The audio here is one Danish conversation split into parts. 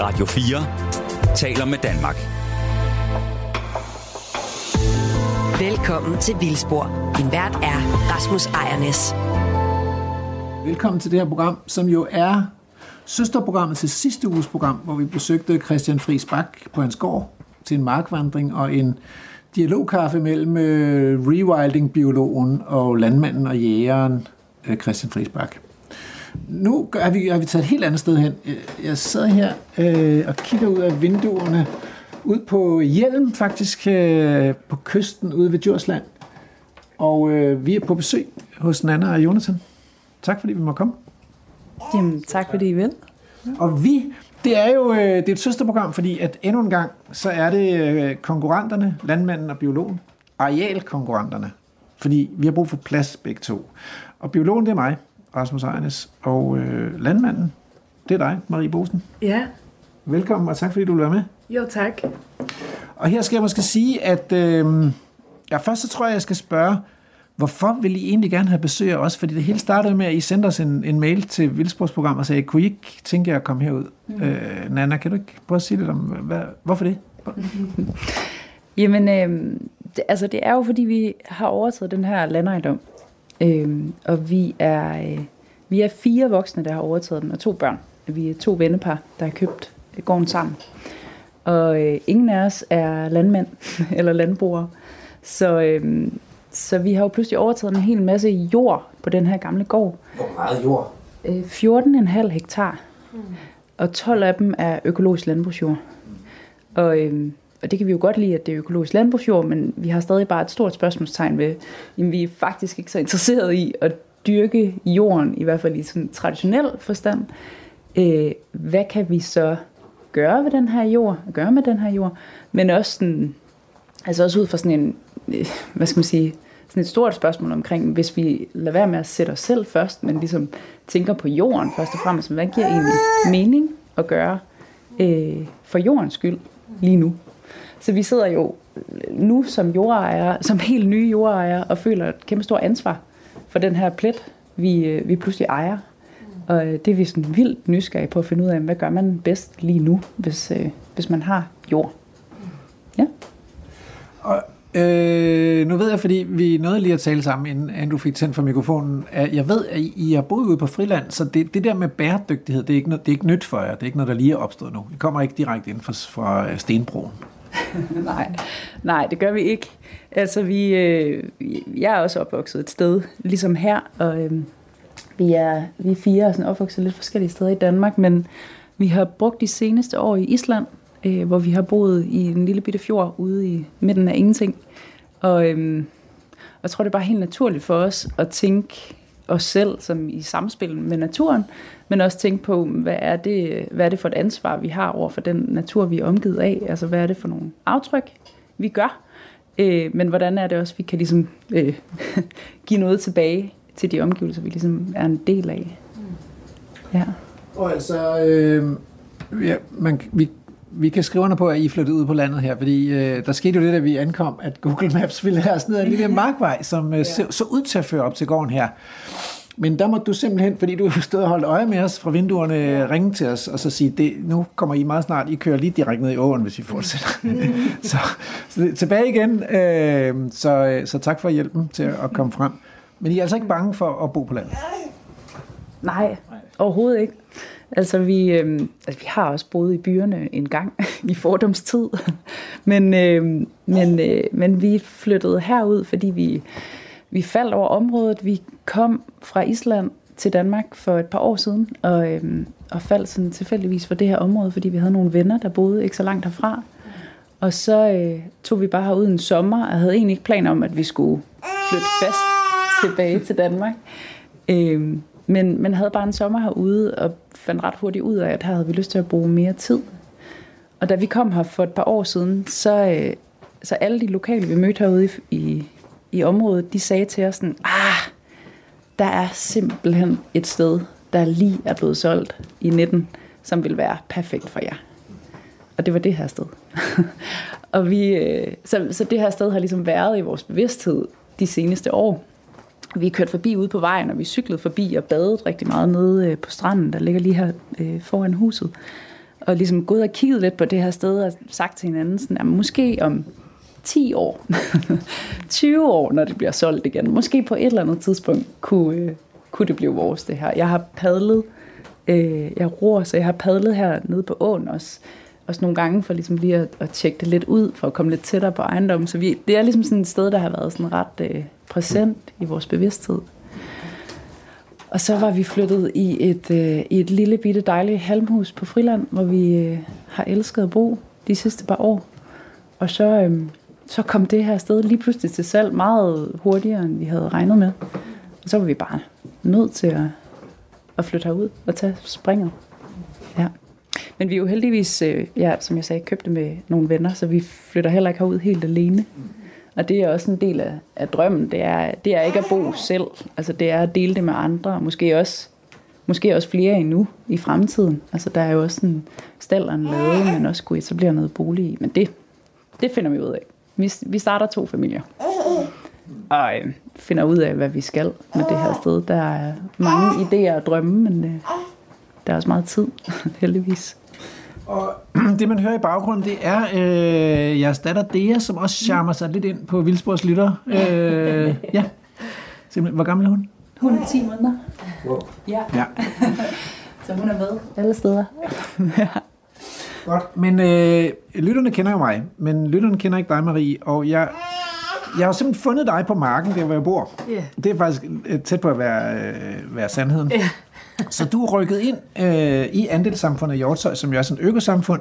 Radio 4 taler med Danmark. Velkommen til Vildspor. Din vært er Rasmus Ejernes. Velkommen til det her program, som jo er søsterprogrammet til sidste uges program, hvor vi besøgte Christian Friis Bak på hans gård til en markvandring og en dialogkaffe mellem øh, rewilding-biologen og landmanden og jægeren øh, Christian Friis Bak. Nu er vi, er vi taget et helt andet sted hen. Jeg sidder her øh, og kigger ud af vinduerne ud på Hjelm, faktisk øh, på kysten ude ved Djursland. Og øh, vi er på besøg hos Nana og Jonathan. Tak fordi vi må komme. Jamen, tak fordi I vil. Og vi, det er jo øh, det er et søsterprogram, fordi at endnu en gang, så er det øh, konkurrenterne, landmanden og biologen, arealkonkurrenterne. Fordi vi har brug for plads begge to. Og biologen, det er mig, Rasmus Ejernes, og øh, landmanden, det er dig, Marie Bosen. Ja, Velkommen, og tak fordi du vil være med. jo tak. Og her skal jeg måske sige, at øh, ja, først så tror jeg, jeg skal spørge, hvorfor vil I egentlig gerne have besøg af os? Fordi det hele startede med, at I sendte os en, en mail til Vildsportsprogram og sagde, kunne I ikke tænke jer at komme herud? Mm. Øh, Nana, kan du ikke prøve at sige lidt om, hvad, hvorfor det? Jamen, øh, det, altså det er jo fordi, vi har overtaget den her landejendom. Øh, og vi er, øh, vi er fire voksne, der har overtaget den, og to børn. Vi er to vennepar, der har købt gården sammen. Og øh, ingen af os er landmænd eller landbrugere. Så, øh, så vi har jo pludselig overtaget en hel masse jord på den her gamle gård. Hvor meget jord? Øh, 14,5 hektar. Og 12 af dem er økologisk landbrugsjord. Og, øhm, og det kan vi jo godt lide, at det er økologisk landbrugsjord, men vi har stadig bare et stort spørgsmålstegn ved, at vi er faktisk ikke så interesserede i at dyrke jorden, i hvert fald i sådan traditionel forstand. Øh, hvad kan vi så gøre ved den her jord, gøre med den her jord, men også sådan, altså også ud fra sådan en, øh, hvad skal man sige, sådan et stort spørgsmål omkring, hvis vi lader være med at sætte os selv først, men ligesom tænker på jorden først og fremmest, hvad giver egentlig mening at gøre øh, for jordens skyld lige nu. Så vi sidder jo nu som jordejere, som helt nye jordejere, og føler et kæmpe stort ansvar for den her plet, vi, øh, vi pludselig ejer. Og øh, det er vi sådan vildt nysgerrige på at finde ud af, hvad gør man bedst lige nu, hvis, øh, hvis man har jord. Ja. Og, øh, nu ved jeg, fordi vi nåede lige at tale sammen, inden, inden du fik tændt for mikrofonen, at jeg ved, at I har boet ude på friland, så det, det der med bæredygtighed, det er, ikke noget, det er ikke nyt for jer. Det er ikke noget, der lige er opstået nu. Det kommer ikke direkte ind fra, fra Stenbroen. nej, nej, det gør vi ikke. Altså, vi, øh, jeg er også opvokset et sted, ligesom her, og øh, vi, er, vi er fire og sådan opvokset lidt forskellige steder i Danmark, men vi har brugt de seneste år i Island, øh, hvor vi har boet i en lille bitte fjord ude i midten af ingenting. Og øh, jeg tror, det er bare helt naturligt for os at tænke os selv som i samspil med naturen, men også tænke på, hvad er det, hvad er det for et ansvar, vi har over for den natur, vi er omgivet af? Altså, hvad er det for nogle aftryk, vi gør? Øh, men hvordan er det også, vi kan ligesom øh, give noget tilbage til de omgivelser, vi ligesom er en del af? Ja. Og altså, øh, ja, man, vi, vi kan skrive under på, at I flyttede ud på landet her, fordi øh, der skete jo det, da vi ankom, at Google Maps ville have os ned ad en lille markvej, som øh, så, så ud til at føre op til gården her. Men der må du simpelthen, fordi du stod og holdt øje med os fra vinduerne, ringe til os og så sige, det, nu kommer I meget snart, I kører lige direkte ned i åen, hvis I fortsætter. så, så tilbage igen, øh, så, så tak for hjælpen til at komme frem. Men I er altså ikke bange for at bo på landet? Nej, overhovedet ikke. Altså vi, øh, altså, vi har også boet i byerne en gang i fordomstid, men, øh, men, øh, men vi flyttede herud, fordi vi, vi faldt over området. Vi kom fra Island til Danmark for et par år siden, og, øh, og faldt sådan tilfældigvis for det her område, fordi vi havde nogle venner, der boede ikke så langt herfra. Og så øh, tog vi bare herud en sommer, og havde egentlig ikke planer om, at vi skulle flytte fast tilbage til Danmark. Øh, men, men havde bare en sommer herude, og fandt ret hurtigt ud af, at her havde vi lyst til at bruge mere tid. Og da vi kom her for et par år siden, så, øh, så alle de lokale, vi mødte herude i, i, i området, de sagde til os sådan, ah, der er simpelthen et sted, der lige er blevet solgt i 19, som vil være perfekt for jer. Og det var det her sted. og vi, øh, så, så det her sted har ligesom været i vores bevidsthed de seneste år. Vi kørte forbi ude på vejen, og vi cyklede forbi og badede rigtig meget nede øh, på stranden, der ligger lige her øh, foran huset. og ligesom gået og kigget lidt på det her sted og sagt til hinanden, sådan, at måske om 10 år, 20 år, når det bliver solgt igen, måske på et eller andet tidspunkt, kunne, øh, kunne det blive vores det her. Jeg har padlet, øh, jeg ror, så jeg har padlet her nede på åen også, også nogle gange for ligesom lige at, at tjekke det lidt ud, for at komme lidt tættere på ejendommen. Så vi, det er ligesom sådan et sted, der har været sådan ret øh, præsent i vores bevidsthed. Og så var vi flyttet i et, øh, i et lille bitte dejligt halmhus på Friland, hvor vi øh, har elsket at bo de sidste par år. Og så, øh, så kom det her sted lige pludselig til salg meget hurtigere, end vi havde regnet med. Og så var vi bare nødt til at, at flytte herud og tage springet. Ja. Men vi er jo heldigvis, øh, ja, som jeg sagde, købte med nogle venner, så vi flytter heller ikke herud helt alene. Og det er også en del af, af drømmen. Det er, det er ikke at bo selv. Altså det er at dele det med andre. Og måske også, måske også flere endnu i fremtiden. Altså der er jo også en stald lade, men også kunne etablere noget bolig i. Men det, det finder vi ud af. Vi, vi starter to familier. Og øh, finder ud af, hvad vi skal med det her sted. Der er mange idéer og drømme, men øh, der er også meget tid, heldigvis. Og det, man hører i baggrunden, det er øh, jeres datter Dea, som også charmer sig lidt ind på Vildsborgs lytter. Øh, ja. Simpelthen. Hvor gammel er hun? Hun er 10 måneder. Wow. Ja. Ja. Så hun er med alle steder. Godt. Men øh, lytterne kender jo mig, men lytterne kender ikke dig, Marie. Og jeg, jeg har simpelthen fundet dig på marken, der hvor jeg bor. Ja. Det er faktisk øh, tæt på at være, øh, være sandheden. Ja. Så du er rykket ind øh, i andelssamfundet Hjortshøj, som jo er sådan et økosamfund,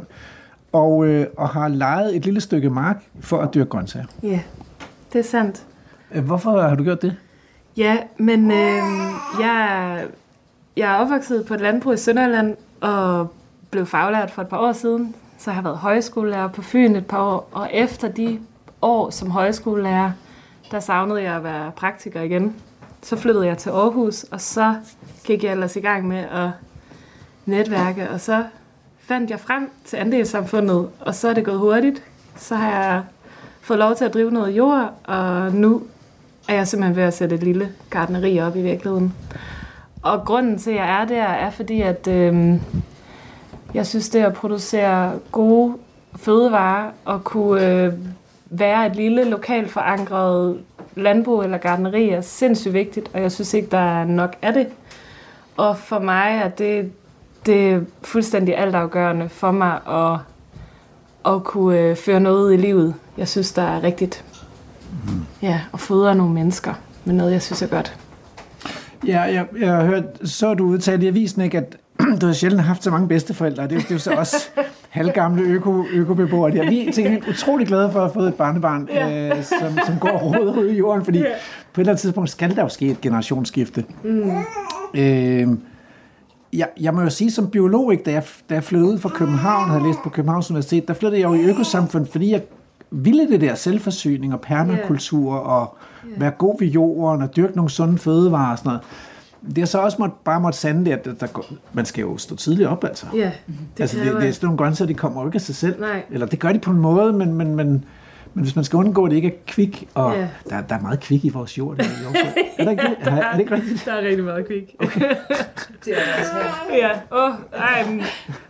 og, øh, og har lejet et lille stykke mark for at dyrke grøntsager. Ja, det er sandt. Øh, Hvorfor har du gjort det? Ja, men øh, jeg, jeg er opvokset på et landbrug i Sønderjylland og blev faglært for et par år siden. Så jeg har været højskolelærer på Fyn et par år, og efter de år som højskolelærer, der savnede jeg at være praktiker igen. Så flyttede jeg til Aarhus, og så gik jeg ellers i gang med at netværke, og så fandt jeg frem til andelssamfundet, og så er det gået hurtigt. Så har jeg fået lov til at drive noget jord, og nu er jeg simpelthen ved at sætte et lille gardneri op i virkeligheden. Og grunden til, at jeg er der, er fordi, at øh, jeg synes, det at producere gode fødevarer og kunne øh, være et lille lokalt forankret landbrug eller gardneri er sindssygt vigtigt, og jeg synes ikke, der er nok af det. Og for mig er det, det er fuldstændig altafgørende for mig at, at kunne øh, føre noget i livet. Jeg synes, der er rigtigt. Ja, og fodre nogle mennesker med noget, jeg synes er godt. Ja, jeg, jeg har hørt, så du udtalt i avisen, ikke, at du har sjældent haft så mange bedsteforældre. Det, er jo- det er jo så også halvgamle øko, økobeboere. De er vi er til gengæld utrolig glade for at have fået et barnebarn, ja. øh, som, som går og roder ud i jorden, fordi ja. på et eller andet tidspunkt skal der jo ske et generationsskifte. Mm. Øh, jeg, jeg må jo sige som biolog, ikke, da, jeg, da jeg flyttede ud fra København og havde læst på Københavns Universitet, der flyttede jeg jo i økosamfund, fordi jeg ville det der selvforsyning og permakultur og være god ved jorden og dyrke nogle sunde fødevarer og sådan noget. Det har så også måtte, bare måtte sande det, at der, der, går- man skal jo stå tidligt op, altså. Ja, Det altså, det, det er sådan nogle grøntsager, de kommer jo ikke af sig selv. Nej. Eller det gør de på en måde, men, men, men, men hvis man skal undgå, at det ikke er kvik, og Ja. der, der er meget kvik i vores jord. Der, i Aarhus. er, der ikke, det? er, er det ikke rigtigt? Der er rigtig meget kvik. Okay. det er også her. Ja, åh, oh, ej,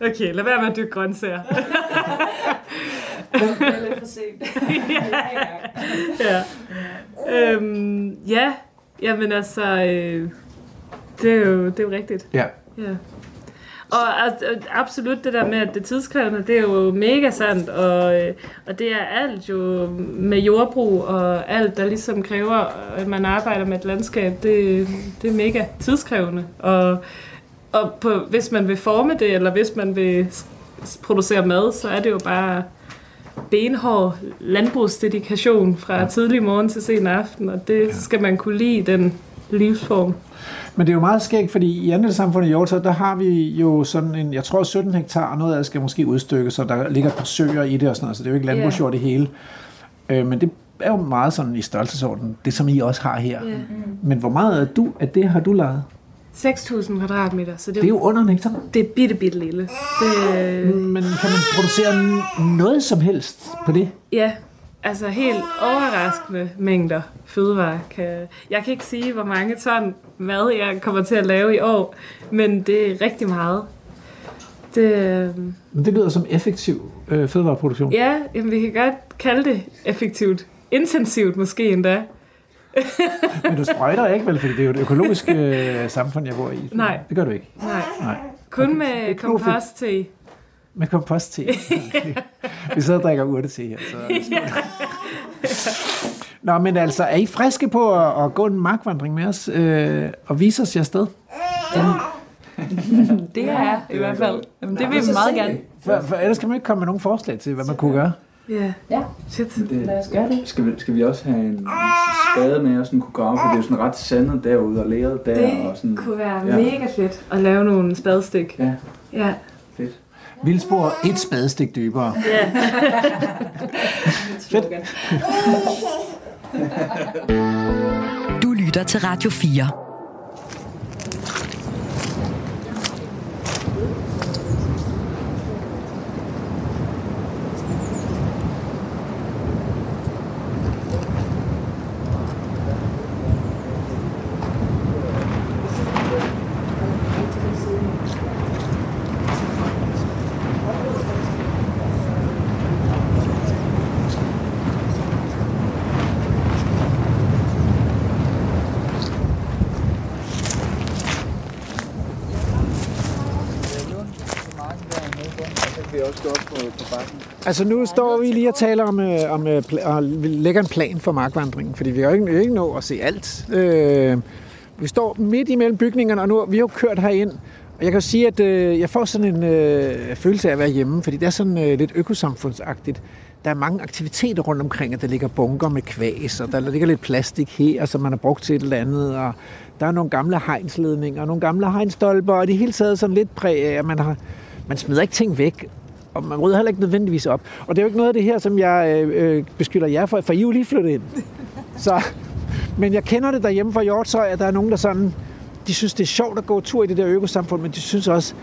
okay, lad være med at dyrke grøntsager. ja. Øhm, ja, jamen altså, øh, det, er jo, det er jo rigtigt. Ja. Ja. Og altså, absolut det der med, at det tidskrævende, det er jo mega sandt, og, øh, og det er alt jo med jordbrug og alt, der ligesom kræver, at man arbejder med et landskab, det, det er mega tidskrævende. Og, og på, hvis man vil forme det, eller hvis man vil producere mad, så er det jo bare benhård landbrugsdedikation fra tidlig morgen til sen aften, og det skal man kunne lide, den livsform. Men det er jo meget skægt, fordi i andelssamfundet i Hjortøj, der har vi jo sådan en, jeg tror 17 hektar, og noget af det skal måske udstykkes, så der ligger et par søer i det og sådan noget, så det er jo ikke landbrugsjord det hele. Øh, men det er jo meget sådan i størrelsesorden, det som I også har her. Ja. Men hvor meget af, du, af det har du lavet? 6.000 kvadratmeter, så det, Det er jo under en hektar. det er bitte, bitte lille. Det, Men kan man producere noget som helst på det? ja, altså helt overraskende mængder fødevarer. Kan, jeg kan ikke sige, hvor mange ton mad jeg kommer til at lave i år, men det er rigtig meget. Det, øh, Men det lyder som effektiv øh, fødevareproduktion. ja, jamen, vi kan godt kalde det effektivt. Intensivt måske endda. Men du sprøjter ikke, vel? Fordi det er jo et økologisk øh, samfund, jeg bor i. Nej. Det gør du ikke. Nej, Nej. kun med er knofedt. kompost til. Med kompost te. Okay. Vi sidder og drikker urte te her. Så Nå, men altså, er I friske på at, at gå en markvandring med os øh, og vise os jer sted? Det er i hvert fald. Jamen, det vil vi meget gerne. For, for ellers kan man ikke komme med nogen forslag til, hvad man kunne gøre. Ja. Ja. Shit. Det, Lad os gøre det. skal, vi, skal vi også have en spade med, og sådan kunne grave, for det er jo sådan ret sandet derude og læret der. Det og sådan, kunne være Ja. mega fedt at lave nogle spadestik. Ja, Ja. Vildspor et spadestik dybere. Du lytter til Radio 4. Altså nu står vi lige og taler om, øh, om øh, og lægger en plan for markvandringen, fordi vi har jo ikke, vi ikke nå at se alt. Øh, vi står midt imellem bygningerne, og nu vi har jo kørt herind, og jeg kan sige, at øh, jeg får sådan en øh, følelse af at være hjemme, fordi det er sådan øh, lidt økosamfundsagtigt. Der er mange aktiviteter rundt omkring, at der ligger bunker med kvæs, og der ligger lidt plastik her, som man har brugt til et eller andet, og der er nogle gamle hegnsledninger, og nogle gamle hegnstolper, og det hele taget sådan lidt præg af, at man har man smider ikke ting væk, og man rydder heller ikke nødvendigvis op. Og det er jo ikke noget af det her, som jeg øh, øh, beskylder jer for, for I er jo lige flyttet ind. Så, men jeg kender det derhjemme fra Hjortshøj, at der er nogen, der sådan, de synes, det er sjovt at gå tur i det der økosamfund, men de synes også,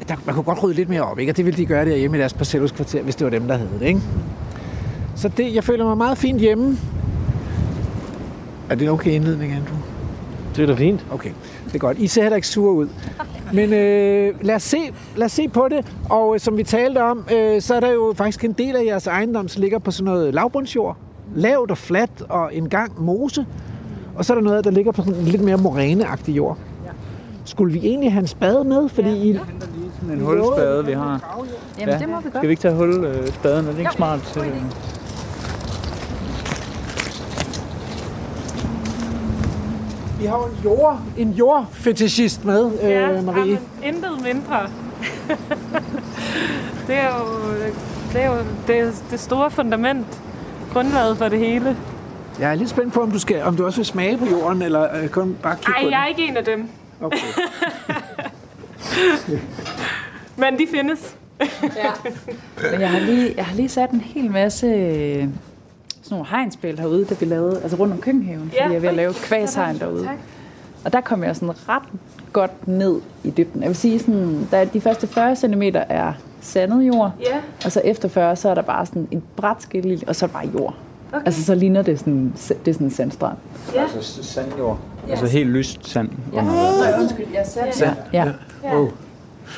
at der, man kunne godt rydde lidt mere op, ikke? og det ville de gøre derhjemme i deres parcelhuskvarter, hvis det var dem, der havde det. Ikke? Så det, jeg føler mig meget fint hjemme. Er det en okay indledning, Andrew? Det er da fint. Okay, det er godt. I ser heller ikke sure ud. Men øh, lad, os se, lad os se på det. Og øh, som vi talte om, øh, så er der jo faktisk en del af jeres ejendom, som ligger på sådan noget lavbundsjord. Lavt og fladt og en gang mose. Og så er der noget, der ligger på sådan en lidt mere moræneagtig jord. Skulle vi egentlig have en spade med? Fordi ja, I, Sådan en hulspade, vi har. Jamen, det må vi godt. Skal vi ikke tage hul øh, spaden? Er det ikke smart? Til, øh, I har jo en, jord, en jordfetishist med, Ja, øh, Marie. jamen, intet mindre. det er jo det, er jo det, det store fundament, grundlaget for det hele. Jeg er lidt spændt på, om du, skal, om du også vil smage på jorden, eller øh, kun bare kigge Nej, på jeg er ikke en af dem. Okay. Men de findes. Men jeg har lige, jeg har lige sat en hel masse øh, sådan nogle hegnspæl herude, der vi lavede, altså rundt om køkkenhaven, fordi Ja, jeg er ved at lave kvæshegn derude. Tak. Og der kom jeg sådan ret godt ned i dybden. Jeg vil sige, sådan, der de første 40 cm er sandet jord, Ja, og så efter 40, så er der bare sådan en bræt skille, og så bare jord. okay. Altså så ligner det sådan, det er sådan en sandstrand. ja. altså sandjord. Altså helt lyst sand. Ja, Nej, undskyld, jeg satte Sand. Ja. Oh.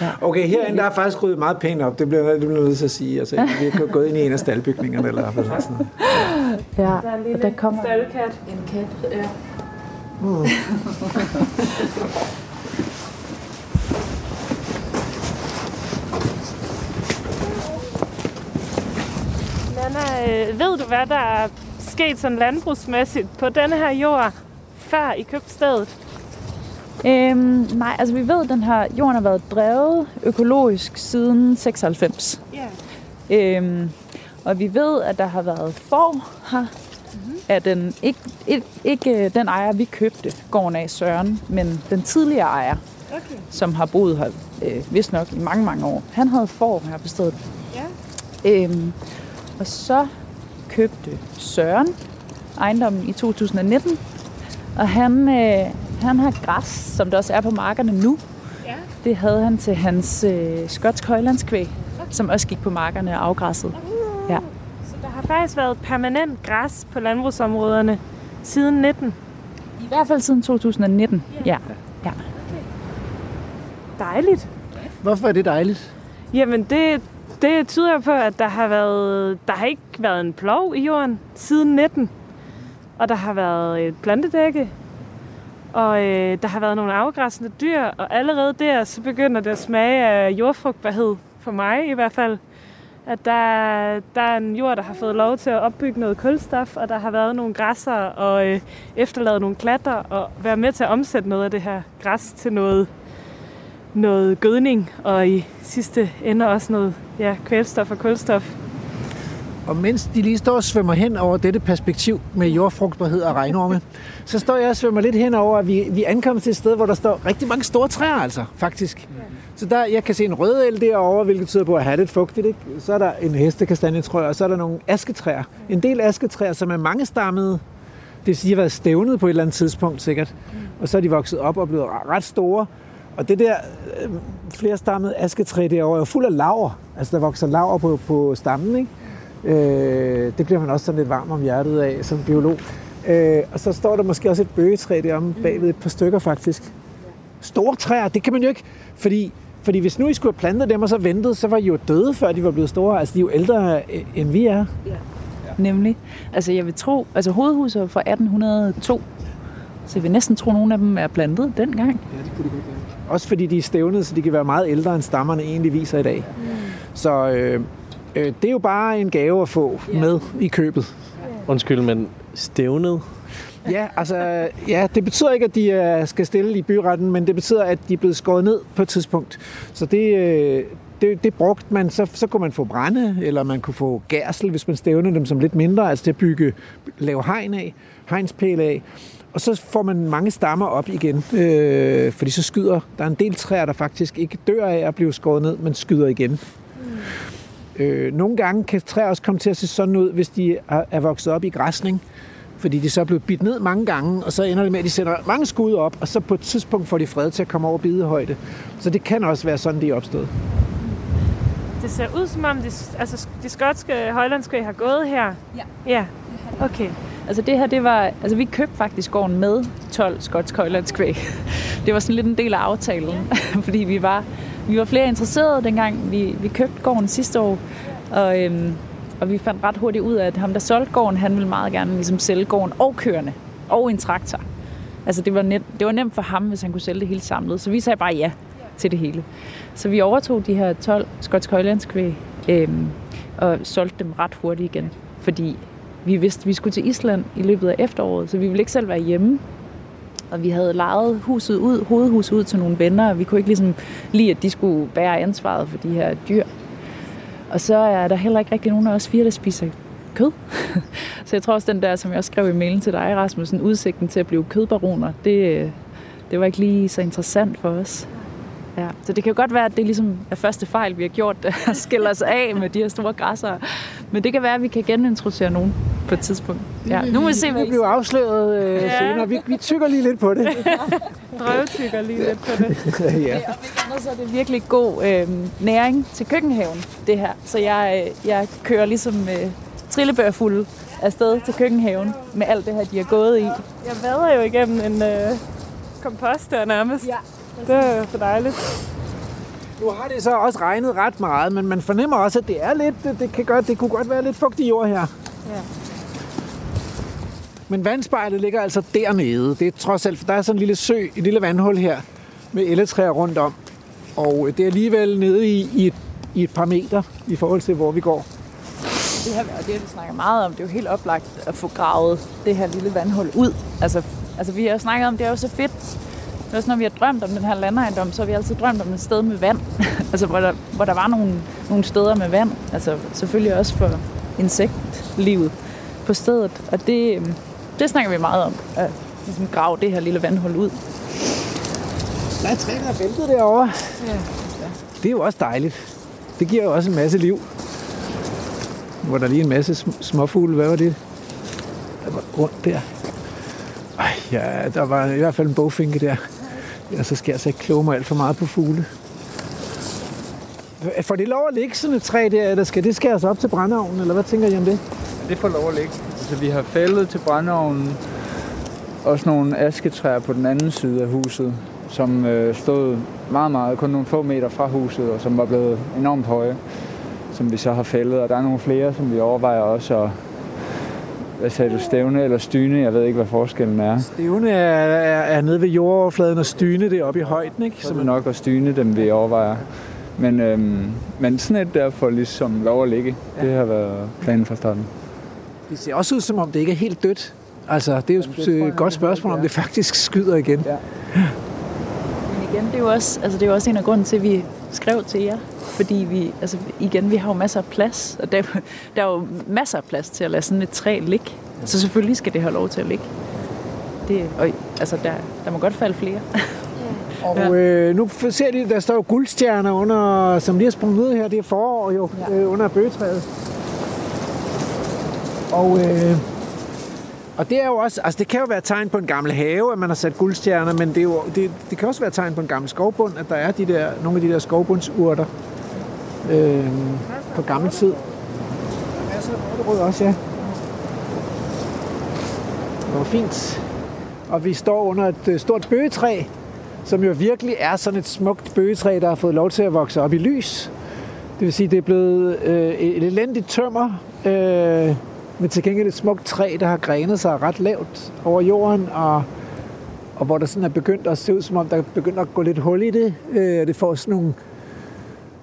Ja. Okay, herinde der er faktisk ryddet meget pænt op. Det bliver, det bliver nødt til at sige. Altså, vi er gået ind i en af staldbygningerne. Eller sådan noget. ja. Der er en Og lille der kommer staldkat. en kat. Ja. Nana, øh, ved du, hvad der er sket sådan landbrugsmæssigt på denne her jord, før I købte stedet? Øhm, nej, altså vi ved, at den her jorden har været drevet økologisk siden 96. Ja. Øhm, og vi ved, at der har været får her. Mm-hmm. Af den, ikke, ikke, ikke øh, den ejer, vi købte gården af Søren, men den tidligere ejer, Okay. som har boet her øh, vist nok i mange, mange år. Han havde får her på stedet. Ja. Øhm, og så købte Søren ejendommen i 2019, og han, øh, han har græs, som der også er på markerne nu. Ja. Det havde han til hans øh, skotsk højlandskvæg, som også gik på markerne og afgræsset. Ja. Så der har faktisk været permanent græs på landbrugsområderne siden 19. I hvert fald siden 2019. Ja. ja. Dejligt. Hvorfor er det dejligt? Jamen, det, det tyder på, at der har, været, der har ikke været en plov i jorden siden 19. Og der har været et plantedække. Og øh, der har været nogle afgræssende dyr. Og allerede der, så begynder det at smage af jordfrugtbarhed. For mig i hvert fald. At der, der er en jord, der har fået lov til at opbygge noget kulstof. Og der har været nogle græsser og øh, efterladet nogle klatter. Og være med til at omsætte noget af det her græs til noget noget gødning, og i sidste ende også noget ja, kvælstof og kulstof. Og mens de lige står og svømmer hen over dette perspektiv med jordfrugtbarhed og regnorme, så står jeg og svømmer lidt hen over, at vi, vi ankommer til et sted, hvor der står rigtig mange store træer, altså, faktisk. Så der, jeg kan se en rød el derovre, hvilket tyder på at have det fugtigt. Ikke? Så er der en hestekastanje, tror jeg, og så er der nogle asketræer. En del asketræer, som er mange stammede. Det vil sige, de har været stævnet på et eller andet tidspunkt sikkert. Og så er de vokset op og blevet ret store. Og det der øh, flerstammede asketræ derovre er jo fuld af laver. Altså der vokser laver på, på stammen, ikke? Øh, det bliver man også sådan lidt varm om hjertet af som biolog. Øh, og så står der måske også et bøgetræ deromme bagved et par stykker faktisk. Store træer, det kan man jo ikke, fordi, fordi hvis nu I skulle have plantet dem og så ventet, så var I jo døde, før de var blevet store. Altså de er jo ældre, øh, end vi er. Nemlig. Altså jeg vil tro, altså hovedhuset er fra 1802, så jeg vil næsten tro, at nogle af dem er plantet dengang. Ja, det kunne det godt være. Også fordi de er stævnet, så de kan være meget ældre, end stammerne egentlig viser i dag. Mm. Så øh, øh, det er jo bare en gave at få med i købet. Undskyld, men stævnet? Ja, altså, ja, det betyder ikke, at de øh, skal stille i byretten, men det betyder, at de er blevet skåret ned på et tidspunkt. Så det, øh, det, det brugte man, så, så kunne man få brænde, eller man kunne få gærsel, hvis man stævnede dem som lidt mindre, altså det at bygge, lave hegn af, hegnspæl af. Og så får man mange stammer op igen, øh, fordi så skyder, der er en del træer, der faktisk ikke dør af at blive skåret ned, men skyder igen. Mm. Øh, nogle gange kan træer også komme til at se sådan ud, hvis de er, er vokset op i græsning, fordi de så er blevet bidt ned mange gange, og så ender det med, at de sætter mange skud op, og så på et tidspunkt får de fred til at komme over bidehøjde. Så det kan også være sådan, de er opstået. Det ser ud som om, de, altså, de skotske højlandskvæg har gået her. Ja. Ja, okay. Altså det her, det var, altså vi købte faktisk gården med 12 skotsk højlandskvæg. Det var sådan lidt en del af aftalen, fordi vi var, vi var flere interesserede dengang vi, vi købte gården sidste år. Og, øhm, og vi fandt ret hurtigt ud af, at ham der solgte gården, han ville meget gerne ligesom sælge gården og kørende og en traktor. Altså det var, net, det var nemt for ham, hvis han kunne sælge det hele samlet. Så vi sagde bare ja til det hele. Så vi overtog de her 12 skotsk højlandskvæg øhm, og solgte dem ret hurtigt igen. Fordi vi vidste, at vi skulle til Island i løbet af efteråret, så vi ville ikke selv være hjemme. Og vi havde lejet huset ud, hovedhuset ud til nogle venner, og vi kunne ikke ligesom lide, at de skulle bære ansvaret for de her dyr. Og så er der heller ikke rigtig nogen af os fire, der spiser kød. så jeg tror også, den der, som jeg også skrev i mailen til dig, Rasmussen, udsigten til at blive kødbaroner, det, øh, det var ikke lige så interessant for os. Ja. Så det kan jo godt være, at det ligesom er første fejl, vi har gjort, at skille os af med de her store græsser. Men det kan være, at vi kan genintroducere nogen på et tidspunkt. Ja. Nu må vi se, hvad Det bliver afsløret øh, ja. senere. Vi, vi tykker lige lidt på det. Drøvtykker lige lidt på det. ja. Ja, ikke andet, så er det virkelig god øh, næring til køkkenhaven, det her. Så jeg, øh, jeg kører ligesom øh, trillebørfuld afsted til køkkenhaven med alt det her, de har gået i. Jeg vader jo igennem en øh, kompost der nærmest. Ja. Det er for dejligt. Nu har det så også regnet ret meget, men man fornemmer også, at det er lidt, det, det, kan godt, det kunne godt være lidt fugtig jord her. Ja. Men vandspejlet ligger altså dernede. Det er trods alt, for der er sådan en lille sø, et lille vandhul her, med elletræer rundt om. Og det er alligevel nede i, i, et, i et par meter i forhold til, hvor vi går. Det her, og det, vi snakker meget om, det er jo helt oplagt at få gravet det her lille vandhul ud. Altså, altså vi har jo snakket om, det er jo så fedt. Det er også, når vi har drømt om den her landejendom, så har vi altid drømt om et sted med vand. altså, hvor der, hvor der var nogle, nogle steder med vand. Altså, selvfølgelig også for insektlivet på stedet. Og det, øhm, det snakker vi meget om, at ligesom grave det her lille vandhul ud. Der er der er væltet derovre. Ja. Det er jo også dejligt. Det giver jo også en masse liv. Hvor der lige en masse sm- småfugle. Hvad var det? Der var rundt der. Ej, ja, der var i hvert fald en bogfinke der. Ja, så skal jeg altså ikke kloge mig alt for meget på fugle. For det lov at ligge sådan et træ der, eller skal det skæres op til brændeovnen, eller hvad tænker I om det? Det får lov at ligge. Altså, vi har fældet til brændeovnen. Også nogle asketræer på den anden side af huset, som øh, stod meget, meget, kun nogle få meter fra huset, og som var blevet enormt høje, som vi så har fældet. Og der er nogle flere, som vi overvejer også at hvad sagde du, stævne eller styne? Jeg ved ikke, hvad forskellen er. Stævne er, er, er nede ved jordoverfladen, og styne det er oppe i højden, ikke? Så er det nok at styne dem, vi overvejer. Men, øhm, men sådan et der for ligesom lov at ligge, ja. det har været planen fra starten. Det ser også ud, som om det ikke er helt dødt. Altså, det er jo et godt spørgsmål, om det faktisk skyder igen. Ja. Igen, det er jo også, altså, det er jo også en af grunden til, at vi skrev til jer. Fordi vi, altså igen, vi har jo masser af plads, og der, der er jo masser af plads til at lade sådan et træ ligge. Så selvfølgelig skal det have lov til at ligge. Det, og, altså, der, der må godt falde flere. Og øh, nu ser de, der står jo guldstjerner under, som lige har sprunget ud her. Det er forår jo, ja. øh, under bøgetræet. Og, øh, og det er jo også, altså det kan jo være tegn på en gammel have, at man har sat guldstjerner, men det, er jo, det, det kan også være tegn på en gammel skovbund, at der er de der, nogle af de der skovbundsurter øh, på gammel tid. Masser af rød også, ja. Det var fint. Og vi står under et øh, stort bøgetræ, som jo virkelig er sådan et smukt bøgetræ, der har fået lov til at vokse op i lys. Det vil sige, det er blevet øh, et elendigt tømmer, øh, men til gengæld et smukt træ, der har grenet sig ret lavt over jorden, og, og hvor der sådan er begyndt at se ud, som om der er begyndt at gå lidt hul i det. Øh, det får sådan nogle,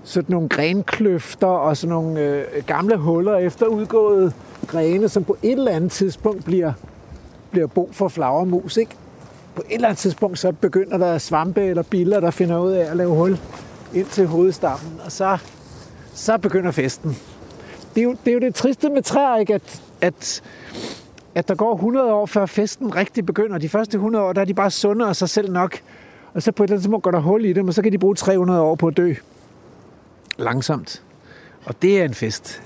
sådan nogle grenkløfter og sådan nogle øh, gamle huller efter udgået grene, som på et eller andet tidspunkt bliver, bliver bo for flagermus, ikke? På et eller andet tidspunkt så begynder der svampe eller biller, der finder ud af at lave hul ind til hovedstammen, og så, så begynder festen det, er jo, det er jo det triste med træer, ikke? At, at, at der går 100 år, før festen rigtig begynder. De første 100 år, der er de bare sunde og sig selv nok. Og så på et eller andet tidspunkt går der hul i dem, og så kan de bruge 300 år på at dø. Langsomt. Og det er en fest.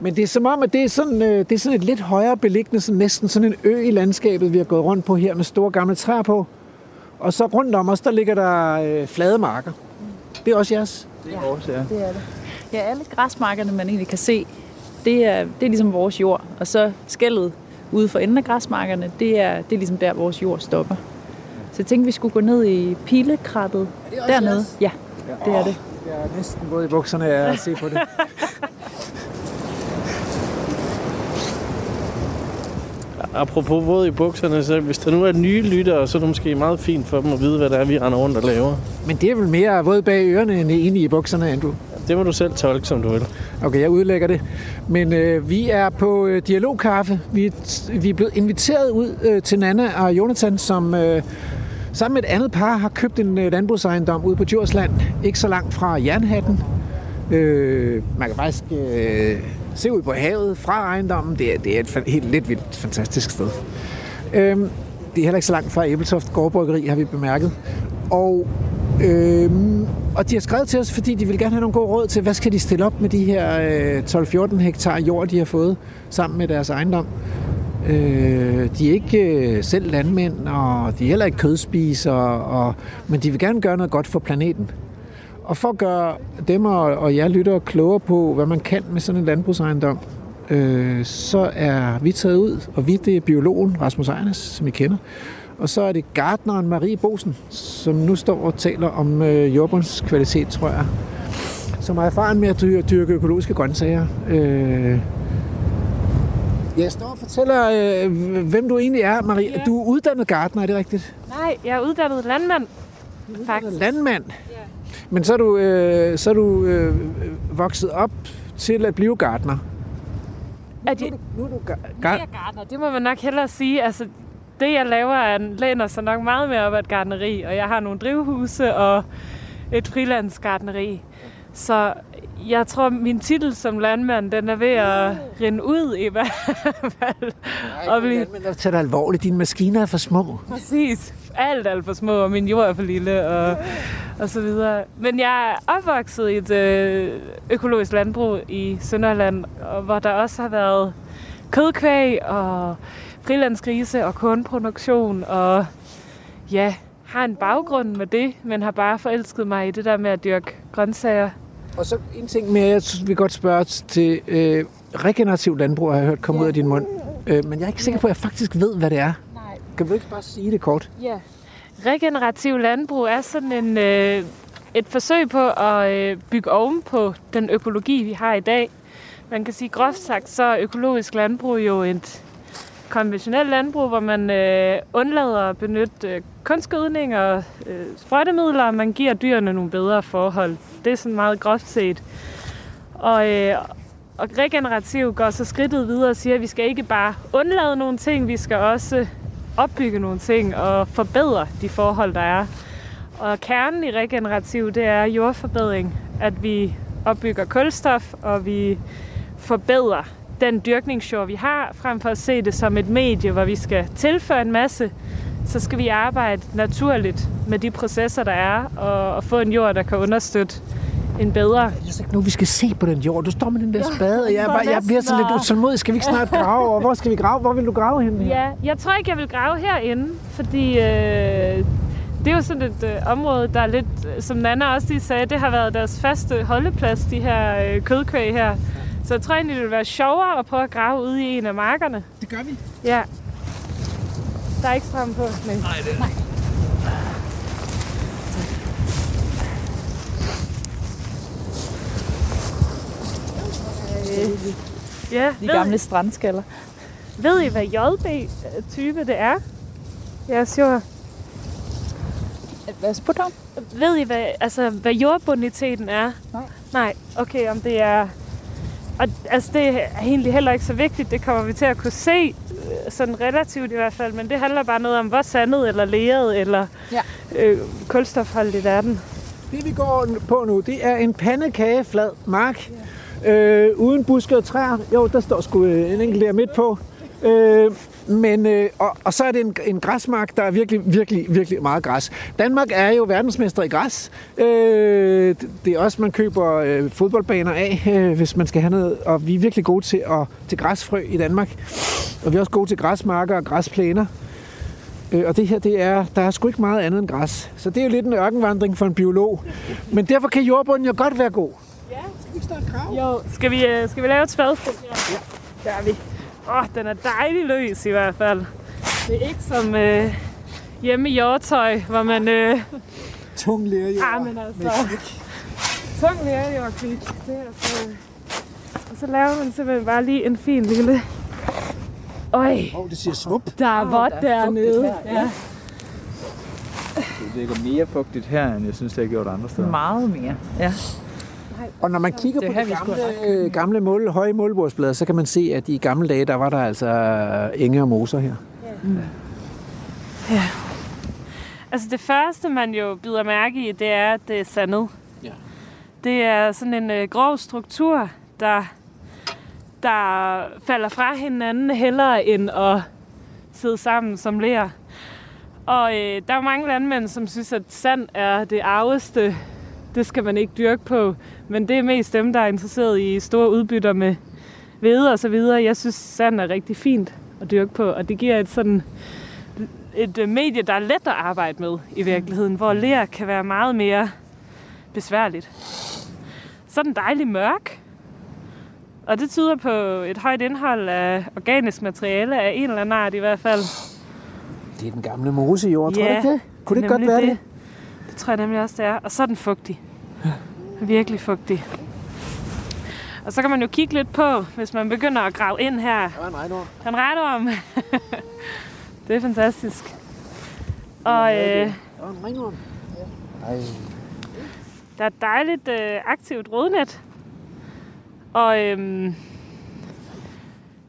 Men det er som om, at det er sådan, øh, det er sådan et lidt højere beliggende, sådan næsten sådan en ø i landskabet, vi har gået rundt på her med store gamle træer på. Og så rundt om os, der ligger der øh, flade marker. Det er også jeres. Det er vores, ja. Det er det. Ja, alle græsmarkerne, man egentlig kan se, det er, det er ligesom vores jord. Og så skældet ude for enden af græsmarkerne, det er, det er ligesom der, vores jord stopper. Så jeg tænkte, vi skulle gå ned i pilekrattet dernede. Jeres? Ja, det er det. Jeg er næsten både i bukserne af at se på det. Apropos våd i bukserne, så hvis der nu er nye lyttere, så er det måske meget fint for dem at vide, hvad det er, vi render rundt og laver. Men det er vel mere våd bag ørerne, end inde i bukserne, Andrew? Det må du selv tolke, som du vil. Okay, jeg udlægger det. Men øh, vi er på øh, dialogkaffe. Vi, vi er blevet inviteret ud øh, til Nana og Jonathan, som øh, sammen med et andet par har købt en øh, landbrugsejendom ude på Djursland, ikke så langt fra Jernhatten. Øh, man kan faktisk øh, se ud på havet fra ejendommen. Det er, det er et helt lidt vildt fantastisk sted. Øhm, det er heller ikke så langt fra Æbeltoft Gårdbryggeri, har vi bemærket. Og Øhm, og de har skrevet til os, fordi de vil gerne have nogle gode råd til, hvad skal de stille op med de her øh, 12-14 hektar jord, de har fået sammen med deres ejendom. Øh, de er ikke øh, selv landmænd, og de er heller ikke kødspisere, og, men de vil gerne gøre noget godt for planeten. Og for at gøre dem og, og jer lytter klogere på, hvad man kan med sådan en landbrugsejendom, øh, så er vi taget ud, og vi det er biologen Rasmus Ejnes, som I kender, og så er det gardneren Marie Bosen, som nu står og taler om øh, jordbundskvalitet, tror jeg. Som har erfaren med at dyrke, dyrke økologiske grøntsager. Øh, jeg står og fortæller, øh, hvem du egentlig er, Marie. Ja. Du er uddannet gardner, er det rigtigt? Nej, jeg er uddannet landmand. Faktisk. Landmand? Men så er du, øh, så er du øh, vokset op til at blive gardner. Er de, nu, er du gar- gardner, det må man nok hellere sige. Altså, det, jeg laver, er, læner sig nok meget mere op af et gardneri, og jeg har nogle drivhuse og et frilandsgardneri. Så jeg tror, min titel som landmand, den er ved at rinde ud i hvert fald. Nej, og vi... landmand, der tager alvorligt. Dine maskiner er for små. Præcis. Alt alt for små, og min jord er for lille, og, og så videre. Men jeg er opvokset i et øh, økologisk landbrug i Sønderland, hvor der også har været kødkvæg og frilandsgrise og kornproduktion, og ja, har en baggrund med det, men har bare forelsket mig i det der med at dyrke grøntsager. Og så en ting mere, jeg synes, vi godt spørge til øh, regenerativ landbrug, har jeg hørt komme ja. ud af din mund. Øh, men jeg er ikke sikker på, at jeg faktisk ved, hvad det er. Kan du ikke bare sige det kort? Ja. Regenerativ landbrug er sådan en, øh, et forsøg på at øh, bygge oven på den økologi, vi har i dag. Man kan sige groft sagt, så er økologisk landbrug jo et konventionelt landbrug, hvor man øh, undlader at benytte øh, kunstgødning og øh, sprøjtemidler, og man giver dyrene nogle bedre forhold. Det er sådan meget groft set. Og, øh, og regenerativ går så skridtet videre og siger, at vi skal ikke bare undlade nogle ting, vi skal også opbygge nogle ting og forbedre de forhold, der er. Og kernen i regenerativ, det er jordforbedring. At vi opbygger kulstof, og vi forbedrer den dyrkningsjord, vi har, frem for at se det som et medie, hvor vi skal tilføre en masse, så skal vi arbejde naturligt med de processer, der er, og, og få en jord, der kan understøtte en bedre. Jeg synes ikke nu, vi skal se på den jord. Du står med den der spade, og jeg, er bare, jeg bliver så lidt utålmodig. Skal vi ikke snart grave? Og hvor skal vi grave? Hvor vil du grave hen? Ja, jeg tror ikke, jeg vil grave herinde, fordi øh, det er jo sådan et øh, område, der er lidt, øh, som Nana også lige sagde, det har været deres faste holdeplads, de her øh, kødkvæg her. Så jeg tror egentlig, det vil være sjovere at prøve at grave ude i en af markerne. Det gør vi. Ja. Der er ikke strøm på. Nej, Nej, det Nej. Ja, De ved, gamle strandskaller. ved I, hvad JB-type det er? Jeres jord. Hvad spurgte om? Ved I, hvad, altså, hvad jordboniteten er? Nej. Nej, okay, om det er... Og, altså, det er egentlig heller ikke så vigtigt. Det kommer vi til at kunne se, øh, sådan relativt i hvert fald. Men det handler bare noget om, hvor sandet eller leret eller Ja. øh, kulstofholdigt er den. Det vi går på nu, det er en pandekageflad mark. Øh, uden buske og træer. Jo, der står sgu øh, en enkelt der midt på. Øh, men, øh, og, og så er det en, en græsmark, der er virkelig, virkelig, virkelig meget græs. Danmark er jo verdensmester i græs. Øh, det- det er også, man køber øh, fodboldbaner af, øh, hvis man skal have noget. Og vi er virkelig gode til, at, til græsfrø i Danmark. Og vi er også gode til græsmarker og græsplæner. Øh, og det her, det er, der er sgu ikke meget andet end græs. Så det er jo lidt en ørkenvandring for en biolog. Men derfor kan jordbunden jo godt være god. Ja. Skal vi starte grav? Jo, skal vi, øh, skal vi lave et spadestik? Ja. Der er vi. Åh, oh, den er dejlig løs i hvert fald. Det er ikke som øh, hjemme i jordtøj, hvor man... Øh, Tung lærjord. ah, men altså... Tung lærjord, klik. Det er altså... Og så laver man simpelthen bare lige en fin lille... Øj, Åh, oh, det siger svup. der er vådt dernede. Ja. Det ligger mere fugtigt her, end jeg synes, det har gjort andre steder. Meget mere. Ja. Og når man kigger Det på de gamle, øh, gamle mål, høje målbordsblade, så kan man se, at i gamle dage, der var der altså enge og moser her. Altså det første, man jo bider mærke i, det er, at det er sandet. Ja. Det er sådan en øh, grov struktur, der, der falder fra hinanden hellere end at sidde sammen som ler. Og øh, der er mange landmænd, som synes, at sand er det arveste. Det skal man ikke dyrke på. Men det er mest dem, der er interesseret i store udbytter med hvede og så videre. Jeg synes, sand er rigtig fint at dyrke på, og det giver et sådan et øh, medie, der er let at arbejde med i virkeligheden, hvor ler kan være meget mere besværligt. Så den dejlig mørk, og det tyder på et højt indhold af organisk materiale af en eller anden art i hvert fald. Det er den gamle mosejord, tror du Ja, ikke det? Kunne det godt være det? Det tror jeg nemlig også, det er. Og så er den fugtig. Virkelig fugtig. Og så kan man jo kigge lidt på, hvis man begynder at grave ind her. Det var en regnord. Han regner om. det er fantastisk. Og øh, Det var en ringorm. Ej. der er et dejligt øh, aktivt rodnet. Og øhm,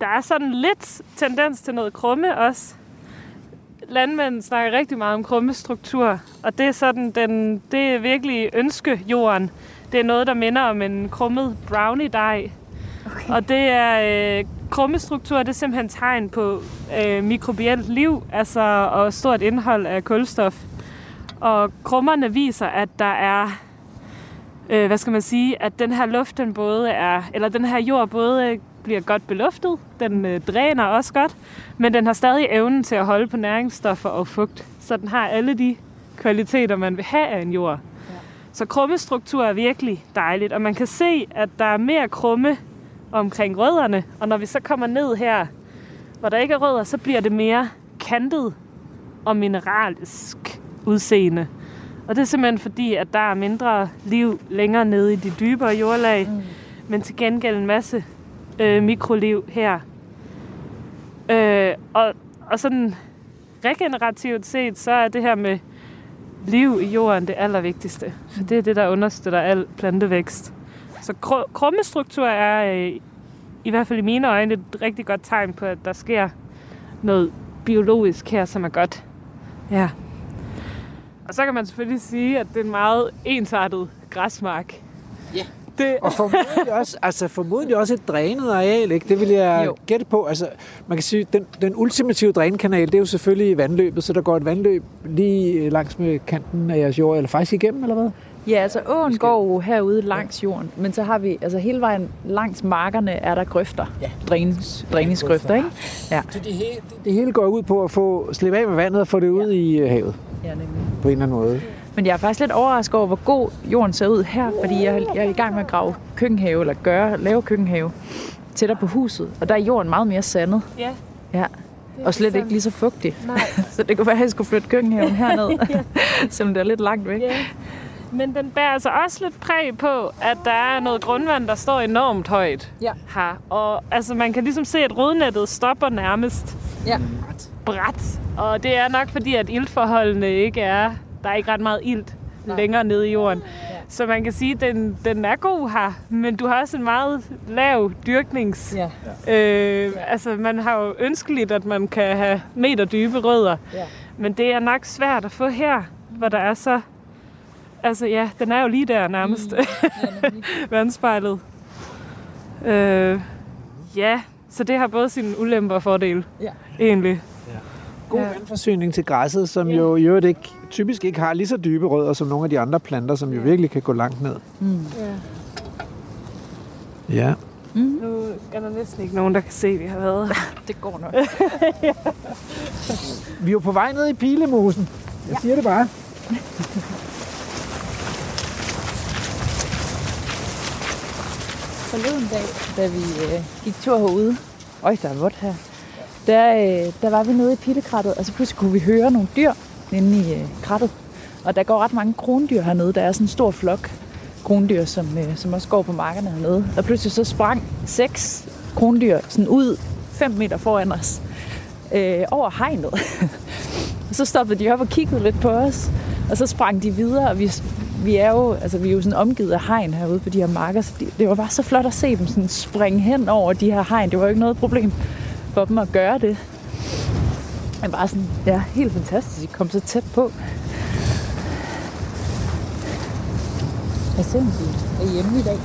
der er sådan lidt tendens til noget krumme også. Landmænd snakker rigtig meget om krummestruktur, og det er sådan den, det er virkelig ønskejorden. Det er noget, der minder om en krummet brownie-dej. Okay. Og det er øh, krummestruktur, det er simpelthen tegn på øh, mikrobielt liv, altså og stort indhold af kulstof. Og krummerne viser, at der er øh, hvad skal man sige, at den her luft, den både er, eller den her jord både bliver godt beluftet, den øh, dræner også godt, men den har stadig evnen til at holde på næringsstoffer og fugt. Så den har alle de kvaliteter, man vil have af en jord. Så krummestruktur er virkelig dejligt, og man kan se, at der er mere krumme omkring rødderne, og når vi så kommer ned her, hvor der ikke er rødder, så bliver det mere kantet og mineralsk udseende. Og det er simpelthen fordi, at der er mindre liv længere nede i de dybere jordlag, mm. men til gengæld en masse øh, mikroliv her. Øh, og, og sådan regenerativt set, så er det her med liv i jorden det allervigtigste. For det er det, der understøtter al plantevækst. Så kr- krummestruktur er øh, i hvert fald i mine øjne et rigtig godt tegn på, at der sker noget biologisk her, som er godt. Ja. Og så kan man selvfølgelig sige, at det er en meget ensartet græsmark. Ja. Det, Og formodentlig også, altså formodentlig også et drænet areal, ikke? Det vil jeg Jo. gætte på. Altså, man kan sige, den, den ultimative drænekanal, det er jo selvfølgelig vandløbet, så der går et vandløb lige langs med kanten af jeres jord, eller faktisk igennem, eller hvad? Ja, altså åen går jo herude langs jorden, men så har vi, altså hele vejen langs markerne er der grøfter. Ja. Drænings, dræningsgrøfter, ikke? Ja. Så det hele, det hele går ud på at få slippe af med vandet og få det ud i øh, havet ja nemlig. på en eller anden måde. Men jeg er faktisk lidt overrasket over, hvor god jorden ser ud her, fordi jeg, jeg er i gang med at grave køkkenhave, eller gøre, lave køkkenhave tættere på huset. Og der er jorden meget mere sandet. ja, Ja. Og slet ikke lige så fugtig. Nej. Så det kunne være, at jeg skulle flytte køkkenhaven herned, selvom det er lidt langt væk. Ja. Men den bærer altså også lidt præg på, at der er noget grundvand, der står enormt højt Ja. her. Og altså, man kan ligesom se, at rodnettet stopper nærmest Ja. bræt. Og det er nok fordi, at iltforholdene ikke er... Der er ikke ret meget ilt Nej. længere nede i jorden. Så man kan sige, at den, den er god her, men du har også en meget lav dyrknings... Ja. Øh, altså, man har jo ønskeligt, at man kan have meter dybe rødder. Ja. Men det er nok svært at få her, hvor der er så... Altså ja, den er jo lige der nærmest, mm. vandspejlet. Øh, ja, så det har både sine ulemper og fordele, Ja. egentlig. God Ja. vandforsyning til græsset, som jo i øvrigt ikke, typisk ikke har lige så dybe rødder som nogle af de andre planter, som jo virkelig kan gå langt ned. Ja. Ja. Nu er der næsten ikke nogen, der kan se, at vi har været. Det går nok. Vi er jo på vej ned i Pilemosen. Jeg siger det bare. Forleden dag, da vi øh, gik tur herude, øj, der er vådt her, der, øh, der var vi nede i pilekrattet, og så pludselig kunne vi høre nogle dyr inde i øh, krattet. Og der går ret mange krondyr hernede. Der er sådan en stor flok krondyr, som, øh, som også går på markerne hernede. Og pludselig så sprang seks krondyr sådan ud 5 meter foran os øh, over hegnet. og så stoppede de op og kiggede lidt på os, og så sprang de videre, og vi, vi er jo, altså, vi er jo sådan omgivet af hegn herude på de her marker, så det, det var bare så flot at se dem sådan springe hen over de her hegn. Det var jo ikke noget problem for dem at gøre det. Men bare sådan, ja, helt fantastisk. De kom så tæt på. Jeg ser, om de er hjemme i dag.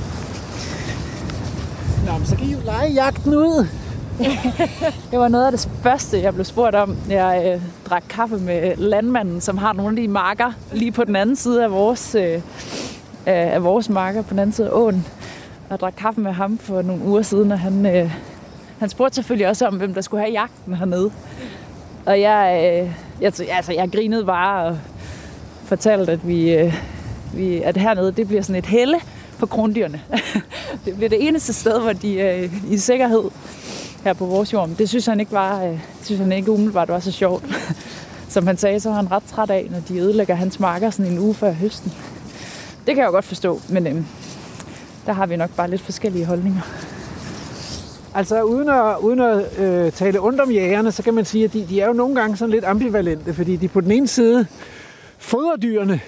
Nå, men så kan I jo lege jagten ud. Det var noget af det første, jeg blev spurgt om. Jeg øh, drak kaffe med landmanden, som har nogle af de marker lige på den anden side af vores, øh, af vores marker, på den anden side af åen. Og jeg drak kaffe med ham for nogle uger siden, og han, øh, han spurgte selvfølgelig også om, hvem der skulle have jagten hernede. Og jeg, øh, jeg, altså, jeg grinede bare og fortalte, at vi, øh, vi, at hernede det bliver sådan et helle for krondyrene. det bliver det eneste sted, hvor de er i sikkerhed her på vores jord. Men det synes han ikke var, øh, synes han ikke umiddelbart var så sjovt. Som han sagde, så var han ret træt af, når de ødelægger hans marker sådan en uge før høsten. Det kan jeg jo godt forstå, men øh, der har vi nok bare lidt forskellige holdninger. Altså uden at, uden at øh, tale ondt om jægerne, så kan man sige, at de, de er jo nogle gange sådan lidt ambivalente, fordi de på den ene side fodrer dyrene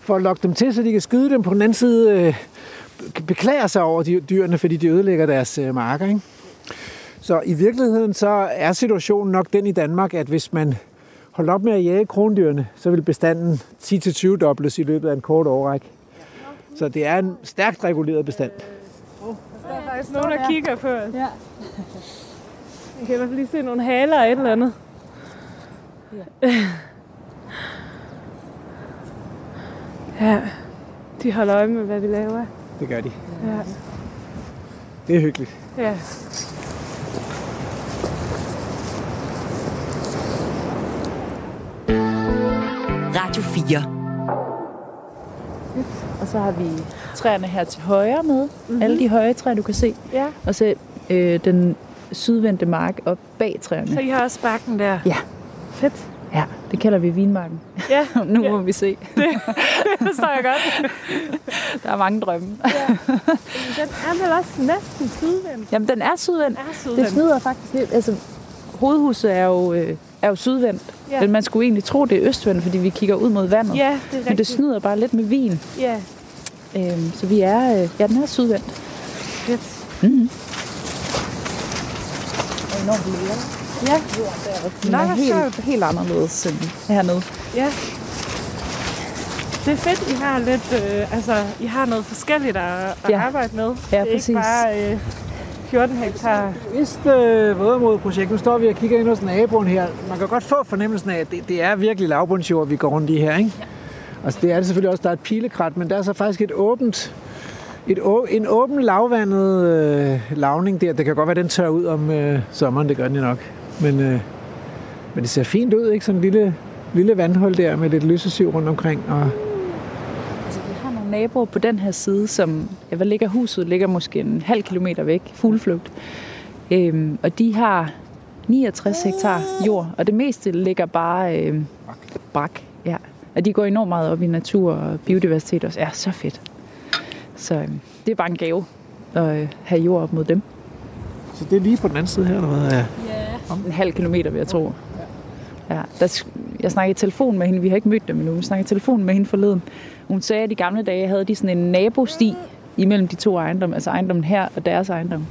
for at lokke dem til, så de kan skyde dem. På den anden side øh, beklager sig over de dyrene, fordi de ødelægger deres øh, marker. Ikke? Så i virkeligheden så er situationen nok den i Danmark, at hvis man holdt op med at jage krondyrene, så vil bestanden 10-20 dobles i løbet af en kort årrække. Så det er en stærkt reguleret bestand. Der er faktisk nogen, der kigger på os. Ja. Jeg kan i hvert fald lige se nogle haler og et eller andet. Ja, de holder øje med, hvad vi laver. Det gør de. Ja. Det er hyggeligt. ja. Radio 4. Og så har vi træerne her til højre med. Mm-hmm. Alle de høje træer, du kan se. ja. Og så øh, den sydvendte mark op bag træerne. Så I har også bakken der. Ja. Fedt. Ja, det kalder vi vinmarken. Ja, nu ja. må vi se. det forstår jeg godt. Der er mange drømme. Den er vel også næsten sydvendt. Jamen, den er sydvendt. Er Det sydvendt. snyder faktisk lidt. Altså, hovedhuset er jo, øh, er jo sydvendt. Ja. Men man skulle egentlig tro, det er østvendt, fordi vi kigger ud mod vandet. Ja, det er Men det snyder bare lidt med vin. Ja, Øhm, så vi er, øh, ja, den er sydvendt. fedt. Mm-hmm. Ja, Den er helt, sjovt. helt anderledes end hernede. ja. Det er fedt, I har lidt, øh, altså, I har noget forskelligt at, at Ja. arbejde med. Ja, det er præcis. ikke bare øh, 14 hektar. Vist øh, vådområdeprojekt. Nu står vi og kigger ind hos naboen her. Man kan godt få fornemmelsen af, at det, det er virkelig lavbundsjord, vi går rundt i her, ikke? Ja. Altså, det er det selvfølgelig også. Der er et pilekrat, men der er så faktisk et åbent, et en åben lavvandet øh, lavning der. Det kan godt være, den tør ud om øh, sommeren, det gør den nok. Men, øh, men det ser fint ud, ikke? Sådan en lille, lille vandhul der med lidt lysesiv rundt omkring. Og Altså, vi har nogle naboer på den her side, som, ja, hvad ligger huset? Ligger måske en halv kilometer væk, fugleflugt. Øhm, og de har 69 hektar jord, og det meste ligger bare øhm, brak. Ja. Og de går enormt meget op i natur og biodiversitet også. Ja, så fedt. Så øhm, det er bare en gave at øh, have jord op mod dem. så det er lige på den anden side her, eller hvad? Ja. En halv kilometer, vil jeg tro. Ja, der, jeg snakkede i telefon med hende, vi har ikke mødt dem endnu, vi snakkede i telefon med hende forleden. Hun sagde, at i gamle dage havde de sådan en nabosti imellem de to ejendomme, altså ejendommen her og deres ejendom.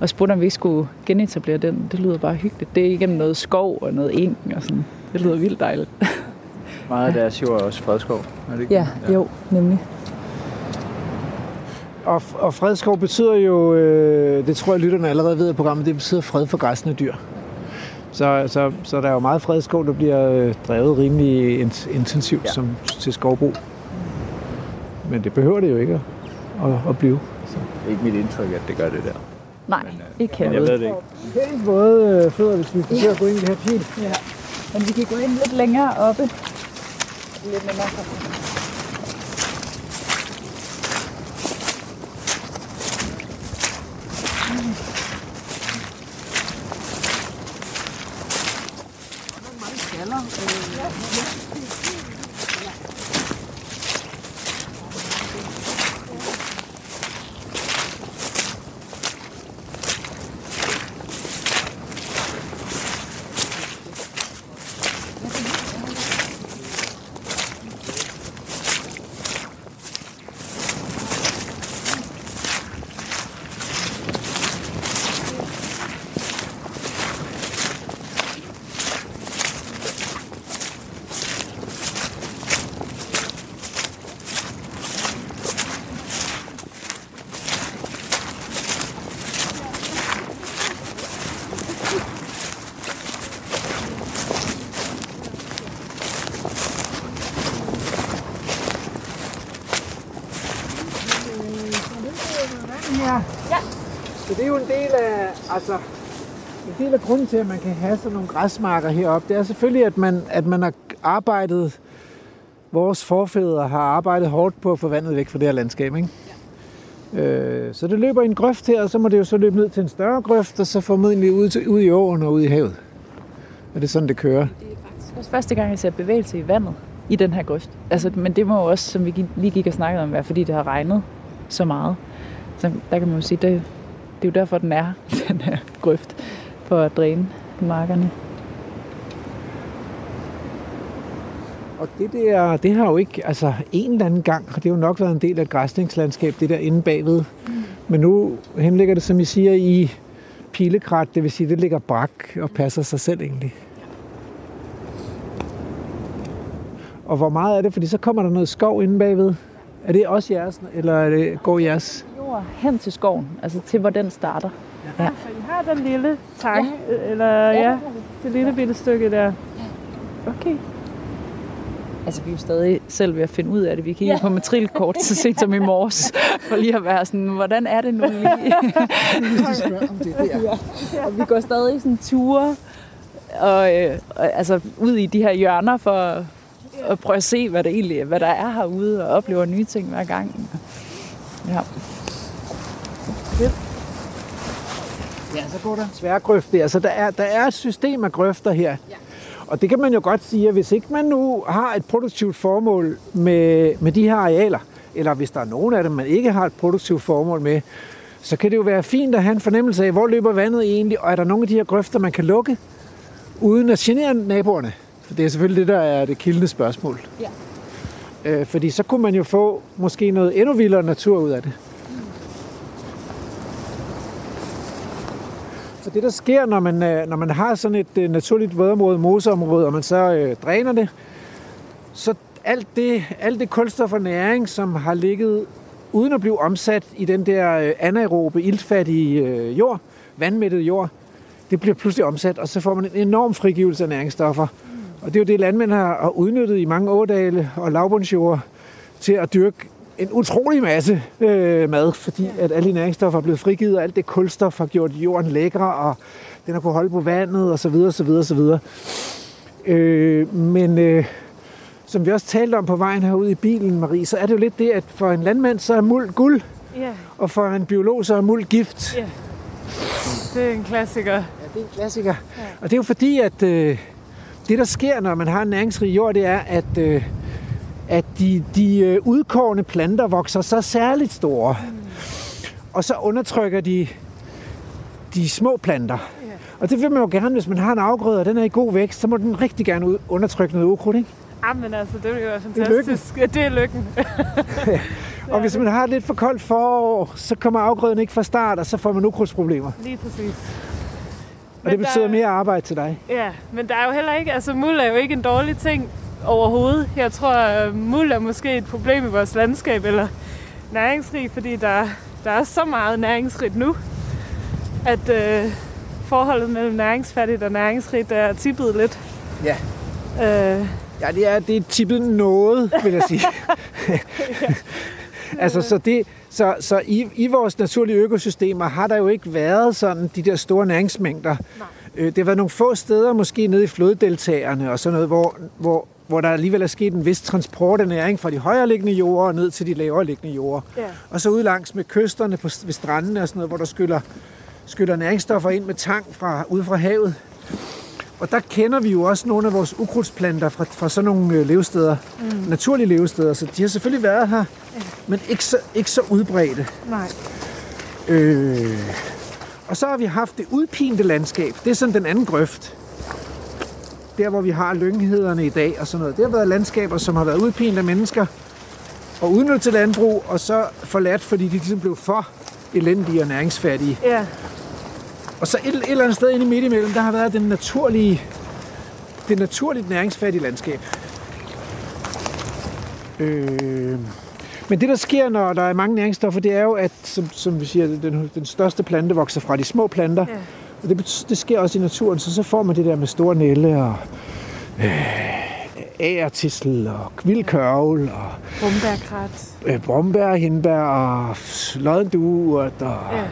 Og spurgte, om vi ikke skulle genetablere den. Det lyder bare hyggeligt. Det er igennem noget skov og noget eng og sådan. Det lyder vildt dejligt. Meget af deres jord er også fredskov. Er det ikke? Ja, jo, nemlig. Og, og fredskov betyder jo, øh, det tror jeg lytterne allerede ved af programmet, det betyder fred for græsne dyr. Så, så, så der er jo meget fredskov, der bliver øh, drevet rimelig int- intensivt ja. Ja. som, til skovbrug. Men det behøver det jo ikke at, at, at blive. Det er ikke mit indtryk, at det gør det der. Nej, ikke Men jeg herude. ved det ikke. Pænt våde øh, fødder, hvis vi forsøger at gå ind i det her pil. Men vi kan gå ind lidt længere oppe. Lidt længere. Ja. Altså, en del af grunden til, at man kan have sådan nogle græsmarker heroppe. Det er selvfølgelig, at man, at man har arbejdet, vores forfædre har arbejdet hårdt på at få vandet væk fra det her landskab, ikke? Øh, så det løber i en grøft her, og så må det jo så løbe ned til en større grøft, og så formodentlig ud, til, ud i åen og ud i havet. Og det er sådan, det kører. Det er også første gang, jeg ser bevægelse i vandet i den her grøft. Altså, men det må jo også, som vi lige gik og snakkede om, være fordi det har regnet så meget. Så der kan man jo sige, det, det er jo derfor, den er, den her grøft, for at dræne markerne. Og det der, det har jo ikke, altså en eller anden gang, har det jo nok været en del af et græsningslandskab, det der inde bagved. Men nu henligger det, som I siger, i pilekrat, det vil sige, det ligger brak og passer sig selv egentlig. Og hvor meget er det? Fordi så kommer der noget skov inde bagved. Er det også jeres, eller er det, går jeres? Jord hen til skoven, altså til hvor den starter. Ja, for I har den lille tang, ja. eller ja, det lille bitte stykke der. Okay. Altså, vi er jo stadig selv ved at finde ud af det. Vi kiggede ja. på matrikelkort så sent som i morges, for lige at være sådan, hvordan er det nu lige? og vi går stadig sådan ture, og, øh, og, altså ud i de her hjørner for at, prøve at se, hvad der egentlig hvad der er herude, og oplever nye ting hver gang. Ja. Ja, så går der en sværgrøft der. Så der er, der er et system af grøfter her. Ja. Og det kan man jo godt sige, at hvis ikke man nu har et produktivt formål med, med de her arealer, eller hvis der er nogen af dem, man ikke har et produktivt formål med, så kan det jo være fint at have en fornemmelse af, hvor løber vandet egentlig, og er der nogle af de her grøfter, man kan lukke, uden at genere naboerne? For det er selvfølgelig det, der er det kildende spørgsmål. Ja. Øh, fordi så kunne man jo få måske noget endnu vildere natur ud af det. For det, der sker, når man, øh, når man har sådan et øh, naturligt vådområde, moseområde, og man så øh, dræner det, så alt det, alt det kulstof og næring, som har ligget uden at blive omsat i den der øh, anaerobe, iltfattige øh, jord, vandmættede jord, det bliver pludselig omsat, og så får man en enorm frigivelse af næringsstoffer. Og det er jo det, landmænd har har udnyttet i mange ådale og lavbundsjord til at dyrke en utrolig masse øh, mad, fordi at alle næringsstoffer er blevet frigivet, og alt det kulstof har gjort jorden lækre, og den har kunnet holde på vandet, og så videre, så videre, så videre. Øh, men øh, som vi også talte om på vejen herude i bilen, Marie, så er det jo lidt det, at for en landmand, så er muld guld, Ja, og for en biolog, så er muld gift. Ja. det er en klassiker. Ja, det er en klassiker. Ja. Og det er jo fordi, at øh, det, der sker, når man har en næringsrig jord, det er, at, øh, at de, de øh, udkårende planter vokser så særligt store. Mm. Og så undertrykker de de små planter. Ja. Og det vil man jo gerne, hvis man har en afgrøde, og den er i god vækst, så må den rigtig gerne undertrykke noget ukrudt, ikke? Ah, men altså, det vil jo være er lykken. fantastisk. Ja, det er lykken. Og hvis man har et lidt for koldt forår, så kommer afgrøden ikke fra start, og så får man ukrudtsproblemer. Lige præcis. Og det Men betyder der- mere arbejde til dig. Ja, men der er jo heller ikke, altså muld er jo ikke en dårlig ting overhovedet. Jeg tror, at muld er måske et problem i vores landskab, eller næringsrig, fordi der, der er så meget næringsrigt nu, at øh, forholdet mellem næringsfattigt og næringsrigt er tippet lidt. Ja. Øh, Ja, det er, det er tippet noget, vil jeg sige. altså, så, det, så, så i, i vores naturlige økosystemer har der jo ikke været sådan de der store næringsmængder. Øh, det har været nogle få steder, måske nede i floddeltagerne og sådan noget, hvor, hvor, hvor der alligevel er sket en vis transport af næring fra de højere liggende jorder ned til de lavere liggende jorder. Ja. Og så ud langs med kysterne på, ved strandene og sådan noget, hvor der skyller, skyller næringsstoffer ind med tang fra, ude fra havet. Og der kender vi jo også nogle af vores ukrudtsplanter fra, fra sådan nogle øh, levesteder, mm. naturlige levesteder, så de har selvfølgelig været her, men ikke så, ikke så udbredte. nej. Øh. Og så har vi haft det udpinte landskab. Det er sådan den anden grøft. Der, hvor vi har lynghederne i dag og sådan noget. Det har været landskaber, som har været udpint af mennesker og udnyttet til landbrug, og så forladt, fordi de ligesom blev for elendige og næringsfattige. Ja, Og så et, et eller andet sted inde i midt imellem, der har været den naturlige, det naturligt næringsfattige landskab. Øh, men det, der sker, når der er mange næringsstoffer, det er jo, at som, som vi siger, den, den største plante vokser fra de små planter. Ja. Og det, det sker også i naturen, så så får man det der med store nælle og øh, agertissel og vildkørvel og rumbærkrat. øh, brombær, hindbær og loddenduert og Ja.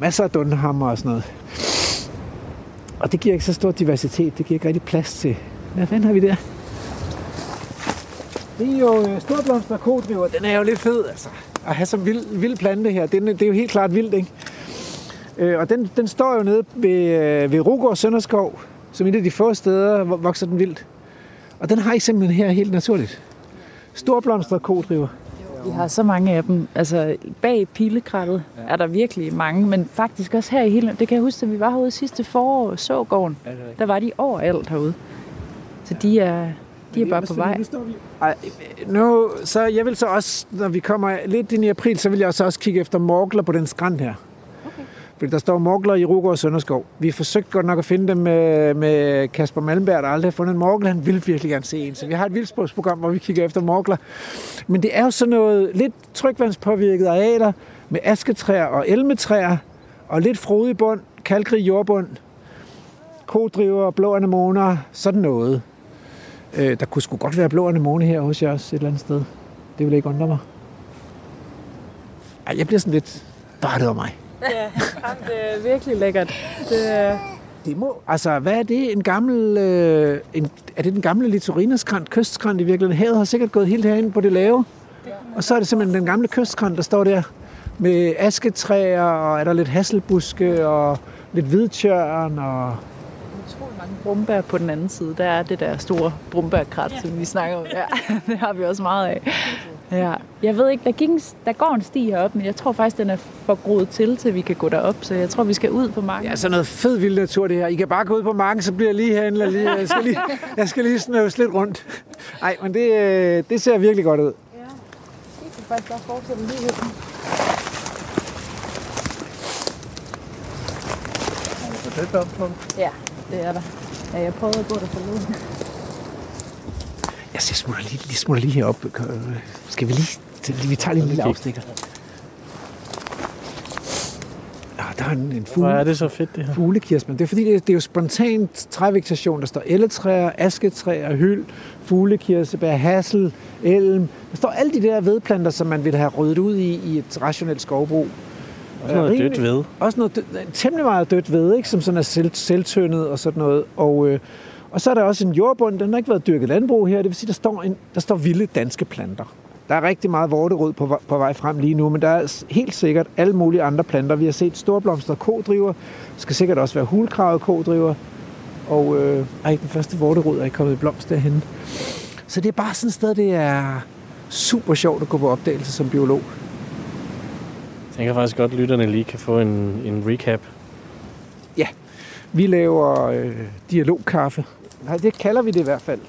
masser af dunhammer og sådan noget. Og det giver ikke så stor diversitet. Det giver ikke rigtig plads til. Hvad fanden har vi der? Det er jo øh, storblomster kodriver. Den er jo lidt fed, altså. At have som vild, vild plante her. Den, det er jo helt klart vildt, ikke? Øh, og den, den står jo nede ved, øh, ved Rugård Sønderskov, som et af de få steder, hvor vokser den vildt. Og den har I simpelthen her helt naturligt. Storblomster kodriver. Vi har så mange af dem. Altså, bag pilekrattet ja. er der virkelig mange, men faktisk også her i hele... Det kan jeg huske, at vi var herude sidste forår, så gården. Der var de overalt herude. Så de er, de er bare på vej. Ej, nu, så jeg vil så også, når vi kommer lidt ind i april, så vil jeg så også kigge efter morgler på den skrant her. Fordi der står morgler i Rugård og Sønderskov. Vi forsøgte godt nok at finde dem med, med Kasper Malmberg, der aldrig har fundet en morgel. Han vil virkelig gerne se en. Så vi har et vildsprogsprogram, hvor vi kigger efter morgler. Men det er jo sådan noget lidt trykvandspåvirket arealer med asketræer og elmetræer og lidt frodig bund, kalkrig jordbund, kodriver, blå anemoner, sådan noget. Øh, der kunne sgu godt være blå anemone her hos jer også et eller andet sted. Det vil ikke undre mig. Ej, jeg bliver sådan lidt... Bare det var mig. Ja, jamen, det er virkelig lækkert. Det er, Det må... Altså, hvad er det? En gammel... Øh, en, er det den gamle litorineskrant, kystskrant i virkeligheden? Havet har sikkert gået helt herinde på det lave. Og så er det simpelthen den gamle kystskrant, der står der. Med asketræer, og er der lidt hasselbuske, og lidt hvidtjørn, og... mange brumbær på den anden side. Der er det der store brumbærkrat, som vi snakker om. Ja, det har vi også meget af. Ja. Jeg ved ikke, der, gik en, der går en sti heroppe, men jeg tror faktisk, den er for groet til, til vi kan gå derop. Så jeg tror, vi skal ud på marken. Ja, så noget fed vild natur det her. I kan bare gå ud på marken, så bliver jeg lige herinde. Lige, jeg skal lige, jeg skal lige snøves lidt rundt. Nej, men det, øh, det ser virkelig godt ud. Ja, vi kan faktisk bare fortsætte lige her. Det er op på. Ja, det er der. Ja, jeg prøvede at gå der forleden. Jeg smutter lige, lige, smutter lige herop. Skal vi lige... Vi tager lige en lille afstikker. Ja, der er en, en Hvor er fugle, det så fedt, det her? fuglekirsmen. Det er fordi, det, det er jo spontant trævegetation. Der står elletræer, asketræer, hyld, fuglekirsebær, hassel, elm. Der står alle de der vedplanter, som man vil have ryddet ud i i et rationelt skovbrug. Også noget rimelig- dødt ved. Også noget død, temmelig meget dødt ved, ikke? som sådan er selv, selvtyndet og sådan noget. Og, øh, og så er der også en jordbund, den har ikke været dyrket landbrug her, det vil sige, der står, en, der står vilde danske planter. Der er rigtig meget vorterød på, vej- på vej frem lige nu, men der er helt sikkert alle mulige andre planter. Vi har set storblomster kodriver, der skal sikkert også være hulkravet kodriver, og øh, ej, den første vorterød er ikke kommet i blomst derhen. Så det er bare sådan et sted, det er super sjovt at gå på opdagelse som biolog. Jeg tænker faktisk godt, at lytterne lige kan få en, en recap. Vi laver øh, dialogkaffe. Nej, det kalder vi det i hvert fald.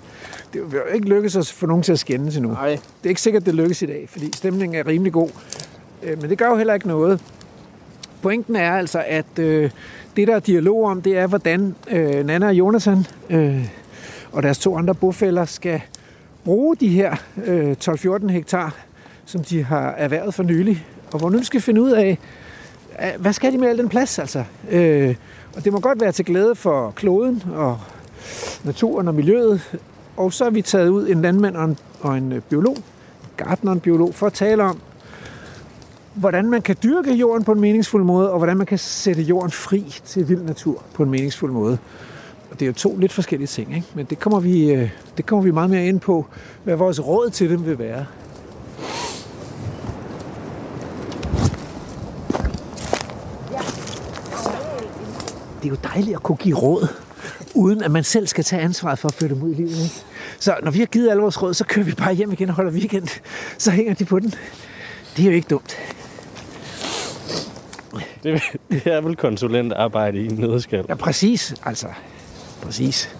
Det vil jo ikke lykkes os få nogen til at skændes endnu. Nej. Det er ikke sikkert, det lykkes i dag, fordi stemningen er rimelig god. Øh, men det gør jo heller ikke noget. Pointen er altså, at øh, det, der er dialog om, det er, hvordan øh, Nana og Jonathan øh, og deres to andre bofælder skal bruge de her øh, 12-14 hektar, som de har erhvervet for nylig. Og hvor nu skal finde ud af, hvad skal de med al den plads, altså? Øh, og det må godt være til glæde for kloden og naturen og miljøet. Og så er vi taget ud en landmand og en, og en øh, biolog, gartner og en biolog, for at tale om, hvordan man kan dyrke jorden på en meningsfuld måde, og hvordan man kan sætte jorden fri til vild natur på en meningsfuld måde. Og det er jo to lidt forskellige ting, ikke? men det kommer, vi, øh, det kommer vi meget mere ind på, hvad vores råd til dem vil være. det er jo dejligt at kunne give råd, uden at man selv skal tage ansvaret for at føre dem ud i livet. Ikke? Så når vi har givet alle vores råd, så kører vi bare hjem igen og holder weekend. Så hænger de på den. Det er jo ikke dumt. Det, det er vel konsulentarbejde i en nødskal. Ja, præcis. Altså, præcis.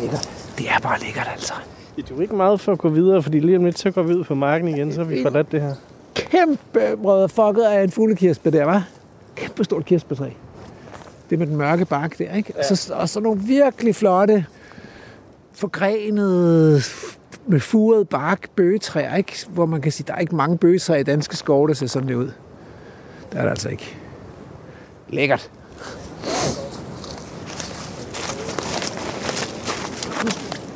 Lækkert. Det er bare lækkert, altså. Du er ikke meget for at gå videre, fordi lige om lidt, så går vi ud på marken igen, så har vi forladt det her. Kæmpe brødfucket af en fuglekirsebær der, var. Kæmpe stort kirsebærtræ. Det med den mørke bark der, ikke? Ja. Og, så, og så nogle virkelig flotte, forgrenede, med furet bark bøgetræer, ikke? Hvor man kan sige, der er ikke mange bøgetræer i danske skove, der ser sådan der ud. Der er der altså ikke. Lækkert.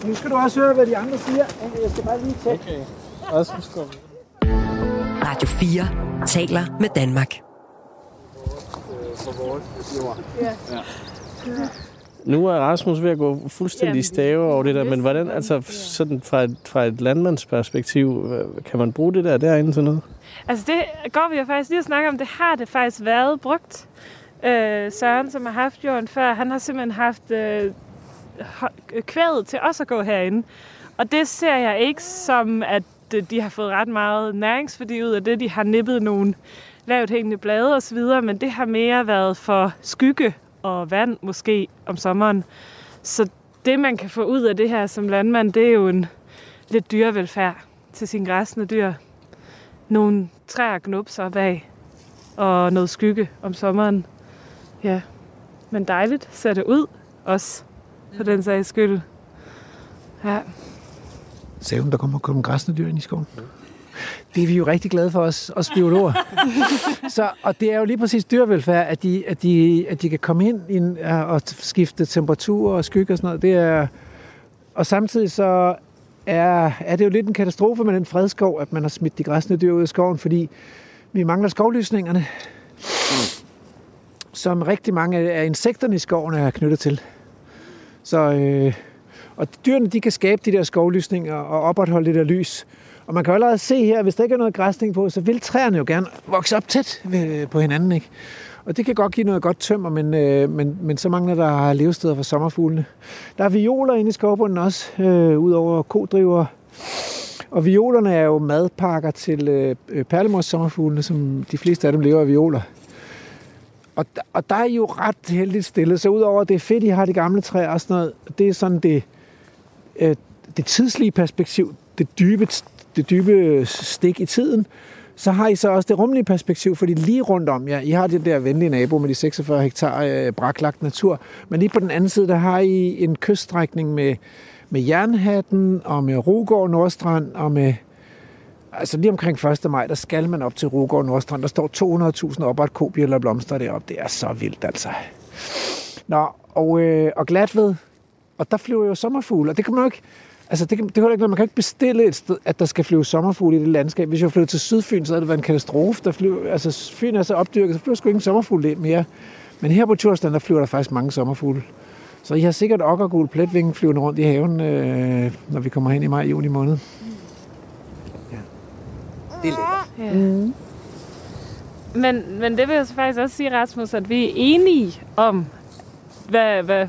Nu skal du også høre, hvad de andre siger. Jeg skal bare lige tjekke. Okay. Også skål. Radio 4 taler med Danmark. Nu er Rasmus ved at gå fuldstændig Jamen, stave over det der, men hvordan, altså ja. sådan fra et, fra et landmandsperspektiv, hvad- kan man bruge det der derinde til noget? Altså det går vi jo faktisk lige at snakke om, det har det faktisk været brugt. Øh, Søren, som har haft jorden før, han har simpelthen haft øh, kvædet til os at gå herinde. Og det ser jeg ikke som, at øh, de har fået ret meget næringsværdi ud af det. De har nippet nogle lavt hængende blade osv., men det har mere været for skygge og vand måske om sommeren. Så det, man kan få ud af det her som landmand, det er jo en lidt dyrevelfærd til sine græsne dyr nogle træer op af, og noget skygge om sommeren. Ja, men dejligt ser det ud også, for den sags skyld. Ja, Sagde hun, der kommer græsne dyr ind i skoven? Det er vi jo rigtig glade for os, os biologer. så, og det er jo lige præcis dyrevelfærd, at de, at de, at de kan komme ind i en, ja, og skifte temperatur og skygge og sådan noget. Det er, og samtidig så er, er det jo lidt en katastrofe med den fredskov, at man har smidt de græsne dyr ud af skoven, fordi vi mangler skovlysningerne, som rigtig mange af insekterne i skoven er knyttet til. Så, øh, og dyrene de kan skabe de der skovlysninger og opretholde det der lys. Og man kan jo allerede se her, hvis der ikke er noget græsning på, så vil træerne jo gerne vokse op tæt ved, på hinanden. Ikke? Og det kan godt give noget godt tømmer, men, øh, men, men så mangler der levesteder for sommerfuglene. Der er violer inde i skovbunden også, øh, ud over kodriver. Og violerne er jo madpakker til øh, øh perlemors sommerfuglene, som de fleste af dem lever af violer. Og, og der er jo ret heldigt stillet, så udover det er fedt, I har de gamle træer og sådan noget, det er sådan det, øh, det tidslige perspektiv, det dybe, det dybe stik i tiden, så har I så også det rumlige perspektiv, fordi lige rundt om jer, I har det der venlige nabo med de 46 hektar øh, braklagt natur, men lige på den anden side, der har I en kyststrækning med, med Jernhatten og med Rugård Nordstrand og med Altså lige omkring 1. maj, der skal man op til Rugård Nordstrand. Der står 200.000 op og og blomster deroppe. Det er så vildt, altså. Nå, og, øh, og Glatved, og der flyver jo sommerfugle, og det kan man jo ikke... Altså, det, kan, det kan ikke, man kan ikke bestille et sted, at der skal flyve sommerfugle i det landskab. Hvis jeg flyttede til Sydfyn, så havde det været en katastrofe. Der flyver, altså, Fyn er så opdyrket, så flyver sgu ikke sommerfugle mere. Men her på Tjursland, der flyver der faktisk mange sommerfugle. Så I har sikkert okkergul pletvinge flyvende rundt i haven, øh, når vi kommer hen i maj, juni måned. Ja. Det er lækkert. Ja. Mm. Men, men det vil jeg så faktisk også sige, Rasmus, at vi er enige om, hvad, hvad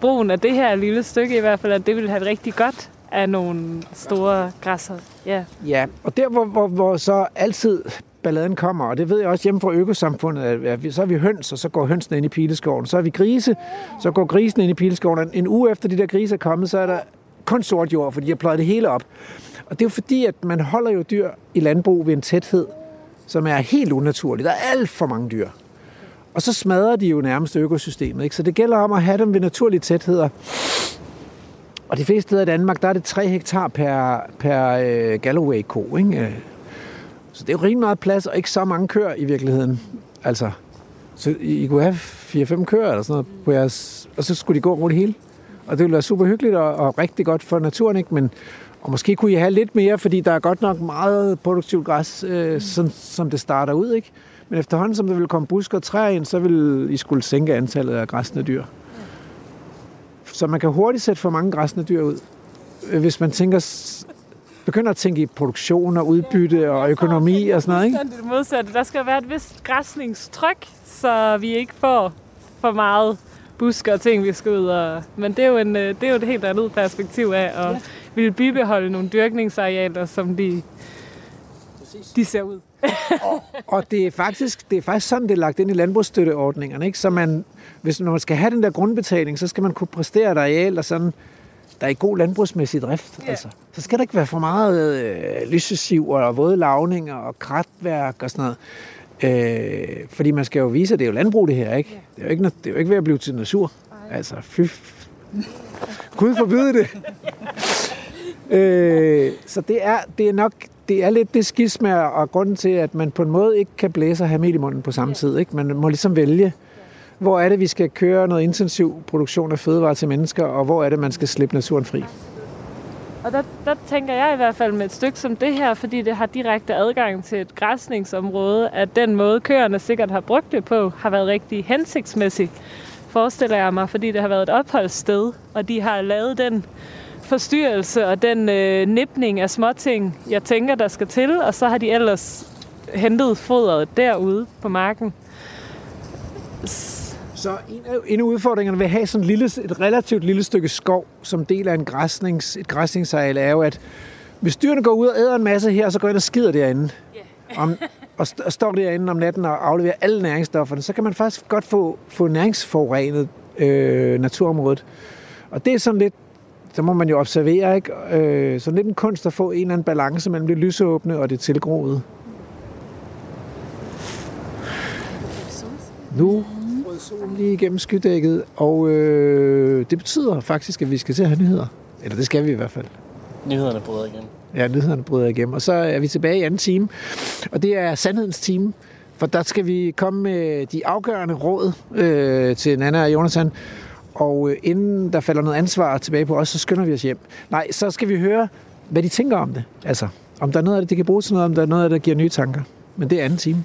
brugen af det her lille stykke i hvert fald, at det vil have rigtig godt af nogle store græsser. Ja, ja og der hvor, hvor, hvor så altid balladen kommer, og det ved jeg også hjemme fra økosamfundet, at så er vi høns, og så går hønsene ind i pileskoven. Så er vi grise, så går grisen ind i pileskoven. En uge efter de der grise er kommet, så er der kun sort jord, fordi de har pløjet det hele op. Og det er jo fordi, at man holder jo dyr i landbrug ved en tæthed, som er helt unaturlig. Der er alt for mange dyr. Og så smadrer de jo nærmest økosystemet. Ikke? Så det gælder om at have dem ved naturlige tætheder. Og de fleste steder i Danmark, der er det 3 hektar per, per øh, Galloway-ko. Ikke? Så det er jo rimelig meget plads, og ikke så mange køer i virkeligheden. Altså, så I, I kunne have 4-5 køer eller sådan noget på jeres, og så skulle de gå rundt det hele. Og det ville være super hyggeligt og, og rigtig godt for naturen, ikke? Men, og måske kunne I have lidt mere, fordi der er godt nok meget produktivt græs, øh, som, som det starter ud, ikke? Men efterhånden, som der vil komme busker og træer ind, så vil I skulle sænke antallet af græsne dyr. Så man kan hurtigt sætte for mange græsne dyr ud. Hvis man tænker, begynder at tænke i produktion og udbytte og økonomi og sådan noget, ikke? Det modsatte. Der skal være et vist græsningstryk, så vi ikke får for meget busker og ting, vi skal ud og... Men det er jo, en, det er jo et helt andet perspektiv af at ja. ville bibeholde nogle dyrkningsarealer, som de, de ser ud. og, og det er faktisk det er faktisk sådan, det er lagt ind i landbrugsstøtteordningerne. Ikke? Så man, hvis når man skal have den der grundbetaling, så skal man kunne præstere et areal, og sådan, der er i god landbrugsmæssig drift. Yeah. Altså. Så skal der ikke være for meget øh, lysesiv og våde lavninger og kratværk og sådan noget. Øh, fordi man skal jo vise, at det er jo landbrug det her, ikke? Yeah. Det, er jo ikke, det er jo ikke ved at blive til natur. Ej. Altså, fy. Gud forbyde det. øh, så det er, det er nok det er lidt det skisme og grunden til, at man på en måde ikke kan blæse og have mel i munden på samme tid. Ikke? Man må ligesom vælge, hvor er det, vi skal køre noget intensiv produktion af fødevarer til mennesker, og hvor er det, man skal slippe naturen fri. Og der, der tænker jeg i hvert fald med et stykke som det her, fordi det har direkte adgang til et græsningsområde, at den måde køerne sikkert har brugt det på, har været rigtig hensigtsmæssig, forestiller jeg mig, fordi det har været et opholdssted, og de har lavet den forstyrrelse og den øh, nipning af småting, jeg tænker, der skal til, og så har de ellers hentet fodret derude på marken. Så en af, en af udfordringerne ved at have sådan et, lille, et relativt lille stykke skov som del af en græsnings, et græsningsareal er jo, at hvis dyrene går ud og æder en masse her, så går ind og skider derinde. Yeah. om, og, st- og står derinde om natten og afleverer alle næringsstofferne, så kan man faktisk godt få, få næringsforurenet øh, naturområdet. Og det er sådan lidt så må man jo observere, ikke? Øh, så lidt en kunst at få en eller anden balance mellem det lysåbne og det tilgroede. Nu brød solen lige igennem skydækket, og øh, det betyder faktisk, at vi skal til at have nyheder. Eller det skal vi i hvert fald. Nyhederne bryder igen. Ja, nyhederne bryder igennem. Og så er vi tilbage i anden time, og det er sandhedens time. For der skal vi komme med de afgørende råd øh, til Nana og Jonathan og øh, inden der falder noget ansvar tilbage på os, så skynder vi os hjem. Nej, så skal vi høre, hvad de tænker om det. Altså, om der er noget af det, de kan bruge til noget, om der er noget af det, der giver nye tanker. Men det er anden time.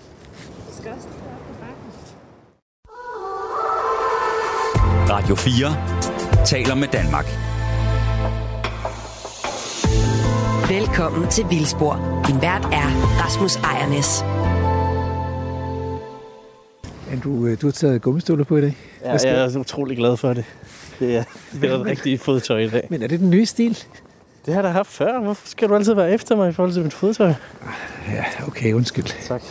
Radio 4 taler med Danmark. Velkommen til Vildspor. Din vært er Rasmus Ejernes. Du, øh, du har taget gummistøvler på i dag. Ja, jeg er utrolig glad for det. Det er, det er et rigtigt fodtøj i dag. Men er det den nye stil? Det har jeg da haft før. Hvorfor skal du altid være efter mig i forhold til mit fodtøj? Ja, okay, undskyld. Tak.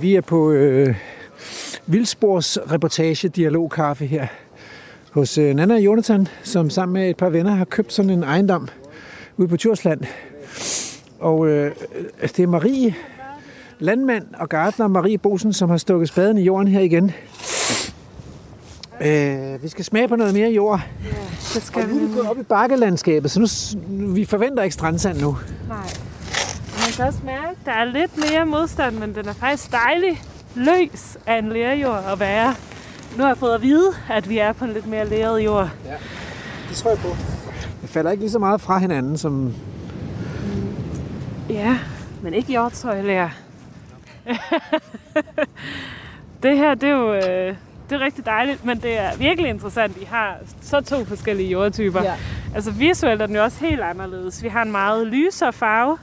Vi er på øh, Vildspors reportage dialogkaffe her hos øh, Nana og Jonathan, som sammen med et par venner har købt sådan en ejendom ude på Tjursland. Og øh, det er Marie, landmand og gartner Marie Bosen, som har stukket spaden i jorden her igen. Øh, vi skal smage på noget mere jord. Det skal Og nu er vi gået op i bakkelandskabet, så nu, vi forventer ikke strandsand nu. Nej. Man kan også mærke, at der er lidt mere modstand, men den er faktisk dejlig løs af en lærjord at være. Nu har jeg fået at vide, at vi er på en lidt mere læret jord. Det tror jeg på. Det falder ikke lige så meget fra hinanden, som Ja, men ikke hjortøjlær. det her, det er jo øh, det er rigtig dejligt, men det er virkelig interessant. I har så to forskellige jordtyper. Ja. Altså visuelt er den jo også helt anderledes. Vi har en meget lysere farve,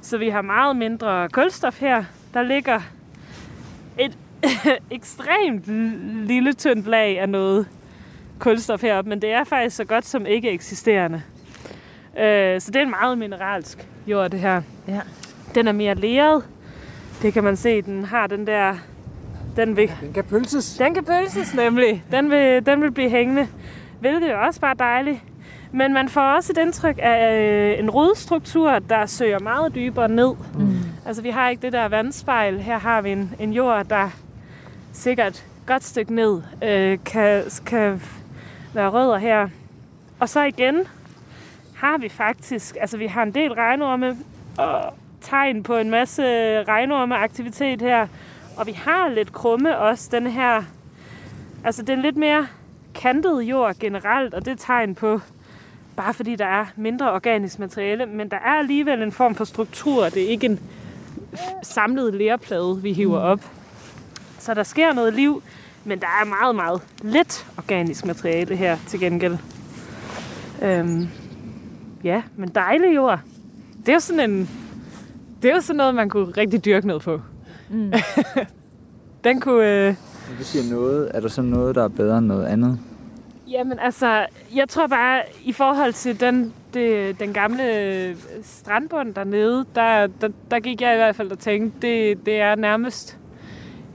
så vi har meget mindre kulstof her. Der ligger et ekstremt lille tyndt lag af noget kulstof heroppe, men det er faktisk så godt som ikke eksisterende. Øh, så det er en meget mineralsk jord, det her. Ja. Den er mere leret. Det kan man se, den har den der... Den vil, den kan pølses. den kan pølses nemlig. Den vil, den vil blive hængende. Hvilket er også bare dejligt. Men man får også et indtryk af øh, en rodstruktur, der søger meget dybere ned. Mm. Altså vi har ikke det der vandspejl. Her har vi en, en jord, der sikkert et godt stykke ned øh, kan, kan være rødder her. Og så igen har vi faktisk, altså vi har en del regnorme og tegn på en masse regnormeaktivitet her. Og vi har lidt krumme også, den her, altså det er lidt mere kantet jord generelt, og det er tegn på, bare fordi der er mindre organisk materiale, men der er alligevel en form for struktur. Det er ikke en samlet lerplade, vi hiver op. Så der sker noget liv, men der er meget, meget lidt organisk materiale her til gengæld. Øhm, ja, men dejlig jord. Det er jo sådan en... Det er jo sådan noget, man kunne rigtig dyrke noget på. Mm. Den kunne... Øh, du siger noget, er der så noget, der er bedre end noget andet? Jamen altså, jeg tror bare, i forhold til den, det, den gamle øh, strandbund dernede, der, der, der gik jeg i hvert fald og tænkte, det, det er nærmest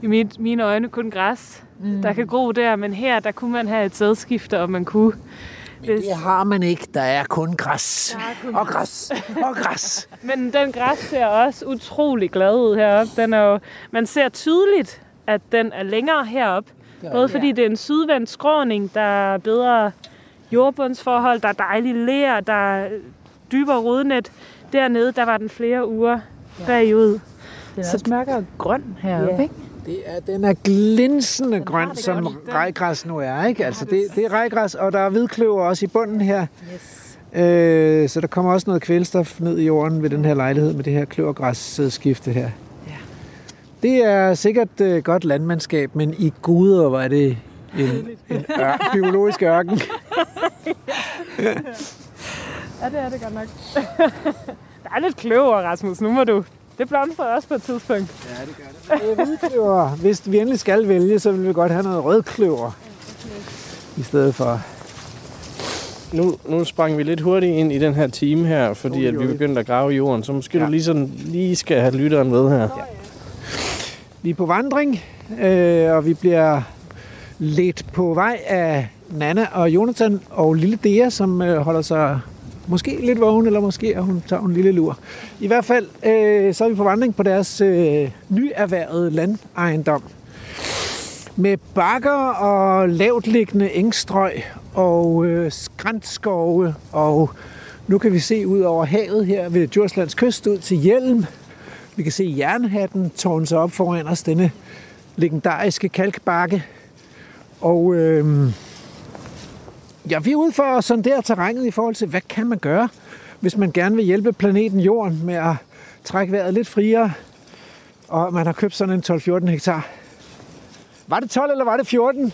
i mit, mine øjne kun græs, mm. der kan gro der. Men her, der kunne man have et sædskifte, og man kunne... Hvis, Det har man ikke. Der er kun græs. Er kun Og græs. Og græs. Men den græs ser også utrolig glad ud heroppe. Den er jo, man ser tydeligt, at den er længere heroppe. Både fordi det er en sydvendt skråning, der er bedre jordbundsforhold, der er dejlig ler, der er dybere rodnet. Dernede, der var den flere uger bagud. Den er også mørkere grøn heroppe, Ja. ikke? Det er, den er glinsende grøn, det som. Den- rejgræs nu er. Ikke? Altså, det, det er rejgræs, og der er hvidkløver også i bunden her. Yes. Øh, så der kommer også noget kvælstof ned i jorden ved den her lejlighed med det her kløvergræsskifte her. Ja. Det er sikkert øh, godt landmandskab, men i guder var det en, en ør, biologisk ørken. Ja, det er det godt nok. der er lidt kløver, Rasmus. Nu må du... Det blomstrer også på et tidspunkt. Det er hvidkløver. Hvis vi endelig skal vælge, så vil vi godt have noget rødkløver i stedet for. Nu, nu sprang vi lidt hurtigt ind i den her time her, fordi at vi begyndte at grave i jorden. Så måske Ja. ja. du lige, sådan, lige skal have lytteren med her. Ja. Vi er på vandring, øh, og vi bliver ledt på vej af Nana og Jonathan og lille Dea, som øh, holder sig måske lidt vågen, eller måske er hun tager en lille lur. I hvert fald øh, så er vi på vandring på deres øh, nyerhvervede landejendom. Med bakker og lavtliggende engstrøg og øh, skræntskove, og nu kan vi se ud over havet her ved Djurslands kyst ud til Hjelm. Vi kan se jernhatten tårne sig op foran os, denne legendariske kalkbakke. Og øh, ja, vi er ude for at sondere terrænet i forhold til, hvad kan man gøre, hvis man gerne vil hjælpe planeten Jorden med at trække vejret lidt friere, og man har købt sådan en 12-14 hektar. Var det 12 eller var det 14?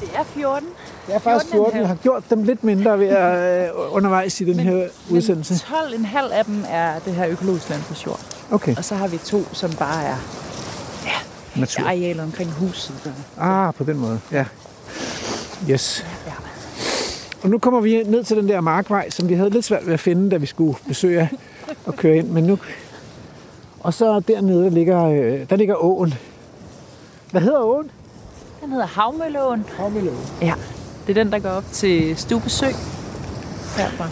Det er 14. Det er faktisk 14. Jeg har gjort dem lidt mindre ved at, øh, undervejs i den Men- her udsendelse. 12,5 af dem er det her økologisk landbrugsjord. Okay, Og så har vi to, som bare er natur. arealet omkring huset. Der. Ah, på den måde, ja. Yes. Og nu kommer vi ned til den der markvej, som vi havde lidt svært ved at finde, da vi skulle besøge og køre ind. Men nu... Og så dernede, der ligger, øh, der ligger åen. Hvad hedder åen? Den hedder Havmølleåen. Havmølleåen. Ja, det er den, der går op til Stubesø. Herfra.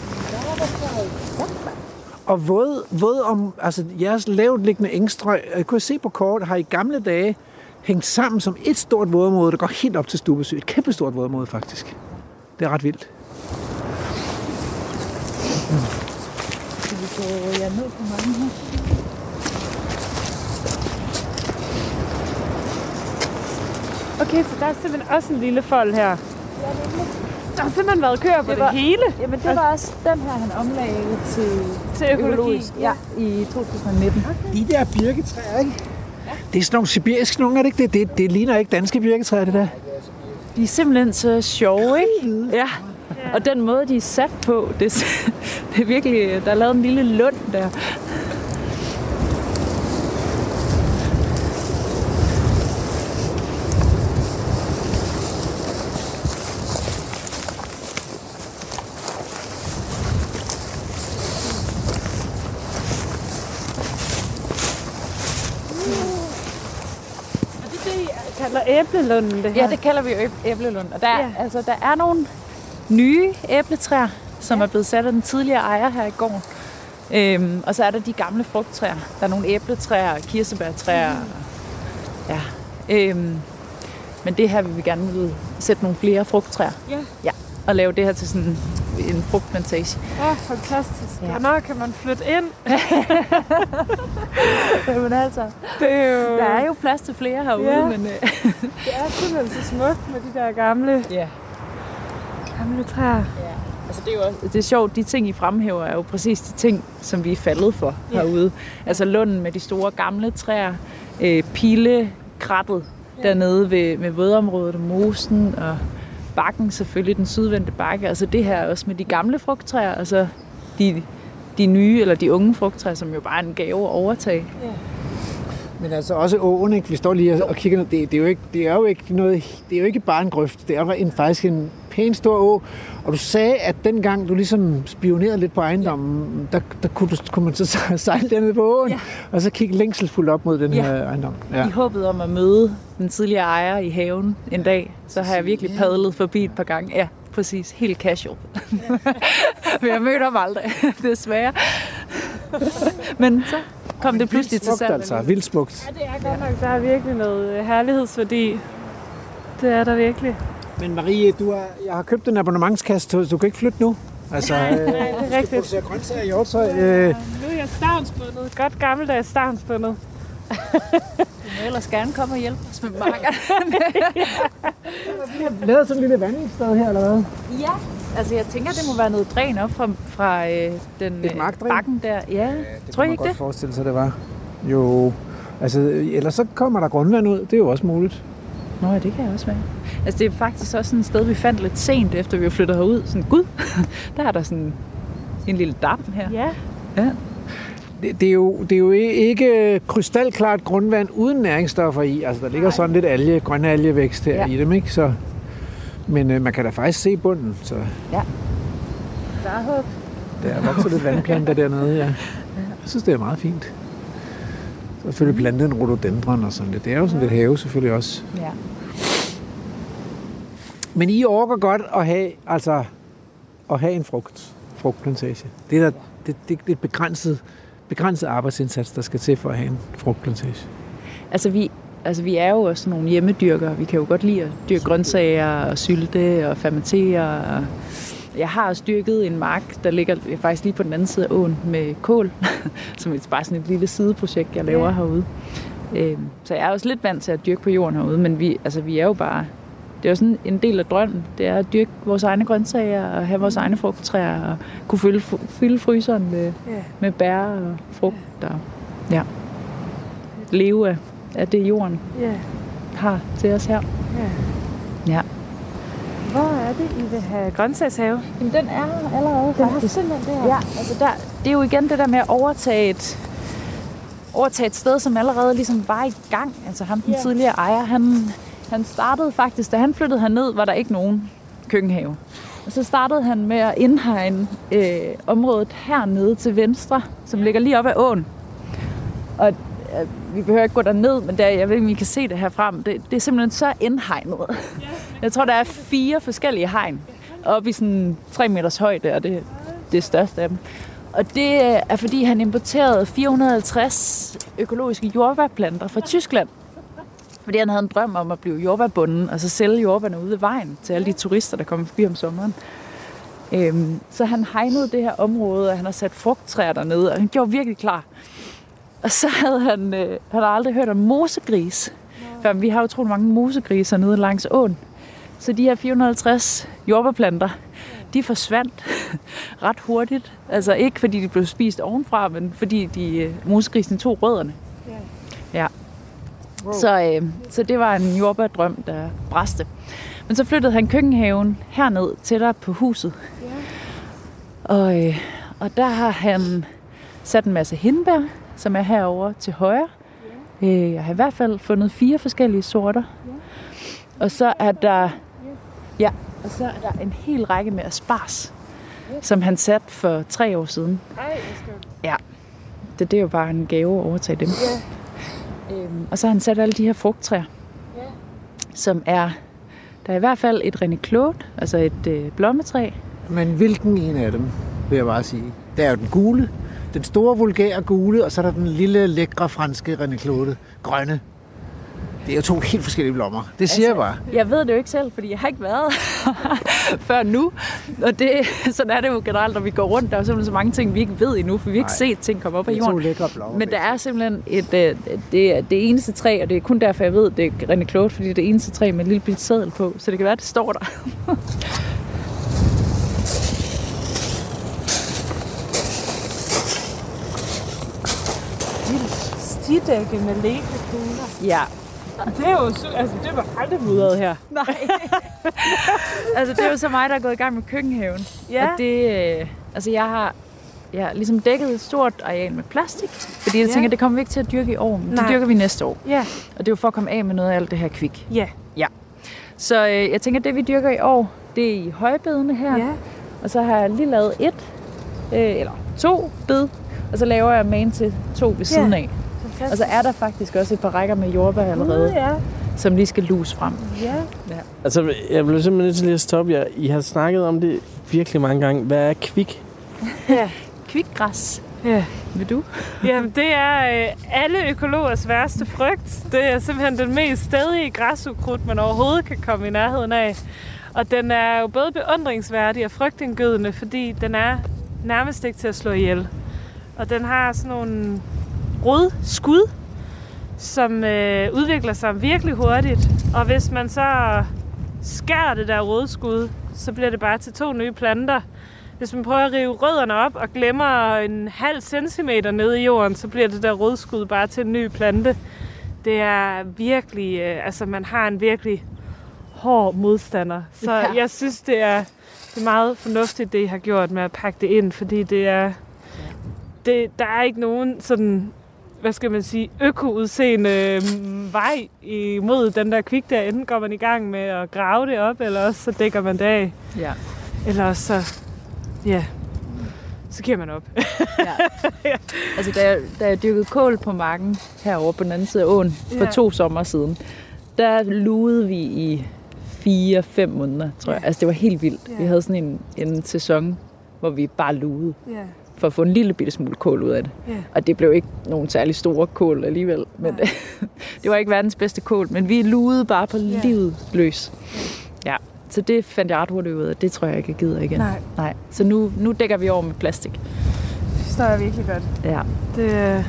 Og våd, våd om, altså jeres lavt liggende engstrøg, jeg kunne se på kort, har i gamle dage hængt sammen som et stort vådområde, der går helt op til Stubesø. Et kæmpe stort vådområde, faktisk. Det er ret vildt. Skal vi gå ja, ned på mange her? Okay, så der er simpelthen også en lille fold her. Der har simpelthen været køer på det, var- det hele Jamen, det var også den her, han omlagde til til økologi. økologisk. Ja, i 2019. De der birketræer, ikke? Det er sådan nogle sibiriske nogle, er det ikke det? Det, det ligner ikke danske birketræer, det der. De er simpelthen så sjove, ikke? Ja. Og den måde, de er sat på, det, er- det er virkelig... Der er lavet en lille lund der. Er kalder æblelunden, det her. Ja, det kalder vi æblelund. Og der, Ja. ja. altså, der er nogle nye æbletræer, som ja. er blevet sat af den tidligere ejer her i går. Øhm, og så er der de gamle frugttræer. Der er nogle æbletræer, kirsebærtræer. Mm. Ja. Øhm, men det her vil vi gerne ud sætte nogle flere frugttræer. Ja. ja. Og lave det her til sådan en frugtplantage. Oh, fantastisk. Ja. Ja. Hvornår kan man flytte ind? Men altså, Det er jo, der er jo plads til flere herude, Ja. men øh, det er simpelthen så smukt med de der gamle, ja. Gamle træer. Altså, det er jo også, det er sjovt, de ting, I fremhæver, er jo præcis de ting, som vi er faldet for Ja. herude. Altså lunden med de store gamle træer, øh, pilekrattet ja. dernede ved, med vådområdet og mosen, og bakken selvfølgelig, den sydvendte bakke. Altså det her også med de gamle frugttræer, og så de, de nye, eller de unge frugttræer, som jo bare er en gave at overtage. Men altså også åen, ikke? Vi står lige og- og kigger ned. Det, det, er jo ikke, det er jo ikke noget, det er jo ikke bare en grøft. Det er jo en, faktisk en pæn stor å. Og du sagde, at dengang du ligesom spionerede lidt på ejendommen, ja. der, der kunne, du, kunne man så sejle dernede på åen, ja. Og så kigge længselsfuldt op mod den Ja. her ejendom. Ja. I håbet om at møde den tidligere ejer i haven en dag, så har jeg virkelig padlet forbi et par gange. Ja, præcis. Helt casual. Men jeg mødte ham aldrig, desværre. Men så kom det pludselig til salg. altså, vildt smukt. Ja, det er godt nok. Der er virkelig noget øh, herlighedsværdi. Det er der virkelig. Men Marie, du har, jeg har købt en abonnementskasse, så du kan ikke flytte nu. Altså, nej, Nej, det er rigtigt. producere grøntsager i Hjortøj. Øh, Nu er jeg stavnsbundet. Godt gammeldags stavnsbundet. Du må ellers gerne komme og hjælpe os med marker. lavet sådan en lille vandingssted her, eller hvad? ja, altså jeg tænker, det må være noget dræn op fra, fra øh, den Et øh, markdræn? bakken der. Ja, Det tror man ikke godt det? forestille sig, det var. Jo, altså, ellers så kommer der grundvand ud. Det er jo også muligt. Nå, ja, det kan også være. Altså det er faktisk også sådan et sted, vi fandt lidt sent, efter vi var flyttet herud. Sådan, gud, der er der sådan en lille dam her. Ja. Det, det, er jo, det er jo ikke krystalklart grundvand uden næringsstoffer i. Altså, der ligger sådan lidt alge, grøn algevækst her ja. Ja. i dem, ikke? Så, men øh, man kan da faktisk se bunden, så Der er håb. der er vokset lidt vandplanter dernede, ja. Jeg synes, det er meget fint. Selvfølgelig plantet en rhododendron og sådan lidt. Det er jo sådan lidt have selvfølgelig også. Ja. Men I orker godt at have, altså, at have en frugt, frugtplantage. Det er, der, det, det, det er et begrænset, begrænset arbejdsindsats, der skal til for at have en frugtplantage. Altså vi, altså vi er jo også nogle hjemmedyrkere. Vi kan jo godt lide at dyrke grøntsager og sylte og fermentere. Og jeg har også dyrket en mark, der ligger faktisk lige på den anden side af åen med kål, som er bare sådan et lille sideprojekt, jeg laver Ja. ja. herude. Øhm, Så jeg er også lidt vant til at dyrke på jorden herude, men vi, altså, vi er jo bare... Det er jo sådan en del af drømmen. Det er at dyrke vores egne grøntsager og have vores egne frugttræer og kunne fylde, fylde fryseren med, Ja. med bær og frugt. Og, ja. Leve af, af det, jorden Ja. har til os her. Ja. Ja. Er det, I vil have grøntsagshave? Jamen, den er her allerede Den faktisk. simpelthen det her. Ja, altså der, det er jo igen det der med at overtage et, overtage et sted, som allerede ligesom var i gang. Altså ham, den Ja. tidligere ejer, han, han startede faktisk, da han flyttede herned, var der ikke nogen køkkenhave. Og så startede han med at indhegne øh, området hernede til venstre, som ligger lige op ad åen. Og vi behøver ikke gå derned, men der, jeg ved ikke, om I kan se det herfra, men det, det er simpelthen så indhegnet. Jeg tror, der er fire forskellige hegn oppe i sådan 3 meters højde, og det, det er største af dem. Og det er, fordi han importerede 450 økologiske jordbærplanter fra Tyskland. Fordi han havde en drøm om at blive jordbærbunden, og så sælge jordbærne ude ved vejen til alle de turister, der kommer forbi om sommeren. Øhm, så han hegnede det her område, og han har sat frugttræer dernede, og han gjorde virkelig klar. Og så havde han, øh, han havde aldrig hørt om mosegris. For vi har utrolig mange mosegriser nede langs åen. Så de her 450 jordbærplanter, de forsvandt ret hurtigt. Altså ikke fordi de blev spist ovenfra, men fordi de, øh, mosegrisen tog rødderne. Ja. Så, øh, så det var en jordbærdrøm, der bræste. Men så flyttede han køkkenhaven herned, tættere på huset. Og, øh, og der har han sat en masse hindbær, som er herover til højre. Øh, jeg har i hvert fald fundet fire forskellige sorter. Og så er der ja, og så er der en hel række med asparges, som han satte for tre år siden. Ja, det, det er jo bare en gave at overtage dem. Ja. Øhm, og så har han sat alle de her frugttræer, Ja. som er, der er i hvert fald et René Claude, altså et øh, blommetræ. Men hvilken en af dem, vil jeg bare sige? Der er jo den gule, den store vulgære gule, og så er der den lille lækre franske René Claude, grønne. Det er jo to helt forskellige blommer. Det siger altså, jeg bare. Jeg ved det jo ikke selv, fordi jeg har ikke været før nu. Og det, sådan er det jo generelt, når vi går rundt. Der er simpelthen så mange ting, vi ikke ved endnu, for vi har ikke set ting komme op af er jorden. lækre blommer. Men der er simpelthen et, øh, det, er det eneste træ, og det er kun derfor, jeg ved, det er René Claude, fordi det er det eneste træ med en lille bitte seddel på. Så det kan være, det står der. Stidække med lægekugler. Ja, Det er jo altså, det var aldrig mudret her. Nej. altså, det er jo så mig, der er gået i gang med køkkenhaven. Ja. Og det, øh, altså, jeg har, jeg har ligesom dækket et stort areal med plastik. Fordi jeg Ja. tænker, det kommer vi ikke til at dyrke i år, men det dyrker vi næste år. Ja. Og det er jo for at komme af med noget af alt det her kvik. Ja. Så øh, jeg tænker, det vi dyrker i år, det er i højbedene her. Ja. Og så har jeg lige lavet et, øh, eller to bed, og så laver jeg magen til to ved siden af. Og så er der faktisk også et par rækker med jordbær allerede, Ja. som lige skal lus frem. Ja. Altså, jeg blev simpelthen nødt til lige at stoppe jer. I har snakket om det virkelig mange gange. Hvad er kvik? Kvikgræs. Ja. Vil du? Jamen, det er øh, alle økologers værste frygt. Det er simpelthen den mest stedige græsukrudt, man overhovedet kan komme i nærheden af. Og den er jo både beundringsværdig og frygtindgydende, fordi den er nærmest ikke til at slå ihjel. Og den har sådan nogle rodskud, som øh, udvikler sig virkelig hurtigt. Og hvis man så skærer det der rodskud, så bliver det bare til to nye planter. Hvis man prøver at rive rødderne op og glemmer en halv centimeter nede i jorden, så bliver det der rodskud bare til en ny plante. Det er virkelig, øh, altså man har en virkelig hård modstander. Så ja. jeg synes, det er, det er meget fornuftigt, det I har gjort med at pakke det ind, fordi det er, det, der er ikke nogen sådan, hvad skal man sige, økoudseende øh, vej imod den der kvik der. Enten går man i gang med at grave det op, eller også så dækker man det af. Ja. Eller også så, ja, så giver man op. ja. Altså, da jeg, da jeg dyrkede kål på marken herovre på den anden side af åen for Ja. to sommer siden, der lugede vi i 4-5 måneder, tror jeg. Altså, det var helt vildt. Ja. Vi havde sådan en, en sæson, hvor vi bare lugede Ja, for at få en lille bitte smule kål ud af det. ja. Og det blev ikke nogen særlig store kål alligevel. Men det var ikke verdens bedste kål, men vi lugede bare på Ja. livet løs. Ja, så det fandt jeg ret hurtigt ud af. Det tror jeg ikke, jeg gider igen. Nej. Nej. Så nu, nu dækker vi over med plastik. Det forstår jeg virkelig godt. Ja. Det, øh,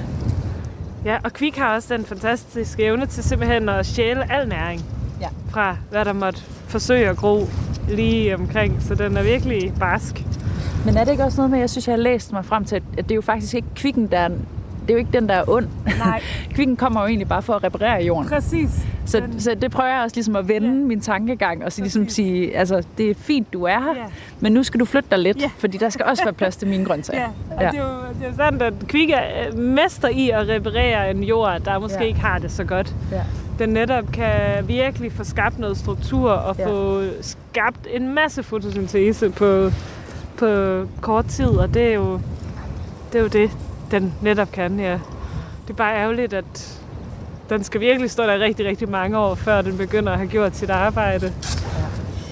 ja, og kvik har også den fantastiske evne til simpelthen at stjæle al næring Ja. fra, hvad der måtte forsøge at gro lige omkring. Så den er virkelig barsk. Men er det ikke også noget med, jeg synes, jeg har læst mig frem til, at det er jo faktisk ikke kvikken, der er, det er jo ikke den, der er ond. Nej, Kvikken kommer jo egentlig bare for at reparere jorden. præcis. Så, så det prøver jeg også ligesom at vende ja. min tankegang, og så ligesom sige, altså det er fint, du er her, Ja. men nu skal du flytte dig lidt, Ja. fordi der skal også være plads til mine grøntsager. Ja, og ja. det, er jo, det er jo sådan, at Kvik er øh, mester i at reparere en jord, der måske Ja. ikke har det så godt. Ja. Den netop kan virkelig få skabt noget struktur og ja. få skabt en masse fotosyntese på, på kort tid, og det er jo det, er jo det den netop kan, ja. Det er bare ærgerligt, at den skal virkelig stå der rigtig, rigtig mange år, før den begynder at have gjort sit arbejde.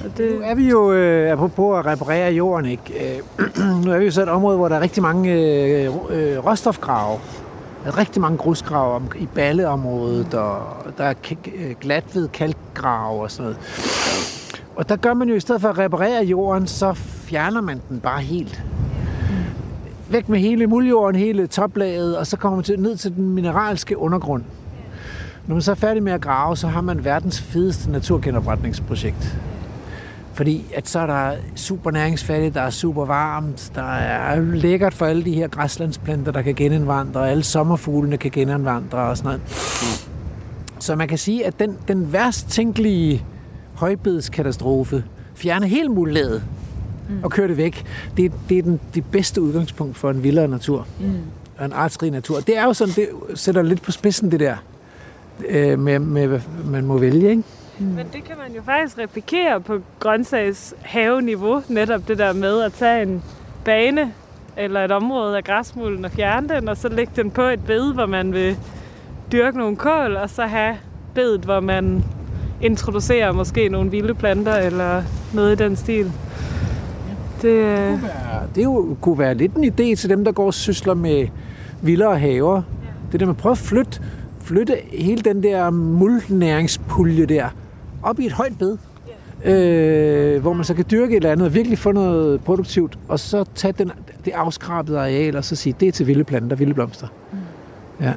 Og det, Nu er vi jo, øh, apropos at reparere jorden, ikke? Øh, nu er vi jo så et område, hvor der er rigtig mange øh, øh, råstofgrave. Der er rigtig mange grusgrave om, i balleområdet, og der er øh, glat ved glatved kalkgrave og sådan noget. Og der gør man jo i stedet for at reparere jorden, så fjerner man den bare helt. Væk med hele muldjorden, hele toplaget, og så kommer man til, ned til den mineralske undergrund. Når man så er færdig med at grave, så har man verdens fedeste naturgenopretningsprojekt. Fordi at så er der super næringsfattigt, der er super varmt, der er lækkert for alle de her græslandsplanter, der kan genindvandre, og alle sommerfuglene kan genindvandre og sådan noget. Så man kan sige, at den, den værst tænkelige højbedskatastrofe fjerner helt mulighed og kører det væk. Det, det er den, det bedste udgangspunkt for en vildere natur. Mm. Og en artsrig natur. Det er jo sådan, det sætter lidt på spidsen det der, øh, med, med, hvad man må vælge, ikke? Men det kan man jo faktisk replikere på grøntsags haveniveau, netop det der med at tage en bane eller et område af græsmulden og fjerne den, og så lægge den på et bed, hvor man vil dyrke nogle kål, og så have bedet, hvor man introducerer måske nogle vilde planter eller noget i den stil. Det, øh, være- det jo, kunne være lidt en idé til dem, der går og sysler med vildere haver. Det der med at prøve at flytte, flytte hele den der muldnæringspulje der op i et højt bed. Øh, hvor man så kan dyrke et eller andet og virkelig få noget produktivt, og så tage den, det afskrabede areal og så sige, det er til vilde planter, vilde blomster. Ja.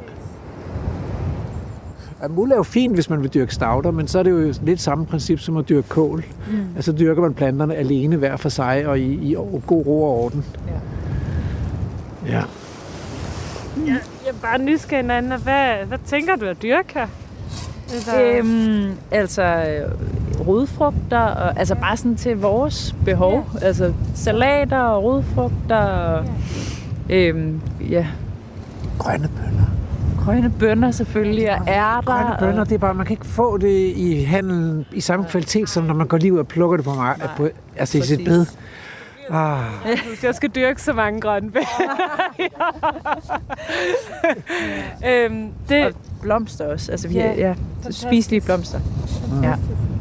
Og muld er jo fint, hvis man vil dyrke stauder, men så er det jo lidt samme princip som at dyrke kål. Mm. Altså dyrker man planterne alene hver for sig og i, i god ro og orden. Ja. ja. jeg er bare nysgerrig, Anna. Hvad, hvad tænker du at dyrke her? Altså, Øhm, altså rodfrugter, og, altså bare sådan til vores behov. Ja. Altså salater og rodfrugter og øhm, ja, Grønne bønner. Grønne bønner selvfølgelig, og ærter. Grønne bønner, og, det er bare, man kan ikke få det i handelen i samme kvalitet, som når man går lige ud og plukker det på, mar- på altså i sit præcis. bed. Ah, jeg skal dyrke så mange grønne bær. øhm, det, og blomster også. Altså vi Ja, ja, spiselige blomster. Ja.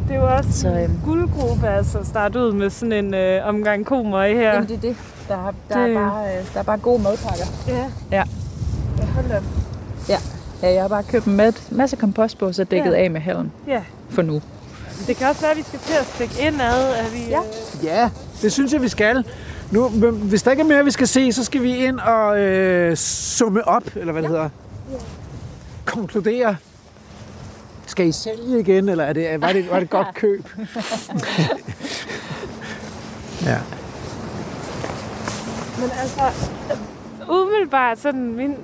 det er jo også Så, så, øhm, en guldgruppe, altså at starte ud med sådan en øh, omgang komøg her. Jamen, det er det. Der, er- der, Det- er bare, øh, der er bare gode madpakker. Ja. Ja. ja hold da. Ja. ja, jeg har bare købt en mat- masse kompostbåser dækket Ja. af med halm Ja. for nu. Det kan også være, at vi skal til at stikke indad. At vi, Ja. øh, ja, det synes jeg, vi skal. Nu, hvis der ikke er mere, vi skal se, så skal vi ind og øh, summe op, eller hvad det hedder. Konkludere. Skal I sælge igen, eller er det, var, det, var det et godt køb? ja. Men altså, umiddelbart sådan min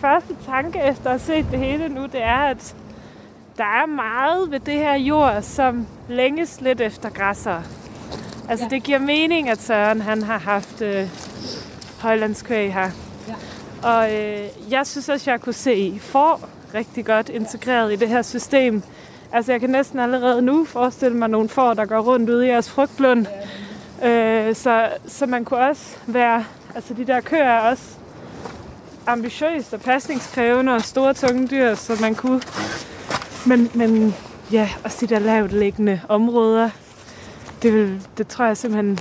første tanke efter at have set det hele nu, det er, at der er meget ved det her jord, som længes lidt efter græsser. Altså ja. det giver mening, at Søren han har haft øh, højlandskvæg her. Ja. Og øh, jeg synes også, jeg kunne se får rigtig godt integreret i det her system. Altså jeg kan næsten allerede nu forestille mig nogle får, der går rundt ude i jeres frugtlund. Øh, så, så man kunne også være, altså de der køer er også ambitiøst og pasningskrævende og store tunge dyr, så man kunne, men, men ja, også de der lavt liggende områder, det, vil, det tror jeg simpelthen,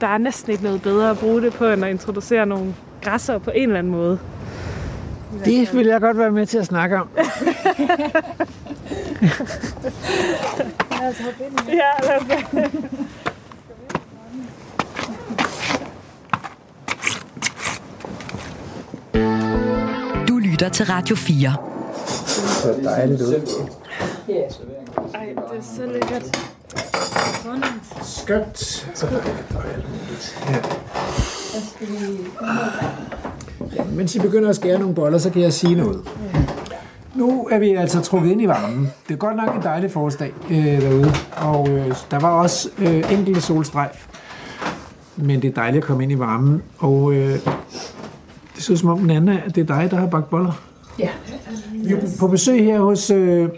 der er næsten ikke noget bedre at bruge det på, end at introducere nogle græsser på en eller anden måde. Det vil jeg godt være med til at snakke om. Ja, altså. Du lytter til Radio 4. Så dejligt ud. Ej, det er så lækkert. Skønt. Ja. Mens I begynder at skære nogle boller, så kan jeg sige noget. Nu er vi altså trukket ind i varmen. Det er godt nok en dejlig forårsdag øh, derude, og øh, der var også øh, enkelte solstrejf. Men det er dejligt at komme ind i varmen, og øh, det ser ud som om, Nana, at det er dig, der har bagt boller. Ja. Vi er på besøg her hos øh,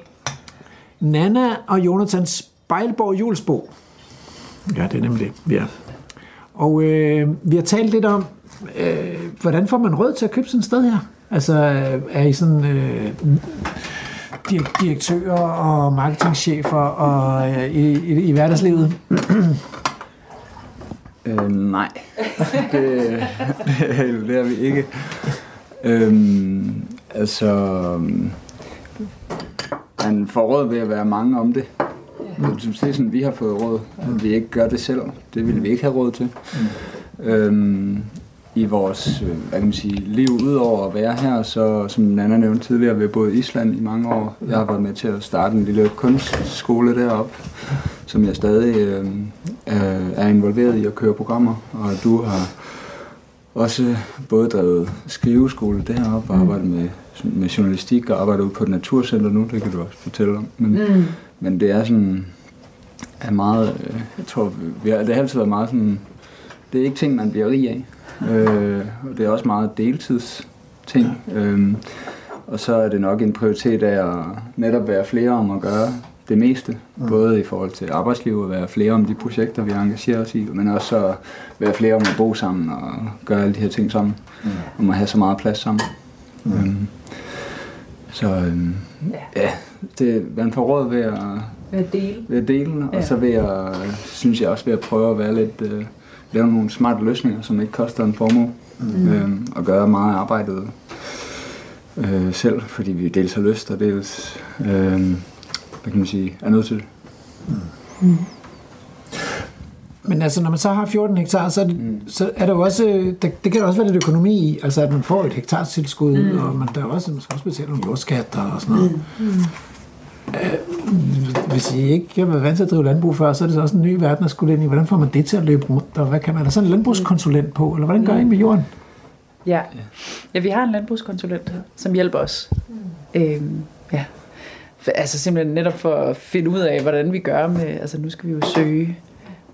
Nana og Jonathan Spejlborg Julesbo. Ja, det er nemlig det, vi er. Og øh, vi har talt lidt om, øh, hvordan får man råd til at købe sådan et sted her? Altså, øh, er I sådan øh, direk- direktører og marketingchefer og øh, i, i, i hverdagslivet? Øh, nej, det, det, det er vi ikke. Øhm, altså, man får råd ved at være mange om det. Det er sådan, vi har fået råd, at vi ikke gør det selv. Det ville vi ikke have råd til. Øhm, I vores øh, hvad kan man sige, liv, udover at være her, så som Nana nævnte tidligere, vi har boet i Island i mange år. Jeg har været med til at starte en lille kunstskole deroppe, som jeg stadig øh, øh, er involveret i at køre programmer. Og du har også både drevet skriveskole deroppe og arbejdet med, med journalistik og arbejdet ude på et naturcenter nu, det kan du også fortælle om. Men, mm. men det er sådan, er meget, øh, jeg tror, vi har, det har altid været meget sådan, det er ikke ting, man bliver rig af. Øh, og det er også meget deltids ting. Øh, og så er det nok en prioritet af at netop være flere om at gøre det meste. Mm. Både i forhold til arbejdsliv og være flere om de projekter, vi engagerer os i, men også at være flere om at bo sammen og gøre alle de her ting sammen. Mm. Om at have så meget plads sammen. Mm. Øhm, så øhm, ja. ja, det, man får råd ved at, Ved at dele. ved at dele, og Ja. så ved at, synes jeg også ved at prøve at være lidt, øh, lave nogle smarte løsninger, som ikke koster en formue, mm. øhm, og gøre meget af arbejdet øh, selv, fordi vi dels har lyst, og dels, øh, hvad kan man sige, er nødt til det. Men altså, når man så har 14 hektar, så er, det, mm. så er der jo også, øh, der, det kan der også være lidt økonomi i, altså at man får et hektartilskud, mm. og man, der er også, man skal også betale nogle jordskatter og sådan noget. Mm. Øh, hvis I ikke har været vant til at drive landbrug før, så er det så også en ny verden at skulle ind i. Hvordan får man det til at løbe rundt? Og hvad kan man? Er der sådan en landbrugskonsulent på, eller hvordan gør I med jorden? Ja. ja, vi har en landbrugskonsulent, som hjælper os. Øhm, ja. Altså simpelthen netop for at finde ud af, hvordan vi gør med, altså nu skal vi jo søge,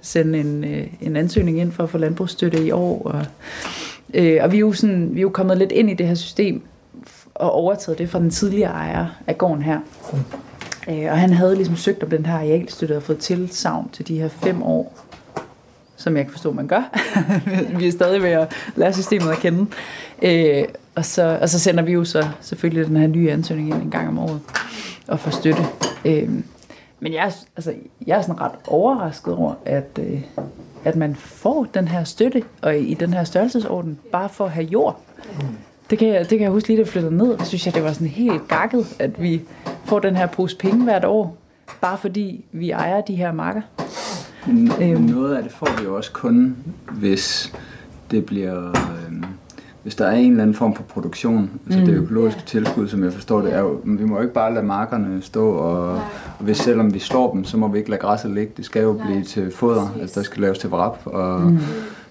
sende en, øh, en ansøgning ind for at få landbrugsstøtte i år, og, øh, og vi, er jo sådan, vi er jo kommet lidt ind i det her system, og overtaget det fra den tidligere ejer af gården her. Øh, og han havde ligesom søgt om den her arealstøtte og fået tilsavn til de her fem år, som jeg kan forstå, man gør. vi er stadig ved at lære systemet at kende. Øh, og, så, og så sender vi jo så selvfølgelig den her nye ansøgning ind en gang om året og får støtte. Øh, men jeg, altså, jeg er sådan ret overrasket over, at, øh, at man får den her støtte, og i den her størrelsesorden, bare for at have jord. Det kan, jeg, det kan jeg huske lige, da jeg flyttede ned. Det synes jeg, det var sådan helt gakket, at vi får den her pose penge hvert år, bare fordi vi ejer de her marker. Men, Øhm. noget af det får vi jo også kun, hvis det bliver... Øhm, hvis der er en eller anden form for produktion, altså Mm. det økologiske tilskud, som jeg forstår det, er jo, vi må jo ikke bare lade markerne stå, og, og hvis selvom vi slår dem, så må vi ikke lade græsset ligge. Det skal jo blive til foder, altså der skal laves til vrap, og Mm.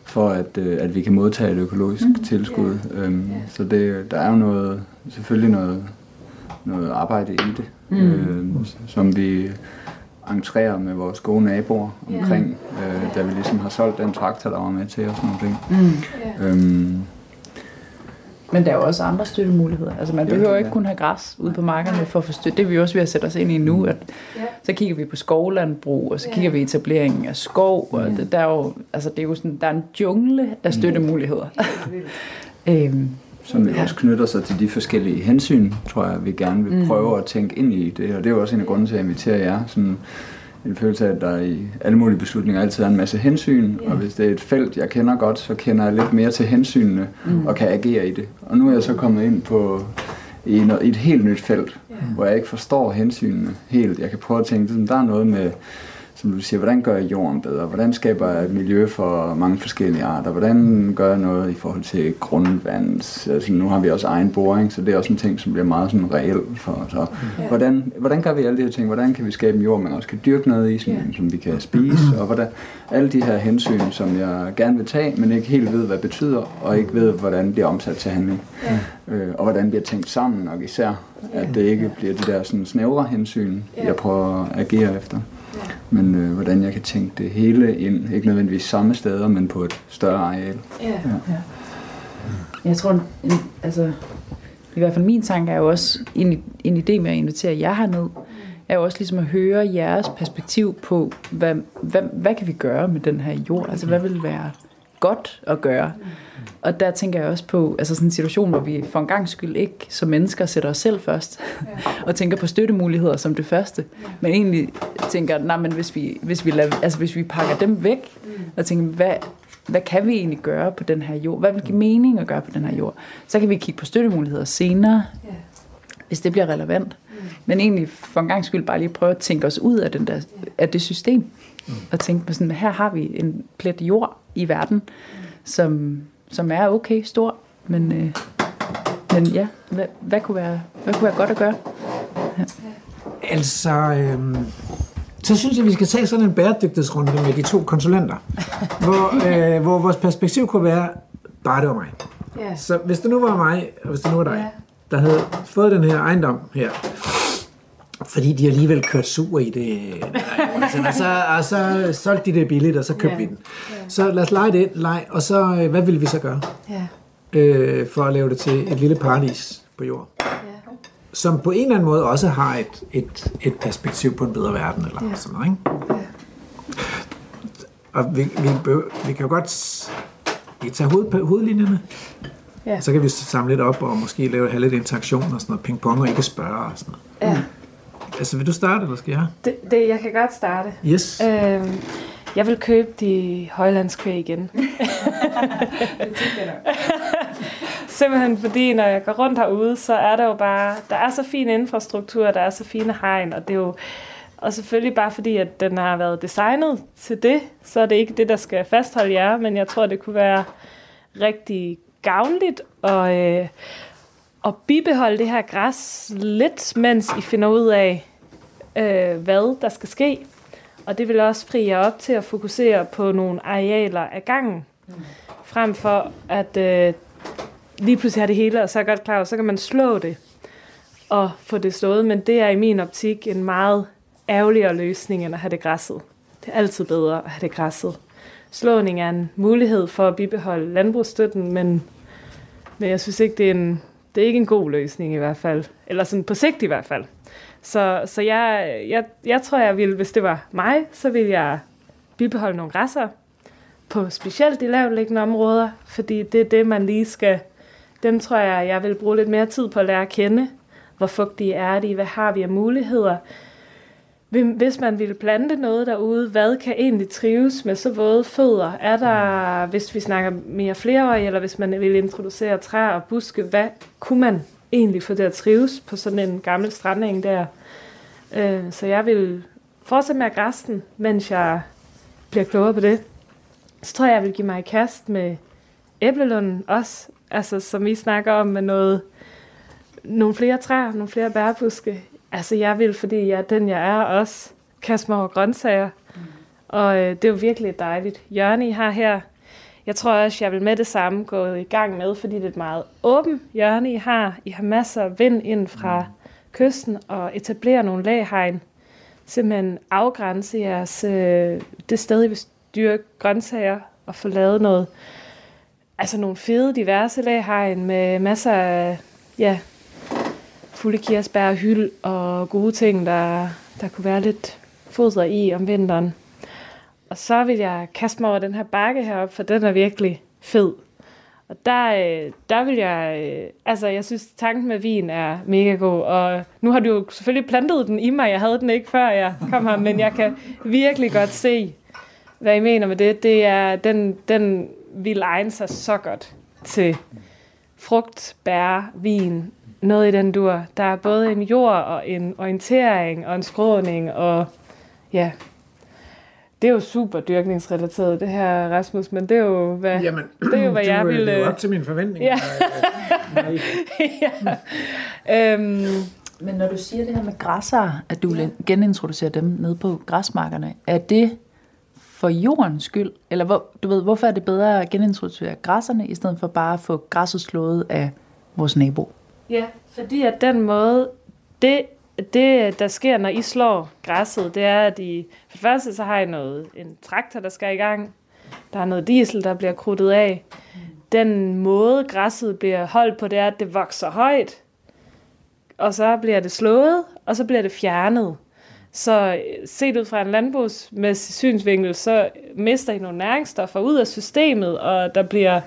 for at, øh, at vi kan modtage et økologisk tilskud. Øhm, så det, der er jo noget, selvfølgelig noget, noget arbejde i det, Mm. øhm, som vi entrerer med vores gode naboer omkring, øh, da vi ligesom har solgt den traktor, der var med til og sådan nogle ting. Mm. Øhm, Men der er jo også andre støttemuligheder. Altså man behøver ja. ikke kun have græs ude på markerne for at få støtte. Det er vi også ved at sætte os ind i nu. At, så kigger vi på skovlandbrug, og så kigger vi etableringen af skov. Og det, der er jo, altså det er jo sådan, der er en jungle af støttemuligheder. øhm, som Ja. også knytter sig til de forskellige hensyn, tror jeg, vi gerne vil Mm. prøve at tænke ind i det. Og det er jo også en af grunden til, at jeg inviterer jer. Sådan en følelse af, at der i alle mulige beslutninger altid er en masse hensyn. Og hvis det er et felt, jeg kender godt, så kender jeg lidt mere til hensynene Mm. og kan agere i det. Og nu er jeg så kommet ind på i, noget, i et helt nyt felt, hvor jeg ikke forstår hensynene helt. Jeg kan prøve at tænke, sådan, der er noget med som du siger, hvordan gør jeg jorden bedre? Hvordan skaber jeg et miljø for mange forskellige arter? Hvordan gør jeg noget i forhold til grundvand? Altså, nu har vi også egen boring, så det er også en ting, som bliver meget sådan reel for os. Og hvordan, hvordan gør vi alle de her ting? Hvordan kan vi skabe en jord, man også kan dyrke noget i, som, som vi kan spise? Og hvordan, alle de her hensyn, som jeg gerne vil tage, men ikke helt ved, hvad det betyder, og ikke ved, hvordan det bliver omsat til handling. Øh, og hvordan det bliver tænkt sammen, og især, at det ikke bliver de der sådan snævre hensyn, jeg prøver at agere efter. Men øh, hvordan jeg kan tænke det hele ind, ikke nødvendigvis samme steder, men på et større areal. Ja. Ja. Jeg tror, en, altså, i hvert fald min tanke er jo også, en, en idé med at invitere jer herned, er jo også ligesom at høre jeres perspektiv på, hvad, hvad, hvad kan vi gøre med den her jord? Altså, hvad vil være godt at gøre? Og der tænker jeg også på altså sådan en situation, hvor vi for en gang skyld ikke som mennesker sætter os selv først, og tænker på støttemuligheder som det første, men egentlig tænker, nej, men hvis vi, hvis vi, lader, altså hvis vi pakker dem væk, og tænker, hvad, hvad kan vi egentlig gøre på den her jord? Hvad vil give mening at gøre på den her jord? Så kan vi kigge på støttemuligheder senere, hvis det bliver relevant. Men egentlig for en gang skyld bare lige prøve at tænke os ud af, den der, af det system. Og tænke på sådan, her har vi en plet jord i verden, som, som er okay stor, men, øh, men ja, hvad, hvad, kunne være, hvad kunne være godt at gøre? Altså, øhm, så synes jeg, vi skal tage sådan en bæredygtighedsrunde med de to konsulenter, hvor, øh, hvor vores perspektiv kunne være, bare det var mig. Ja. Så hvis det nu var mig, og hvis det nu var dig, der havde fået den her ejendom her, fordi de alligevel kørt sur i det, og, så, og så solgte de det billigt, og så købte Ja. vi den. Så lad os lege det, leg, og så, øh, hvad vil vi så gøre? Ja. øh, for at lave det til et lille paradis på jord. Som på en eller anden måde også har et, et, et perspektiv på en bedre verden, eller ja. sådan noget, ikke? Og vi, vi, vi kan jo godt vi kan tage hoved, hovedlinjerne, Ja. så kan vi samle lidt op og måske lave, have lidt interaktion og sådan noget, ping-pong og ikke spørge og sådan noget. Ja. Altså, vil du starte, eller skal jeg? Det, det, jeg kan godt starte. Yes. Øhm, jeg vil købe de højlandskvæg igen. Simpelthen fordi, når jeg går rundt herude, så er der jo bare, der er så fin infrastruktur, der er så fine hegn, og det er jo, og selvfølgelig bare fordi, at den har været designet til det, så er det ikke det, der skal fastholde jer, men jeg tror, det kunne være rigtig gavnligt at, øh, at bibeholde det her græs lidt, mens I finder ud af, øh, hvad der skal ske. Og det vil også fri jer op til at fokusere på nogle arealer af gangen, frem for at øh, lige pludselig har det hele, og så er godt klar og så kan man slå det og få det slået. Men det er i min optik en meget ærgerligere løsning, end at have det græsset. Det er altid bedre at have det græsset. Slåning er en mulighed for at bibeholde landbrugsstøtten, men, men jeg synes ikke, det er, en, det er ikke en god løsning i hvert fald. Eller sådan på sigt i hvert fald. Så, så jeg, jeg, jeg tror, jeg ville, hvis det var mig, så ville jeg bibeholde nogle græsser på specielt de lavtliggende områder, fordi det er det, man lige skal... Dem tror jeg, jeg vil bruge lidt mere tid på at lære at kende. Hvor fugtige er de? Hvad har vi af muligheder? Hvis man ville plante noget derude, hvad kan egentlig trives med så våde fødder? Er der, hvis vi snakker mere flereårige, eller hvis man vil introducere træer og buske, hvad kunne man egentlig få det at trives på sådan en gammel strandeng der? Øh, Så jeg vil fortsætte med at græsse den, mens jeg bliver klogere på det. Så tror jeg, jeg vil give mig i kast med æblelunden også, altså som vi snakker om med noget, nogle flere træer, nogle flere bærbuske. Altså jeg vil, fordi jeg er den, jeg er, også kaste mig over grøntsager. Og øh, det er jo virkelig dejligt hjørne, I har her. Jeg tror også, jeg vil med det samme gå i gang med, fordi det er et meget åbent hjørne, I har. I har masser af vind ind fra kysten og etablere nogle laghegn. Simpelthen afgrænse jeres, øh, det sted, I vil dyrke grøntsager og få lavet noget, altså nogle fede, diverse laghegn med masser af, ja, fulde kirsebær og hyld og gode ting, der, der kunne være lidt foder i om vinteren. Og så vil jeg kaste mig over den her bakke heroppe, for den er virkelig fed. Og der, øh, der vil jeg, øh, altså jeg synes, tanken med vin er mega god, og nu har du jo selvfølgelig plantet den i mig, jeg havde den ikke før jeg kom her, men jeg kan virkelig godt se, hvad I mener med det. Det er, den, den vil egne sig så godt til frugt, bær, vin, noget i den dur. Der er både en jord og en orientering og en skråning og ja, det er jo super dyrkningsrelateret, det her, Rasmus, men det er jo, hvad, Jamen, det er jo, hvad du, jeg ville... lever op til mine forventninger. Ja. Nej. ja. Øhm, Men når du siger det her med græsser, at du vil genintroducere dem ned på græsmarkerne, er det for jordens skyld? Eller hvor, du ved, hvorfor er det bedre at genintroducere græsserne, i stedet for bare at få græsset slået af vores nabo? Ja, fordi at den måde, det, det der sker, når I slår græsset, det er, at I, for det første så har I noget, en traktor, der skal i gang. Der er noget diesel, der bliver krudtet af. Den måde, græsset bliver holdt på, det er, at det vokser højt, og så bliver det slået, og så bliver det fjernet. Så øh, set ud fra en landbrugsmæssig synsvinkel, så mister I nogle næringsstoffer ud af systemet, og der bliver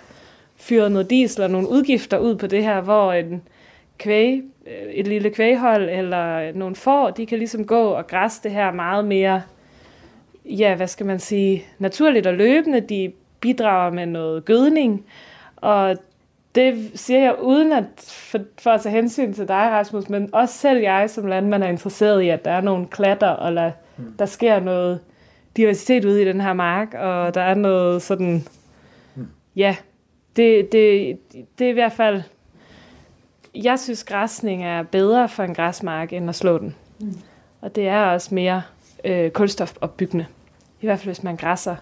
fyret noget diesel og nogle udgifter ud på det her, hvor en kvæg, øh, et lille kvæghold eller nogle får, de kan ligesom gå og græsse det her meget mere, ja, hvad skal man sige, naturligt og løbende. De bidrager med noget gødning, og det siger jeg uden at for, for at tage hensyn til dig, Rasmus, men også selv jeg som landmand er interesseret i, at der er nogle klatter, og la, der sker noget diversitet ude i den her mark, og der er noget sådan, ja, det, det, det er i hvert fald, jeg synes græsning er bedre for en græsmark, end at slå den. Mm. Og det er også mere øh, kulstofopbyggende. I hvert fald, hvis man græsser.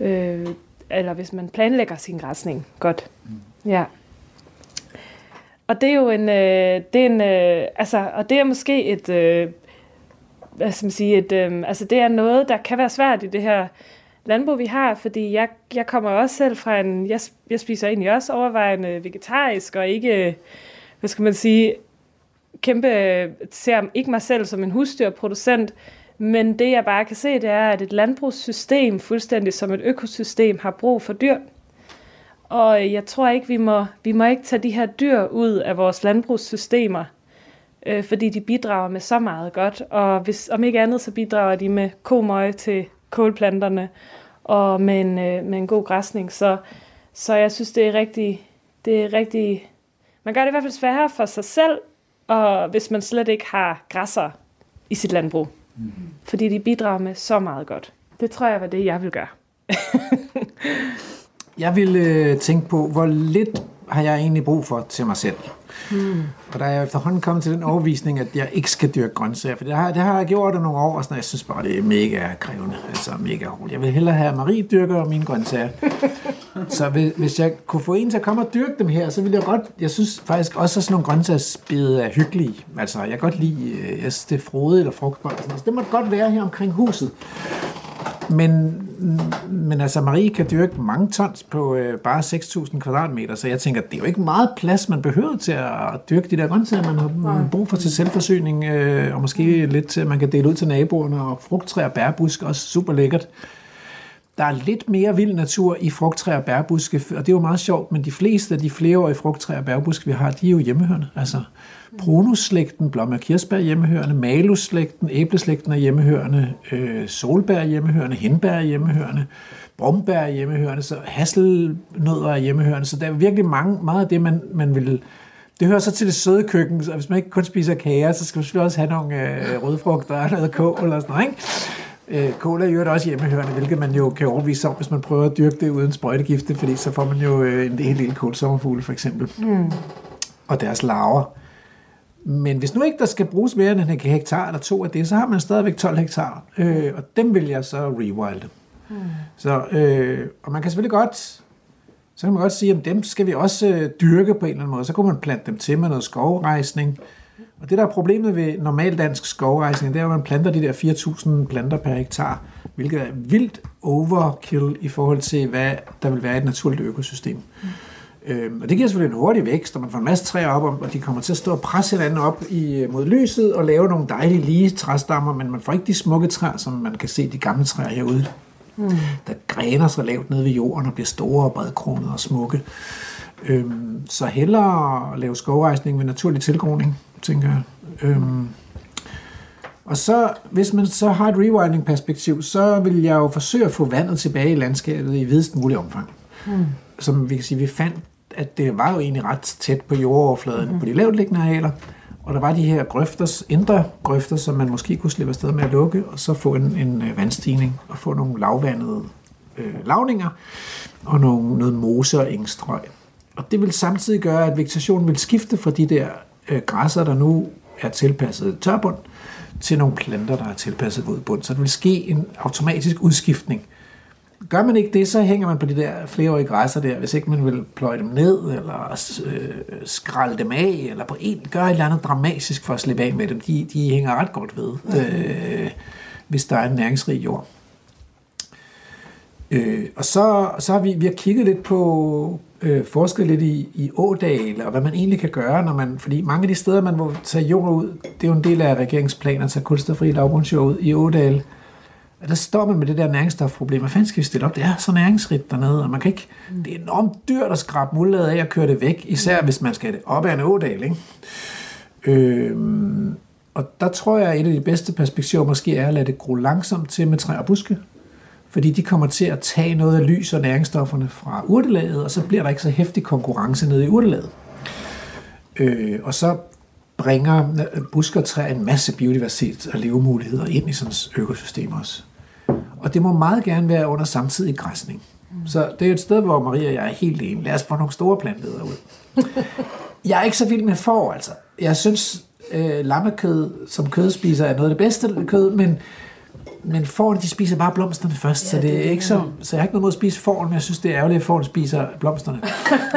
Øh, eller hvis man planlægger sin græsning godt. Mm. Ja. Og det er jo en, øh, det er en, øh, altså, og det er måske et, øh, hvad skal man sige, et, øh, altså det er noget, der kan være svært i det her landbrug, vi har, fordi jeg, jeg kommer også selv fra en, jeg, jeg spiser egentlig også overvejende vegetarisk, og ikke, hvad skal man sige, kæmpe, ser ikke mig selv som en husdyrproducent, men det jeg bare kan se, det er, at et landbrugssystem, fuldstændig som et økosystem, har brug for dyr. Og jeg tror ikke, vi må, vi må ikke tage de her dyr ud af vores landbrugssystemer, øh, fordi de bidrager med så meget godt. Og hvis, om ikke andet, så bidrager de med komøje til kålplanterne og med en, øh, med en god græsning. Så, så jeg synes, det er rigtig, det er rigtig... Man gør det i hvert fald sværere for sig selv, og hvis man slet ikke har græsser i sit landbrug. Mm. Fordi de bidrager med så meget godt. Det tror jeg var det, jeg vil gøre. Jeg ville øh, tænke på, hvor lidt har jeg egentlig brug for til mig selv. Hmm. Og der er jeg efterhånden kommet til den overvisning, at jeg ikke skal dyrke grøntsager, for det har, det har jeg gjort i nogle år, og sådan, jeg synes bare, det er mega krævende, altså mega hårdt. Jeg vil hellere have Marie dyrker mine grøntsager. så hvis, hvis jeg kunne få en til at komme og dyrke dem her, så ville jeg godt, jeg synes faktisk også, at sådan nogle grøntsagsbede er hyggelige. Altså, jeg kan godt lide, øh, jeg synes, det er frodigt eller frugtbart. og Sådan. noget. Så det må godt være her omkring huset. Men, men altså, Marie kan dyrke mange tons på øh, bare 6.000 kvadratmeter, så jeg tænker, det er jo ikke meget plads, man behøver til at dyrke de der grøntsager, man har brug for til selvforsyning, øh, og måske lidt til, at man kan dele ud til naboerne, og frugttræer og bærbusk, også super lækkert. Der er lidt mere vild natur i frugttræer og bærbuske, og det er jo meget sjovt, men de fleste af de flereårige frugttræer og bærbuske, vi har, de er jo hjemmehørende. Altså, Brunus-slægten, og kirsebær hjemmehørende, Malus-slægten, æbleslægten er hjemmehørende, øh, solbær hjemmehørende, hindbær er hjemmehørende, brombær er hjemmehørende, så hasselnødder er hjemmehørende, så der er virkelig mange, meget af det, man, man vil... Det hører så til det søde køkken, så hvis man ikke kun spiser kager, så skal man selvfølgelig også have nogle øh, rødfrugter og noget kål og sådan noget, ikke? Øh, kål er jo også hjemmehørende, hvilket man jo kan overvise om, hvis man prøver at dyrke det uden sprøjtegifte, fordi så får man jo øh, en helt lille kålsommerfugle for eksempel. Mm. Og deres larver. Men hvis nu ikke der skal bruges mere end en hektar eller to af det, så har man stadigvæk 12 hektar, øh, og dem vil jeg så rewilde. Mm. Så, øh, og man kan selvfølgelig godt, så kan man godt sige, at dem skal vi også øh, dyrke på en eller anden måde. Så kunne man plante dem til med noget skovrejsning. Og det, der er problemet ved normal dansk skovrejsning, det er, at man planter de der 4.000 planter per hektar, hvilket er vildt overkill i forhold til, hvad der vil være et naturligt økosystem. Mm. Øhm, og det giver selvfølgelig en hurtig vækst, og man får en masse træer op, og de kommer til at stå og presse hinanden op i, mod lyset og lave nogle dejlige lige træstammer, men man får ikke de smukke træer, som man kan se de gamle træer herude. Mm. Der græner sig lavt ned ved jorden og bliver store og bredkronede og smukke. Øhm, så hellere lave skovrejsning med naturlig tilgroning, tænker jeg. Øhm, og så, hvis man så har et rewilding-perspektiv, så vil jeg jo forsøge at få vandet tilbage i landskabet i videst mulig omfang. Mm. Som vi kan sige, vi fandt, at det var jo egentlig ret tæt på jordoverfladen mm. på de lavt liggende arealer, Og der var de her grøfter, indre grøfter, som man måske kunne slippe afsted med at lukke, og så få en, en øh, vandstigning og få nogle lavvandede øh, lavninger og nogle, noget mose og engstrøg. Og det vil samtidig gøre, at vegetationen vil skifte fra de der øh, græsser, der nu er tilpasset tørbund, til nogle planter, der er tilpasset våd bund. Så der vil ske en automatisk udskiftning. Gør man ikke det, så hænger man på de der flereårige græsser der, hvis ikke man vil pløje dem ned, eller øh, skralde dem af, eller på en, gøre et eller andet dramatisk for at slippe af med dem. De, de hænger ret godt ved, øh, hvis der er en næringsrig jord. Øh, og så, så har vi, vi har kigget lidt på, øh, forsket lidt i, i ådal, og hvad man egentlig kan gøre, når man, fordi mange af de steder, man må tage jord ud, det er jo en del af regeringsplanen at tage kulstofri lavbundsjord ud i ådal. Og der står man med det der næringsstofproblem. Hvad fanden skal vi stille op? Det er så næringsrigt dernede, og man kan ikke, det er enormt dyrt at skrabe muldlaget af og køre det væk, især hvis man skal det op ad en ådal, ikke? Øhm, og der tror jeg, at et af de bedste perspektiver måske er at lade det gro langsomt til med træ og buske fordi de kommer til at tage noget af lys og næringsstofferne fra urtelaget, og så bliver der ikke så hæftig konkurrence nede i urtelaget. Øh, og så bringer busker og træer en masse biodiversitet og levemuligheder ind i sådan et økosystem også. Og det må meget gerne være under samtidig græsning. Så det er et sted, hvor Maria og jeg er helt enige. Lad os få nogle store planteder ud. Jeg er ikke så vild med får, altså. Jeg synes, øh, lammekød som kødspiser er noget af det bedste kød, men men fårene, de spiser bare blomsterne først, ja, så det er ikke så, så jeg har ikke noget mod at spise fåren, men jeg synes, det er ærgerligt, at fåren spiser blomsterne.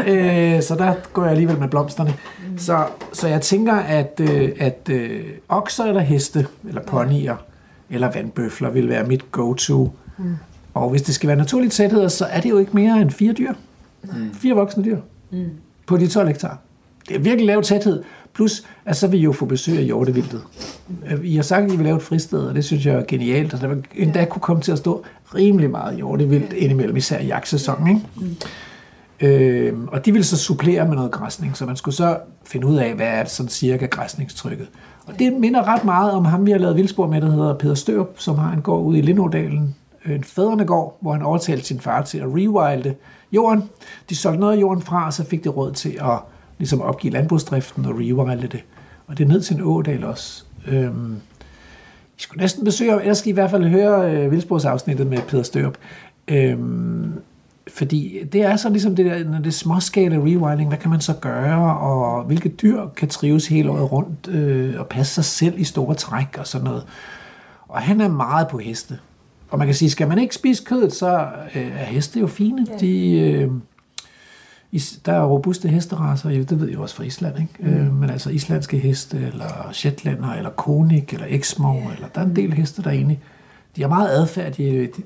øh, så der går jeg alligevel med blomsterne. Mm. Så, så jeg tænker, at, øh, at øh, okser eller heste, eller ponyer, eller vandbøfler vil være mit go-to. Mm. Og hvis det skal være naturligt tæthed, så er det jo ikke mere end fire dyr. Mm. Fire voksne dyr. Mm. På de 12 hektar. Det er virkelig lav tæthed. Plus, at så vil I jo få besøg af hjortevildet. I har sagt, at I vil lave et fristed, og det synes jeg er genialt. Altså, der vil endda kunne komme til at stå rimelig meget hjortevildt indimellem, især i jagtsæsonen. Ikke? Mm. Øh, og de vil så supplere med noget græsning, så man skulle så finde ud af, hvad er sådan cirka græsningstrykket. Og det minder ret meget om ham, vi har lavet vildspor med, der hedder Peter Størup, som har en gård ude i Lindodalen, en fædrende gård, hvor han overtalte sin far til at rewilde jorden. De solgte noget af jorden fra, og så fik det råd til at ligesom opgive landbrugsdriften og rewilde det. Og det er ned til en ådal også. Øhm, I skulle næsten besøge, ellers skal I i hvert fald høre øh, Vildsborgsafsnittet med Peter Størup. Øhm, fordi det er så ligesom det der, når det er småskala rewilding, hvad kan man så gøre, og hvilke dyr kan trives hele året rundt, øh, og passe sig selv i store træk og sådan noget. Og han er meget på heste. Og man kan sige, skal man ikke spise kødet, så øh, er heste jo fine. Ja. De, øh, der er robuste hesteraser, det ved jeg også fra Island, ikke? Mm. Øh, men altså islandske heste, eller shetlander, eller konik, eller exmoor, yeah. eller der er en del heste, der egentlig, de er meget adfærdige, de,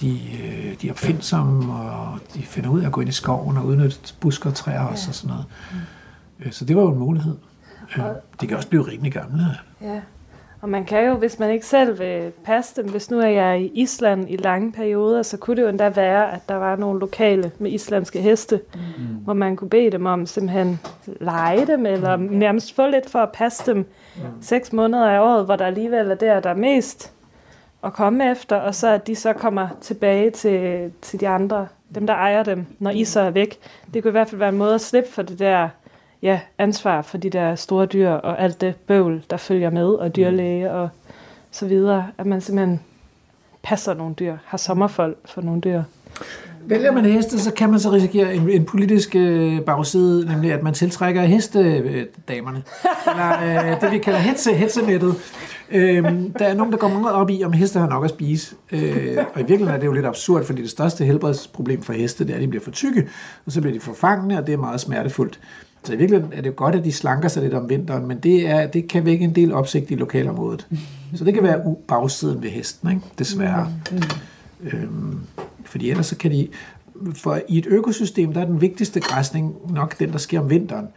de, de er opfindsomme, og de finder ud af at gå ind i skoven og udnytte busker og træer også, og sådan noget. Mm. Så det var jo en mulighed. Øh, de kan også blive rimelig gamle. Ja. Og man kan jo, hvis man ikke selv vil passe dem, hvis nu er jeg i Island i lange perioder, så kunne det jo endda være, at der var nogle lokale med islandske heste, mm. hvor man kunne bede dem om simpelthen lege dem, eller mm. nærmest få lidt for at passe dem mm. seks måneder af året, hvor der alligevel er der, der er mest at komme efter, og så at de så kommer tilbage til, til de andre, dem der ejer dem, når I så er væk. Det kunne i hvert fald være en måde at slippe for det der ja, ansvar for de der store dyr og alt det bøvl, der følger med, og dyrlæge og så videre, at man simpelthen passer nogle dyr, har sommerfold for nogle dyr. Vælger man heste, så kan man så risikere en, en politisk øh, bagside, nemlig at man tiltrækker hestedamerne. Eller øh, det, vi kalder hetse, hetsenettet. Øh, der er nogen, der går meget op i, om heste har nok at spise. Øh, og i virkeligheden er det jo lidt absurd, fordi det største helbredsproblem for heste, det er, at de bliver for tykke, og så bliver de for fangende, og det er meget smertefuldt. Så i virkeligheden er det jo godt, at de slanker sig lidt om vinteren, men det, er, det kan vække en del opsigt i lokalområdet. Så det kan være bagsiden ved hesten, ikke? desværre. Mm. Øhm, fordi ellers så kan de... For i et økosystem, der er den vigtigste græsning nok den, der sker om vinteren.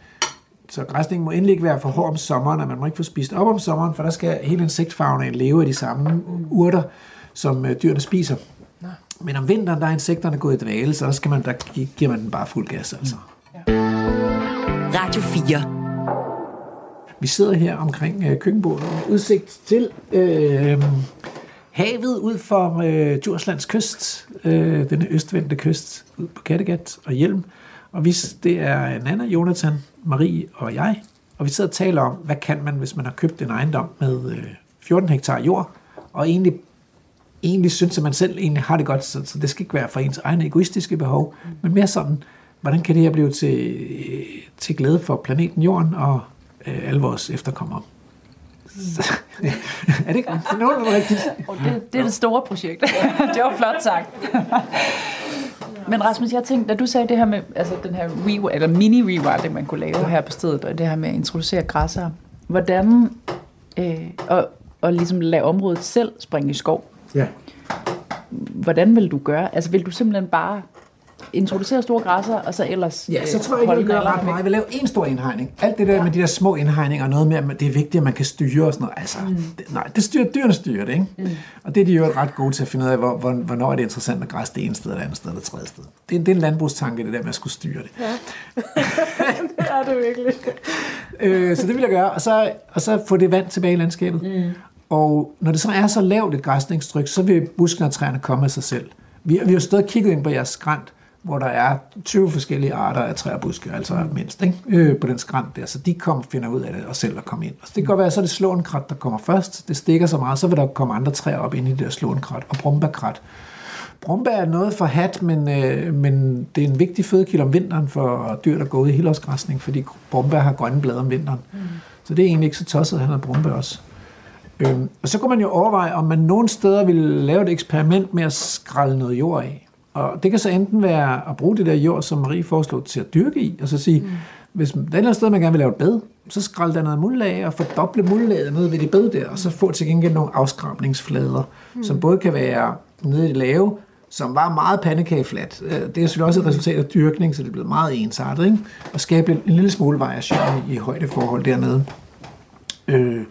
Så græsningen må endelig ikke være for hård om sommeren, og man må ikke få spist op om sommeren, for der skal hele insektfagene leve af de samme urter, som øh, dyrene spiser. Men om vinteren, der er insekterne gået i dvale, så der, skal man, der giver man den bare fuld gas. Altså. Radio 4. Vi sidder her omkring øh, køkkenbordet med udsigt til øh, havet ud for øh, Djurslands kyst, øh, denne østvendte kyst, ud på Kattegat og Hjelm. Og vi, det er Nana, Jonathan, Marie og jeg, og vi sidder og taler om, hvad kan man, hvis man har købt en ejendom med øh, 14 hektar jord, og egentlig, egentlig synes, at man selv egentlig har det godt, så, så det skal ikke være for ens egne egoistiske behov, men mere sådan, hvordan kan det her blive til, til glæde for planeten Jorden og øh, alle vores efterkommere. Er det ikke nogenlunde rigtigt? Det, det er det store projekt. det var flot sagt. Men Rasmus, jeg tænkte, da du sagde det her med altså den her re- eller mini rewilding, man kunne lave her på stedet, og det her med at introducere græsser, hvordan øh, og, og ligesom lade området selv springe i skov, Ja. hvordan vil du gøre? Altså vil du simpelthen bare introducere store græsser, og så ellers Ja, så øh, tror jeg ikke, jeg vil gøre ret meget. Jeg vil lave en stor indhegning. Alt det der ja. med de der små indhegninger, og noget med, at det er vigtigt, at man kan styre og sådan noget. Altså, mm. det, nej, det styrer dyrene styrer det, ikke? Mm. Og det er de jo ret gode til at finde ud af, hvor, hvor, hvornår er det interessant at græsse det ene sted, eller andet sted, eller tredje sted. Det er, det er en landbrugstanke, det der med at skulle styre det. Ja. det er det virkelig. øh, så det vil jeg gøre, og så, og så få det vand tilbage i landskabet. Mm. Og når det så er så lavt et græsningstryk, så vil buskene og træerne komme af sig selv. Vi, vi har jo og kigget ind på jeres skrant, hvor der er 20 forskellige arter af træer og buske, altså mindst, ikke? Øh, på den skrant der. Så de kommer finder ud af det og selv at komme ind. Så det kan godt være, så er det slåenkrat, der kommer først. Det stikker så meget, så vil der komme andre træer op ind i det der slåenkrat og brumbærkrat. Brumbær er noget for hat, men, øh, men det er en vigtig fødekilde om vinteren for dyr, der går ud i helårsgræsning, fordi brumbær har grønne blade om vinteren. Mm. Så det er egentlig ikke så tosset, at han har brumbær også. Øhm, og så kunne man jo overveje, om man nogle steder ville lave et eksperiment med at skralde noget jord af. Og det kan så enten være at bruge det der jord, som Marie foreslog, til at dyrke i, og så sige, mm. hvis der er et eller andet sted, man gerne vil lave et bed, så skrald der noget muld af og fordoble muldlaget nede ved det bed der, og så få til gengæld nogle afskrabningsflader, mm. som både kan være nede i det lave, som var meget pandekagefladt. Øh, Det er selvfølgelig også et resultat af dyrkning, så det er blevet meget ensartet, ikke? og skabe en lille smule variation i, i højdeforhold dernede. Øh,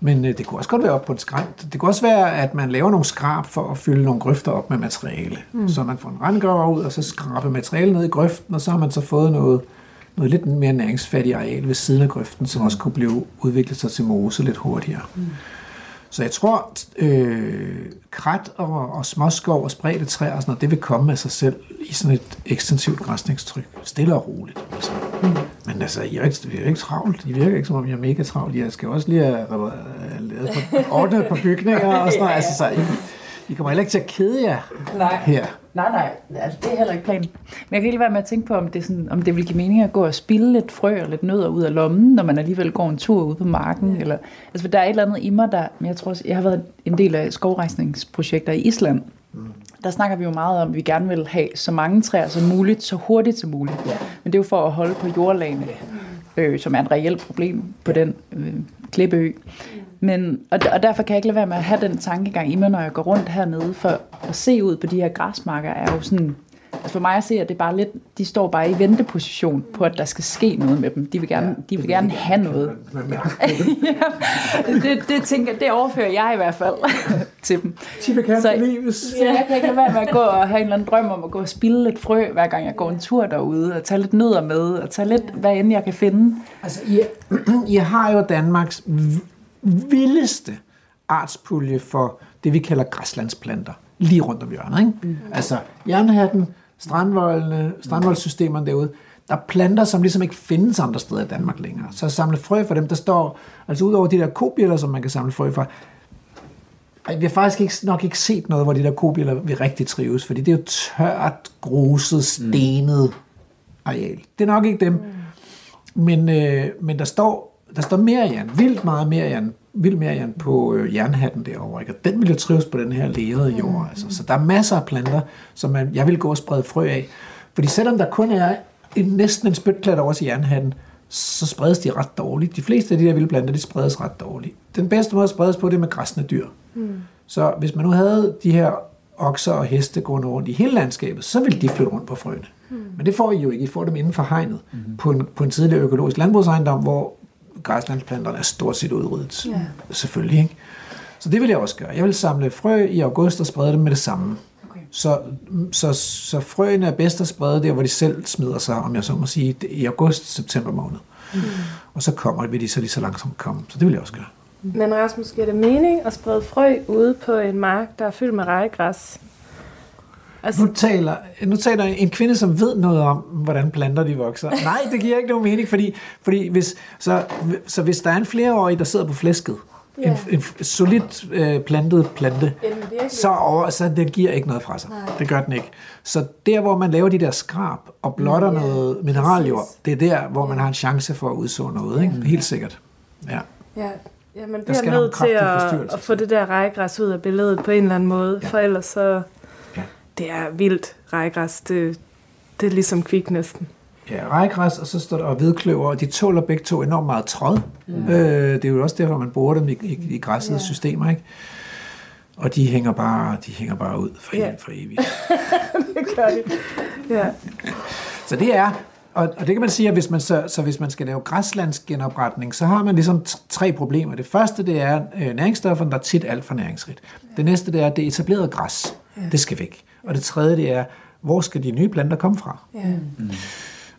men øh, det kunne også godt være op på en skrænt. Det kunne også være, at man laver nogle skrab for at fylde nogle grøfter op med materiale. Mm. Så man får en randgraver ud, og så skraber materiale ned i grøften, og så har man så fået noget, noget lidt mere næringsfattigt areal ved siden af grøften, som mm. også kunne blive udviklet sig til mose lidt hurtigere. Mm. Så jeg tror, øh, krat og, og småskov og spredte træer og sådan noget, det vil komme af sig selv i sådan et ekstensivt græsningstryk. Stille og roligt. Altså. Mm. Men altså, I er, ikke, I er ikke travlt. I virker ikke, som om I er mega travlt. Jeg skal også lige have lavet på, ordnet på bygninger og sådan noget. Altså, så I, I kommer heller ikke til at kede jer Nej. her. Nej, nej, altså, det er heller ikke planen. Men jeg kan ikke lade være med at tænke på, om det, sådan, om det vil give mening at gå og spille lidt frø og lidt nødder ud af lommen, når man alligevel går en tur ude på marken. Ja. Eller, altså, for der er et eller andet i mig, der... Men jeg tror også, jeg har været en del af skovrejsningsprojekter i Island. Mm. Der snakker vi jo meget om, at vi gerne vil have så mange træer som muligt, så hurtigt som muligt. Ja. Men det er jo for at holde på jordlagene, øh, som er et reelt problem på den øh, klippeø. Men, og, og derfor kan jeg ikke lade være med at have den tankegang i mig, når jeg går rundt hernede, for at se ud på de her græsmarker er jo sådan... Altså for mig at se, at det bare lidt, de står bare i venteposition på, at der skal ske noget med dem. De vil gerne, de vil gerne have noget. ja, det, det, tænker, det overfører jeg i hvert fald til dem. De vil gerne Så- belives. Så jeg kan ikke lade være med at gå og have en eller anden drøm om at gå og spille lidt frø, hver gang jeg går en tur derude, og tage lidt nødder med, og tage lidt, hvad end jeg kan finde. Altså, I, I har jo Danmarks vildeste artspulje for det, vi kalder græslandsplanter, lige rundt om hjørnet. Ikke? Mm. Altså, jernhatten, strandvoldene, strandvoldsystemerne derude, der er planter, som ligesom ikke findes andre steder i Danmark længere. Så at samle frø for dem, der står, altså udover de der kobjæller, som man kan samle frø fra, vi har faktisk ikke, nok ikke set noget, hvor de der kobjæller vil rigtig trives, fordi det er jo tørt, gruset, stenet areal. Det er nok ikke dem. Men, øh, men der står, der står mere jern, vildt meget mere jern, vildt mere jern på øh, jernhatten derovre. Ikke? Og den vil jo trives på den her lerede jord. Altså. Så der er masser af planter, som man, jeg vil gå og sprede frø af. Fordi selvom der kun er en, næsten en spytklat over til jernhatten, så spredes de ret dårligt. De fleste af de der vilde planter, de spredes ret dårligt. Den bedste måde at spredes på, det er med græsne dyr. Mm. Så hvis man nu havde de her okser og heste gående rundt i hele landskabet, så ville de flytte rundt på frøene. Mm. Men det får I jo ikke. I får dem inden for hegnet mm. på, en, på en tidligere økologisk landbrugsejendom, hvor græslandsplanterne er stort set udryddet. Ja. Selvfølgelig, ikke? Så det vil jeg også gøre. Jeg vil samle frø i august og sprede dem med det samme. Okay. Så, så, så frøene er bedst at sprede der, hvor de selv smider sig, om jeg så må sige, i august-september måned. Mm. Og så kommer vil de så lige så langsomt komme. Så det vil jeg også gøre. Men Rasmus, giver det mening at sprede frø ude på en mark, der er fyldt med rejegræs? Altså, Nu taler, nu taler en kvinde, som ved noget om, hvordan planter de vokser. Nej, det giver ikke nogen mening, fordi, fordi hvis, så, så hvis der er en flereårig, der sidder på flæsket, Ja. en, en solidt øh, plantet plante, så, over, så den giver ikke noget fra sig. Nej. Det gør den ikke. Så der, hvor man laver de der skrab og blotter Ja, noget mineraljord, præcis. det er der, hvor man har en chance for at udså noget. Ikke? Helt sikkert. Ja. ja, ja, man bliver nødt til at, at få det der rejegræs ud af billedet på en eller anden måde, ja. for ellers så... Ja. Det er vildt rejegræs. Det, det er ligesom kvik næsten. Ja, rejgræs, og så står der og hvidkløver, og de tåler begge to enormt meget tråd. Mm. Øh, det er jo også derfor, man bruger dem i, i, i græssede Ja. systemer, ikke? Og de hænger bare, de hænger bare ud for, Ja. ja. for evigt. Det gør det. Ja. Så det er, og, og det kan man sige, at hvis man, så, så hvis man skal lave græslandsgenopretning, så har man ligesom t- tre problemer. Det første, det er øh, næringsstofferne, der er tit alt for næringsrigt. Det næste, det er, det etablerede græs. Det skal væk. Og det tredje, det er, hvor skal de nye planter komme fra? Ja.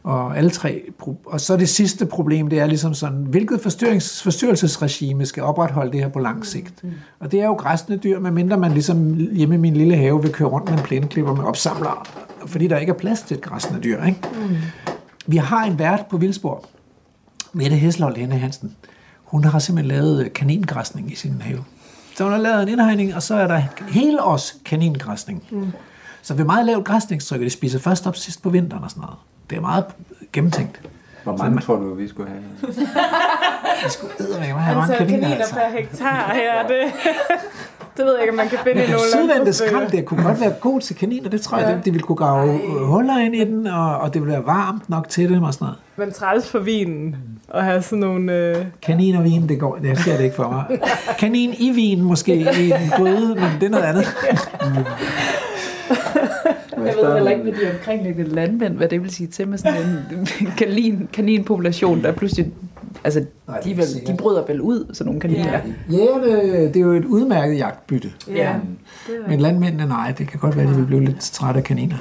Og alle tre. Og så det sidste problem, det er ligesom sådan, hvilket forstyrrings, forstyrrelsesregime skal opretholde det her på lang sigt. Og det er jo græsne dyr, medmindre man ligesom hjemme i min lille have vil køre rundt med en plæneklipper med opsamler, fordi der ikke er plads til et græsne dyr. Ikke? Vi har en vært på Vildsborg, Mette Heslold Lene Hansen. Hun har simpelthen lavet kaningræsning i sin have. Så hun har lavet en indhegning, og så er der hele års kaningræsning. Mm. Så ved meget lavt græsningstryk, og de spiser først op sidst på vinteren og sådan noget. Det er meget gennemtænkt. Hvor mange tror du, vi skulle have? Jeg skulle eddermame have mange Antal kaniner, kaniner altså. per hektar her, det, det ved jeg ikke, om man kan finde i nogle Sydvendte landbrugsbøger. skrænt, det kunne godt være god til kaniner. Det tror jeg, Ja. de, de ville kunne grave Ej. huller ind i den, og, og det ville være varmt nok til dem og sådan noget. Men træls for vinen at have sådan nogle... Øh, Kanin og vin, det går. Jeg ser det ikke for mig. Kanin i vin måske i en gryde, men det er noget andet. Jeg ved heller ikke med de omkringliggende landmænd, hvad det vil sige til med sådan en kanin, kaninpopulation, der pludselig... Altså, Nej, de, vel, de bryder vel ud, sådan nogle kaniner. Ja. Jægerne, det er jo et udmærket jagtbytte. ja. er Men landmændene, nej, det kan godt være, at de vil blive lidt trætte af kaniner.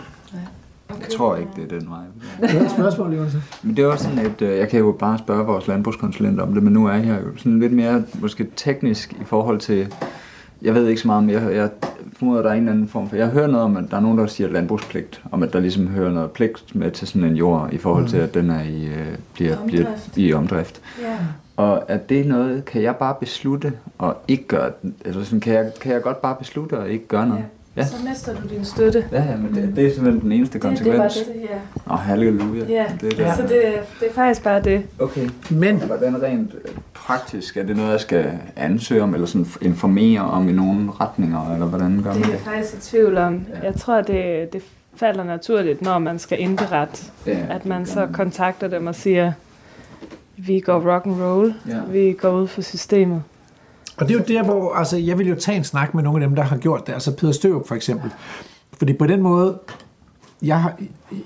Jeg tror ikke, det er den vej. Det er et spørgsmål, Jonas. Men det er også sådan et, øh, jeg kan jo bare spørge vores landbrugskonsulent om det, men nu er jeg jo sådan lidt mere måske teknisk i forhold til, jeg ved ikke så meget om, jeg, jeg formoder, der er en eller anden form for, jeg hører noget om, at der er nogen, der siger landbrugspligt, om at der ligesom hører noget pligt med til sådan en jord, i forhold til, at den er i, øh, bliver, bliver Omdrift. i omdrift. Ja. Og er det noget, kan jeg bare beslutte og ikke gøre, altså sådan, kan, jeg, kan jeg godt bare beslutte og ikke gøre noget? Ja. Så mister du din støtte. Ja, ja, men det, det er simpelthen den eneste Det, det var konsekvens. det, ja. Åh, oh, halleluja. Ja, Det er det. så det, det er faktisk bare det. Okay. Men Hvordan rent øh, praktisk, er det noget, jeg skal ansøge om, eller sådan informere om i nogle retninger, eller hvordan gør man Det er det? jeg faktisk i tvivl om. Jeg tror, det, det falder naturligt, når man skal indberette, Ja, at man det så kontakter dem og siger, vi går rock and roll, Ja. vi går ud for systemet. Og det er jo der, hvor altså, jeg vil jo tage en snak med nogle af dem, der har gjort det. Altså Peter Størup for eksempel. Fordi på den måde, jeg, har,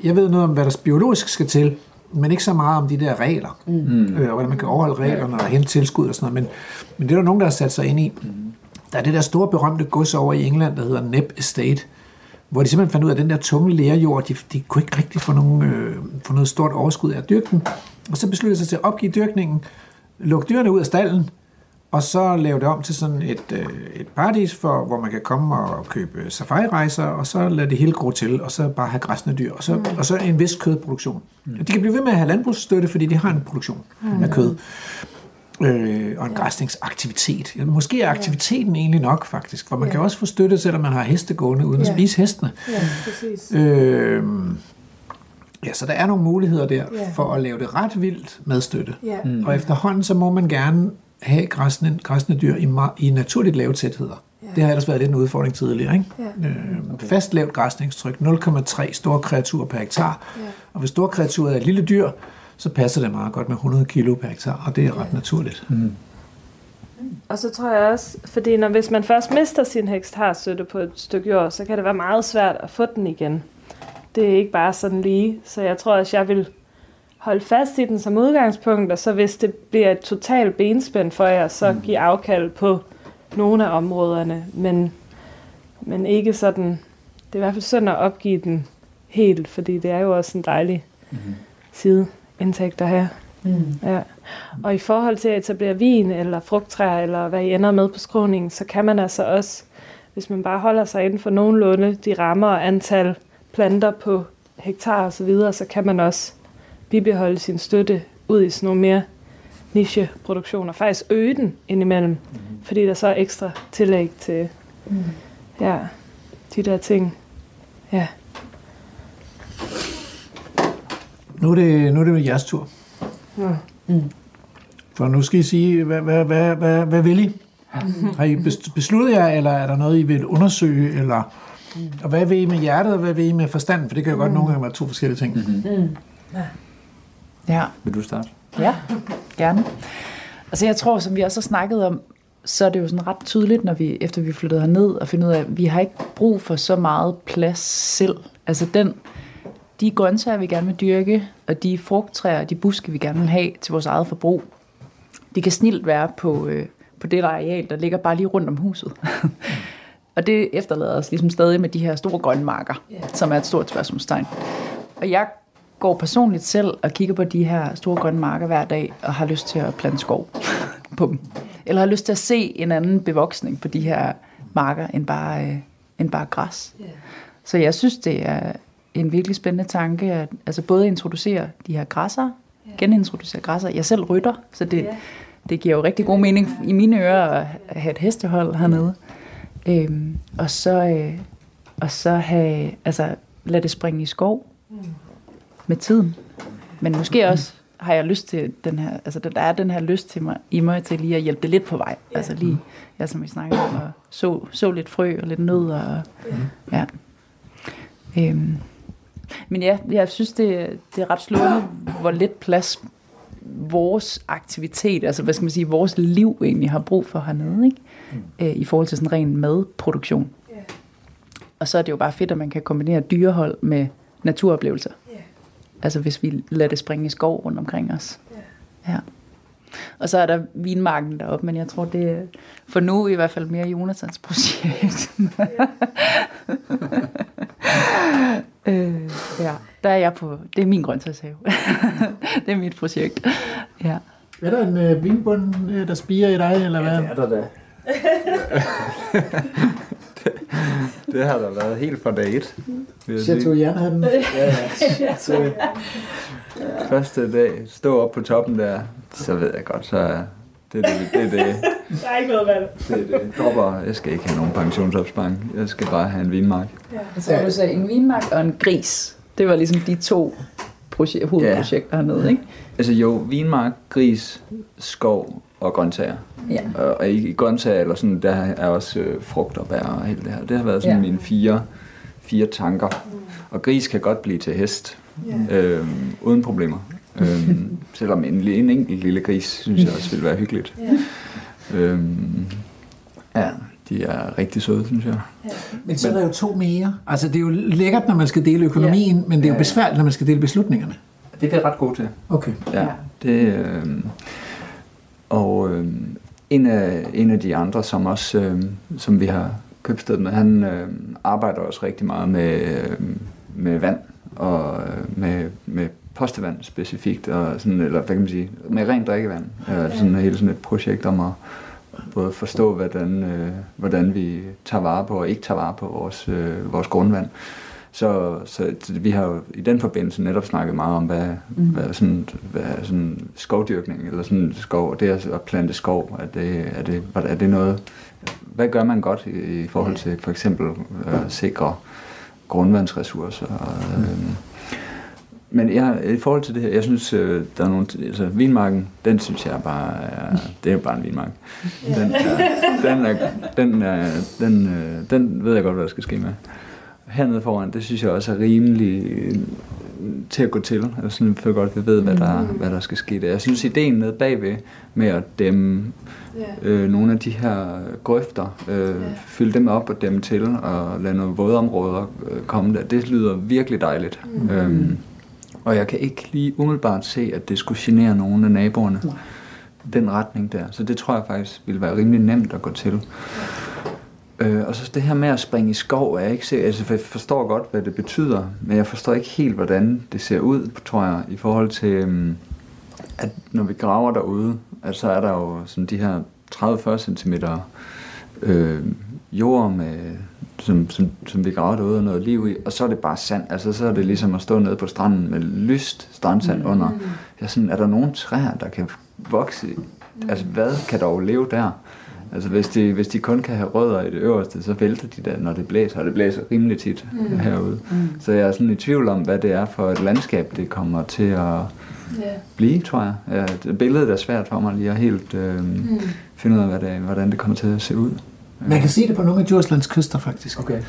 jeg ved noget om, hvad der biologisk skal til, men ikke så meget om de der regler. Mm. Øh, og hvordan man kan overholde reglerne og hente tilskud og sådan noget. Men, men det er der nogen, der har sat sig ind i. Der er det der store berømte gods over i England, der hedder Neb Estate, hvor de simpelthen fandt ud af, at den der tunge lærjord, de, de kunne ikke rigtig få, nogen, øh, få noget stort overskud af at dyrke den. Og så besluttede de sig til at opgive dyrkningen, lukke dyrene ud af stallen, og så lave det om til sådan et, øh, et paradis, for, hvor man kan komme og købe safari-rejser, og så lade det hele gro til, og så bare have græsne dyr, og så, mm. og så en vis kødproduktion. Mm. De kan blive ved med at have landbrugsstøtte, fordi de har en produktion mm. af kød. Øh, og en græsningsaktivitet. Ja, måske er aktiviteten egentlig nok, faktisk, for man Ja. kan også få støtte, selvom man har heste gående, uden at Ja. spise hestene. Ja, præcis. Øh, ja, så der er nogle muligheder der Ja. for at lave det ret vildt med støtte. Ja. Mm. Og efterhånden så må man gerne have græsne, græsne dyr i, i naturligt lave tætheder. Ja. Det har ellers været lidt en udfordring tidligere. Ikke? Ja. Øh, fast lavt græsningstryk, 0,3 store kreaturer per hektar. Ja. Og hvis store kreaturer er et lille dyr, så passer det meget godt med 100 kilo per hektar, og det er ret naturligt. Mm. Og så tror jeg også, fordi når, hvis man først mister sin hektarstøtte på et stykke jord, så kan det være meget svært at få den igen. Det er ikke bare sådan lige. Så jeg tror også, jeg vil holde fast i den som udgangspunkt, og så hvis det bliver et totalt benspænd for jer, så give afkald på nogle af områderne, men, men ikke sådan, det er i hvert fald synd at opgive den helt, fordi det er jo også en dejlig Mhm. sideindtægt at have. Mm. Ja. Og i forhold til at etablere vin eller frugttræer, eller hvad I ender med på skråningen, så kan man altså også hvis man bare holder sig inden for nogenlunde de rammer og antal planter på hektar og så videre, så kan man også bibeholde sin støtte ud i sådan nogle mere nicheproduktioner. Faktisk øge den indimellem, mm. fordi der så er ekstra tillæg til mm. ja, de der ting. Ja. Nu er det, nu er det jeres tur. Ja. Mm. For nu skal I sige, hvad, hvad, hvad, hvad, hvad vil I? Har I besluttet jer, eller er der noget, I vil undersøge? Eller, og hvad vil I med hjertet, og hvad vil I med forstanden? For det kan jo godt nogle gange være to forskellige ting. Mm-hmm. Mm. Ja. Ja. Vil du starte? Ja, gerne. Altså jeg tror, som vi også har snakket om, så er det jo sådan ret tydeligt, når vi, efter vi flyttede herned, og finder ud af, at vi har ikke brug for så meget plads selv. Altså den, de grøntsager, vi gerne vil dyrke, og de frugttræer, de buske, vi gerne vil have til vores eget forbrug, det kan snilt være på, øh, på det areal, der ligger bare lige rundt om huset. og det efterlader os ligesom stadig med de her store grønne marker, yeah. som er et stort spørgsmålstegn. Og jeg går personligt selv og kigger på de her store grønne marker hver dag, og har lyst til at plante skov på dem. Eller har lyst til at se en anden bevoksning på de her marker, end bare, øh, end bare græs. Yeah. Så jeg synes, det er en virkelig spændende tanke, at altså både introducere de her græsser, yeah. genintroducere græsser. Jeg selv rytter, så det, yeah. det giver jo rigtig god mening i mine ører at have et hestehold hernede. Øhm, og så, øh, og så have, altså, lade det springe i skov mm. Med tiden. Men måske også har jeg lyst til den her, altså der er den her lyst til mig, i mig til lige at hjælpe det lidt på vej. Ja. Altså lige, ja, som vi snakkede om, at så, så lidt frø og lidt nød og, ja. Øhm. Men ja, jeg synes, det, det er ret slående, hvor lidt plads vores aktivitet, altså hvad skal man sige, vores liv egentlig har brug for hernede, ikke? Mm. Øh, i forhold til sådan ren madproduktion. Yeah. Og så er det jo bare fedt, at man kan kombinere dyrehold med naturoplevelser. Altså hvis vi lader det springe i skov rundt omkring os. Yeah. Ja. Og så er der vinmarken deroppe, men jeg tror, det er for nu i hvert fald mere Jonathans projekt. øh, ja, der er jeg på, det er min grøntsagshave. det er mit projekt. Ja. Er der en øh, vinbund, øh, der spiger i dig, eller hvad? Ja, det er der da. det, det har der været helt fra dag et. Chateau Jernhatten. Ja, ja. Så, første dag, stå op på toppen der, så ved jeg godt, så det er det, det, det, det. Der er ikke noget valg. Det er det. Dropper, jeg skal ikke have nogen pensionsopsparing. Jeg skal bare have en vinmark. Ja. Så du sagde en vinmark og en gris. Det var ligesom de to projek- hovedprojekter ja. hernede, ikke? Altså jo, vinmark, gris, skov og grøntsager. Ja. Og, og i, i grøntsager, eller sådan, der er også øh, frugt og bær og alt det her. Det har været sådan ja. mine fire, fire tanker. Og gris kan godt blive til hest, ja. øhm, uden problemer. øhm, selvom en, en enkelt lille gris, synes jeg også ville være hyggeligt. Ja. Øhm, ja, de er rigtig søde, synes jeg. Ja. Men så er der jo to mere. Altså, det er jo lækkert, når man skal dele økonomien, ja. men det er jo besværligt, når man skal dele beslutningerne. Det er vi ret gode til. Okay. Ja, det, øh, og øh, en, af, en af de andre, som også, øh, som vi har købsted med, han øh, arbejder også rigtig meget med, øh, med vand og øh, med, med postevand specifikt, og sådan, eller hvad kan man sige, med rent drikkevand. Øh, sådan hele sådan et projekt om at både forstå, hvordan, øh, hvordan vi tager vare på og ikke tager vare på vores, øh, vores grundvand. Så, så vi har jo i den forbindelse netop snakket meget om, hvad, mm. hvad, sådan, hvad sådan skovdyrkning, eller sådan skov, det at plante skov, er det, er det, er det noget, hvad gør man godt i, i forhold til for eksempel at øh, sikre grundvandsressourcer? Og, øh, men jeg, i forhold til det her, jeg synes, øh, der er nogle, altså vinmarken, den synes jeg bare er, det er bare en vinmark. Den, er, den, er, den, er, den, øh, den ved jeg godt, hvad der skal ske med. Hernede foran, det synes jeg også er rimelig øh, til at gå til. Altså sådan, for godt vi ved, hvad der, mm. hvad der skal ske der. Jeg synes, ideen nede bagved med at dæmme øh, nogle af de her grøfter, øh, fylde dem op og dæmme til og lade nogle vådområder øh, komme der, det lyder virkelig dejligt. Mm. Øhm, og jeg kan ikke lige umiddelbart se, at det skulle genere nogen af naboerne. Nej. Den retning der. Så det tror jeg faktisk ville være rimelig nemt at gå til. Øh, og så det her med at springe i skov, er jeg ikke sikker. Altså, jeg forstår godt, hvad det betyder, men jeg forstår ikke helt, hvordan det ser ud, tror jeg, i forhold til, um, at når vi graver derude, at så er der jo sådan de her 30-40 cm øh, jord, med, som, som, som vi graver derude og noget liv i, og så er det bare sand. Altså så er det ligesom at stå nede på stranden med lyst strandsand under. Jeg er, sådan, er der nogen træer, der kan vokse? Altså hvad kan dog leve der? Altså hvis de, hvis de kun kan have rødder i det øverste, så vælter de der, når det blæser, og det blæser rimelig tit mm. herude. Mm. Så jeg er sådan i tvivl om, hvad det er for et landskab, det kommer til at yeah. blive, tror jeg. Ja, det, billedet er svært for mig lige at helt øh, mm. finde ud af, hvad det, hvordan det kommer til at se ud. Man kan se det på nogle af Djurslands kyster, faktisk. Okay.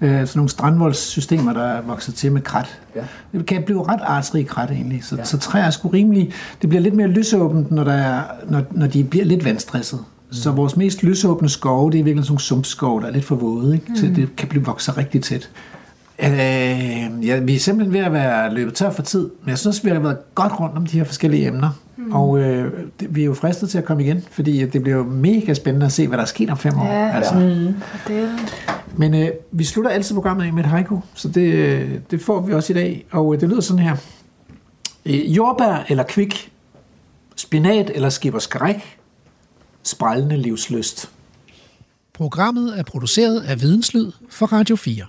Øh, sådan nogle strandvoldssystemer, der er vokset til med krat. Ja. Det kan blive ret artsrig krat, egentlig. Så, ja. så træer er sgu rimelig... Det bliver lidt mere lysåbent, når, der er, når, når de bliver lidt vandstresset. Mm. Så vores mest lysåbne skove, det er virkelig sådan nogle sumpskove, der er lidt for våde, ikke? Mm. så det kan blive vokset rigtig tæt. Øh, ja, vi er simpelthen ved at være løbet tør for tid, men jeg synes, vi har været godt rundt om de her forskellige emner. Mm. Og øh, det, vi er jo fristet til at komme igen, fordi det bliver jo mega spændende at se, hvad der er sket om fem år. Ja, altså. mm. det Men øh, vi slutter altid programmet af med et haiku, så det, øh, det får vi også i dag. Og øh, det lyder sådan her. Øh, jordbær eller kvik, spinat eller skipper skræk, sprællende livsløst. Programmet er produceret af Videnslyd for Radio 4.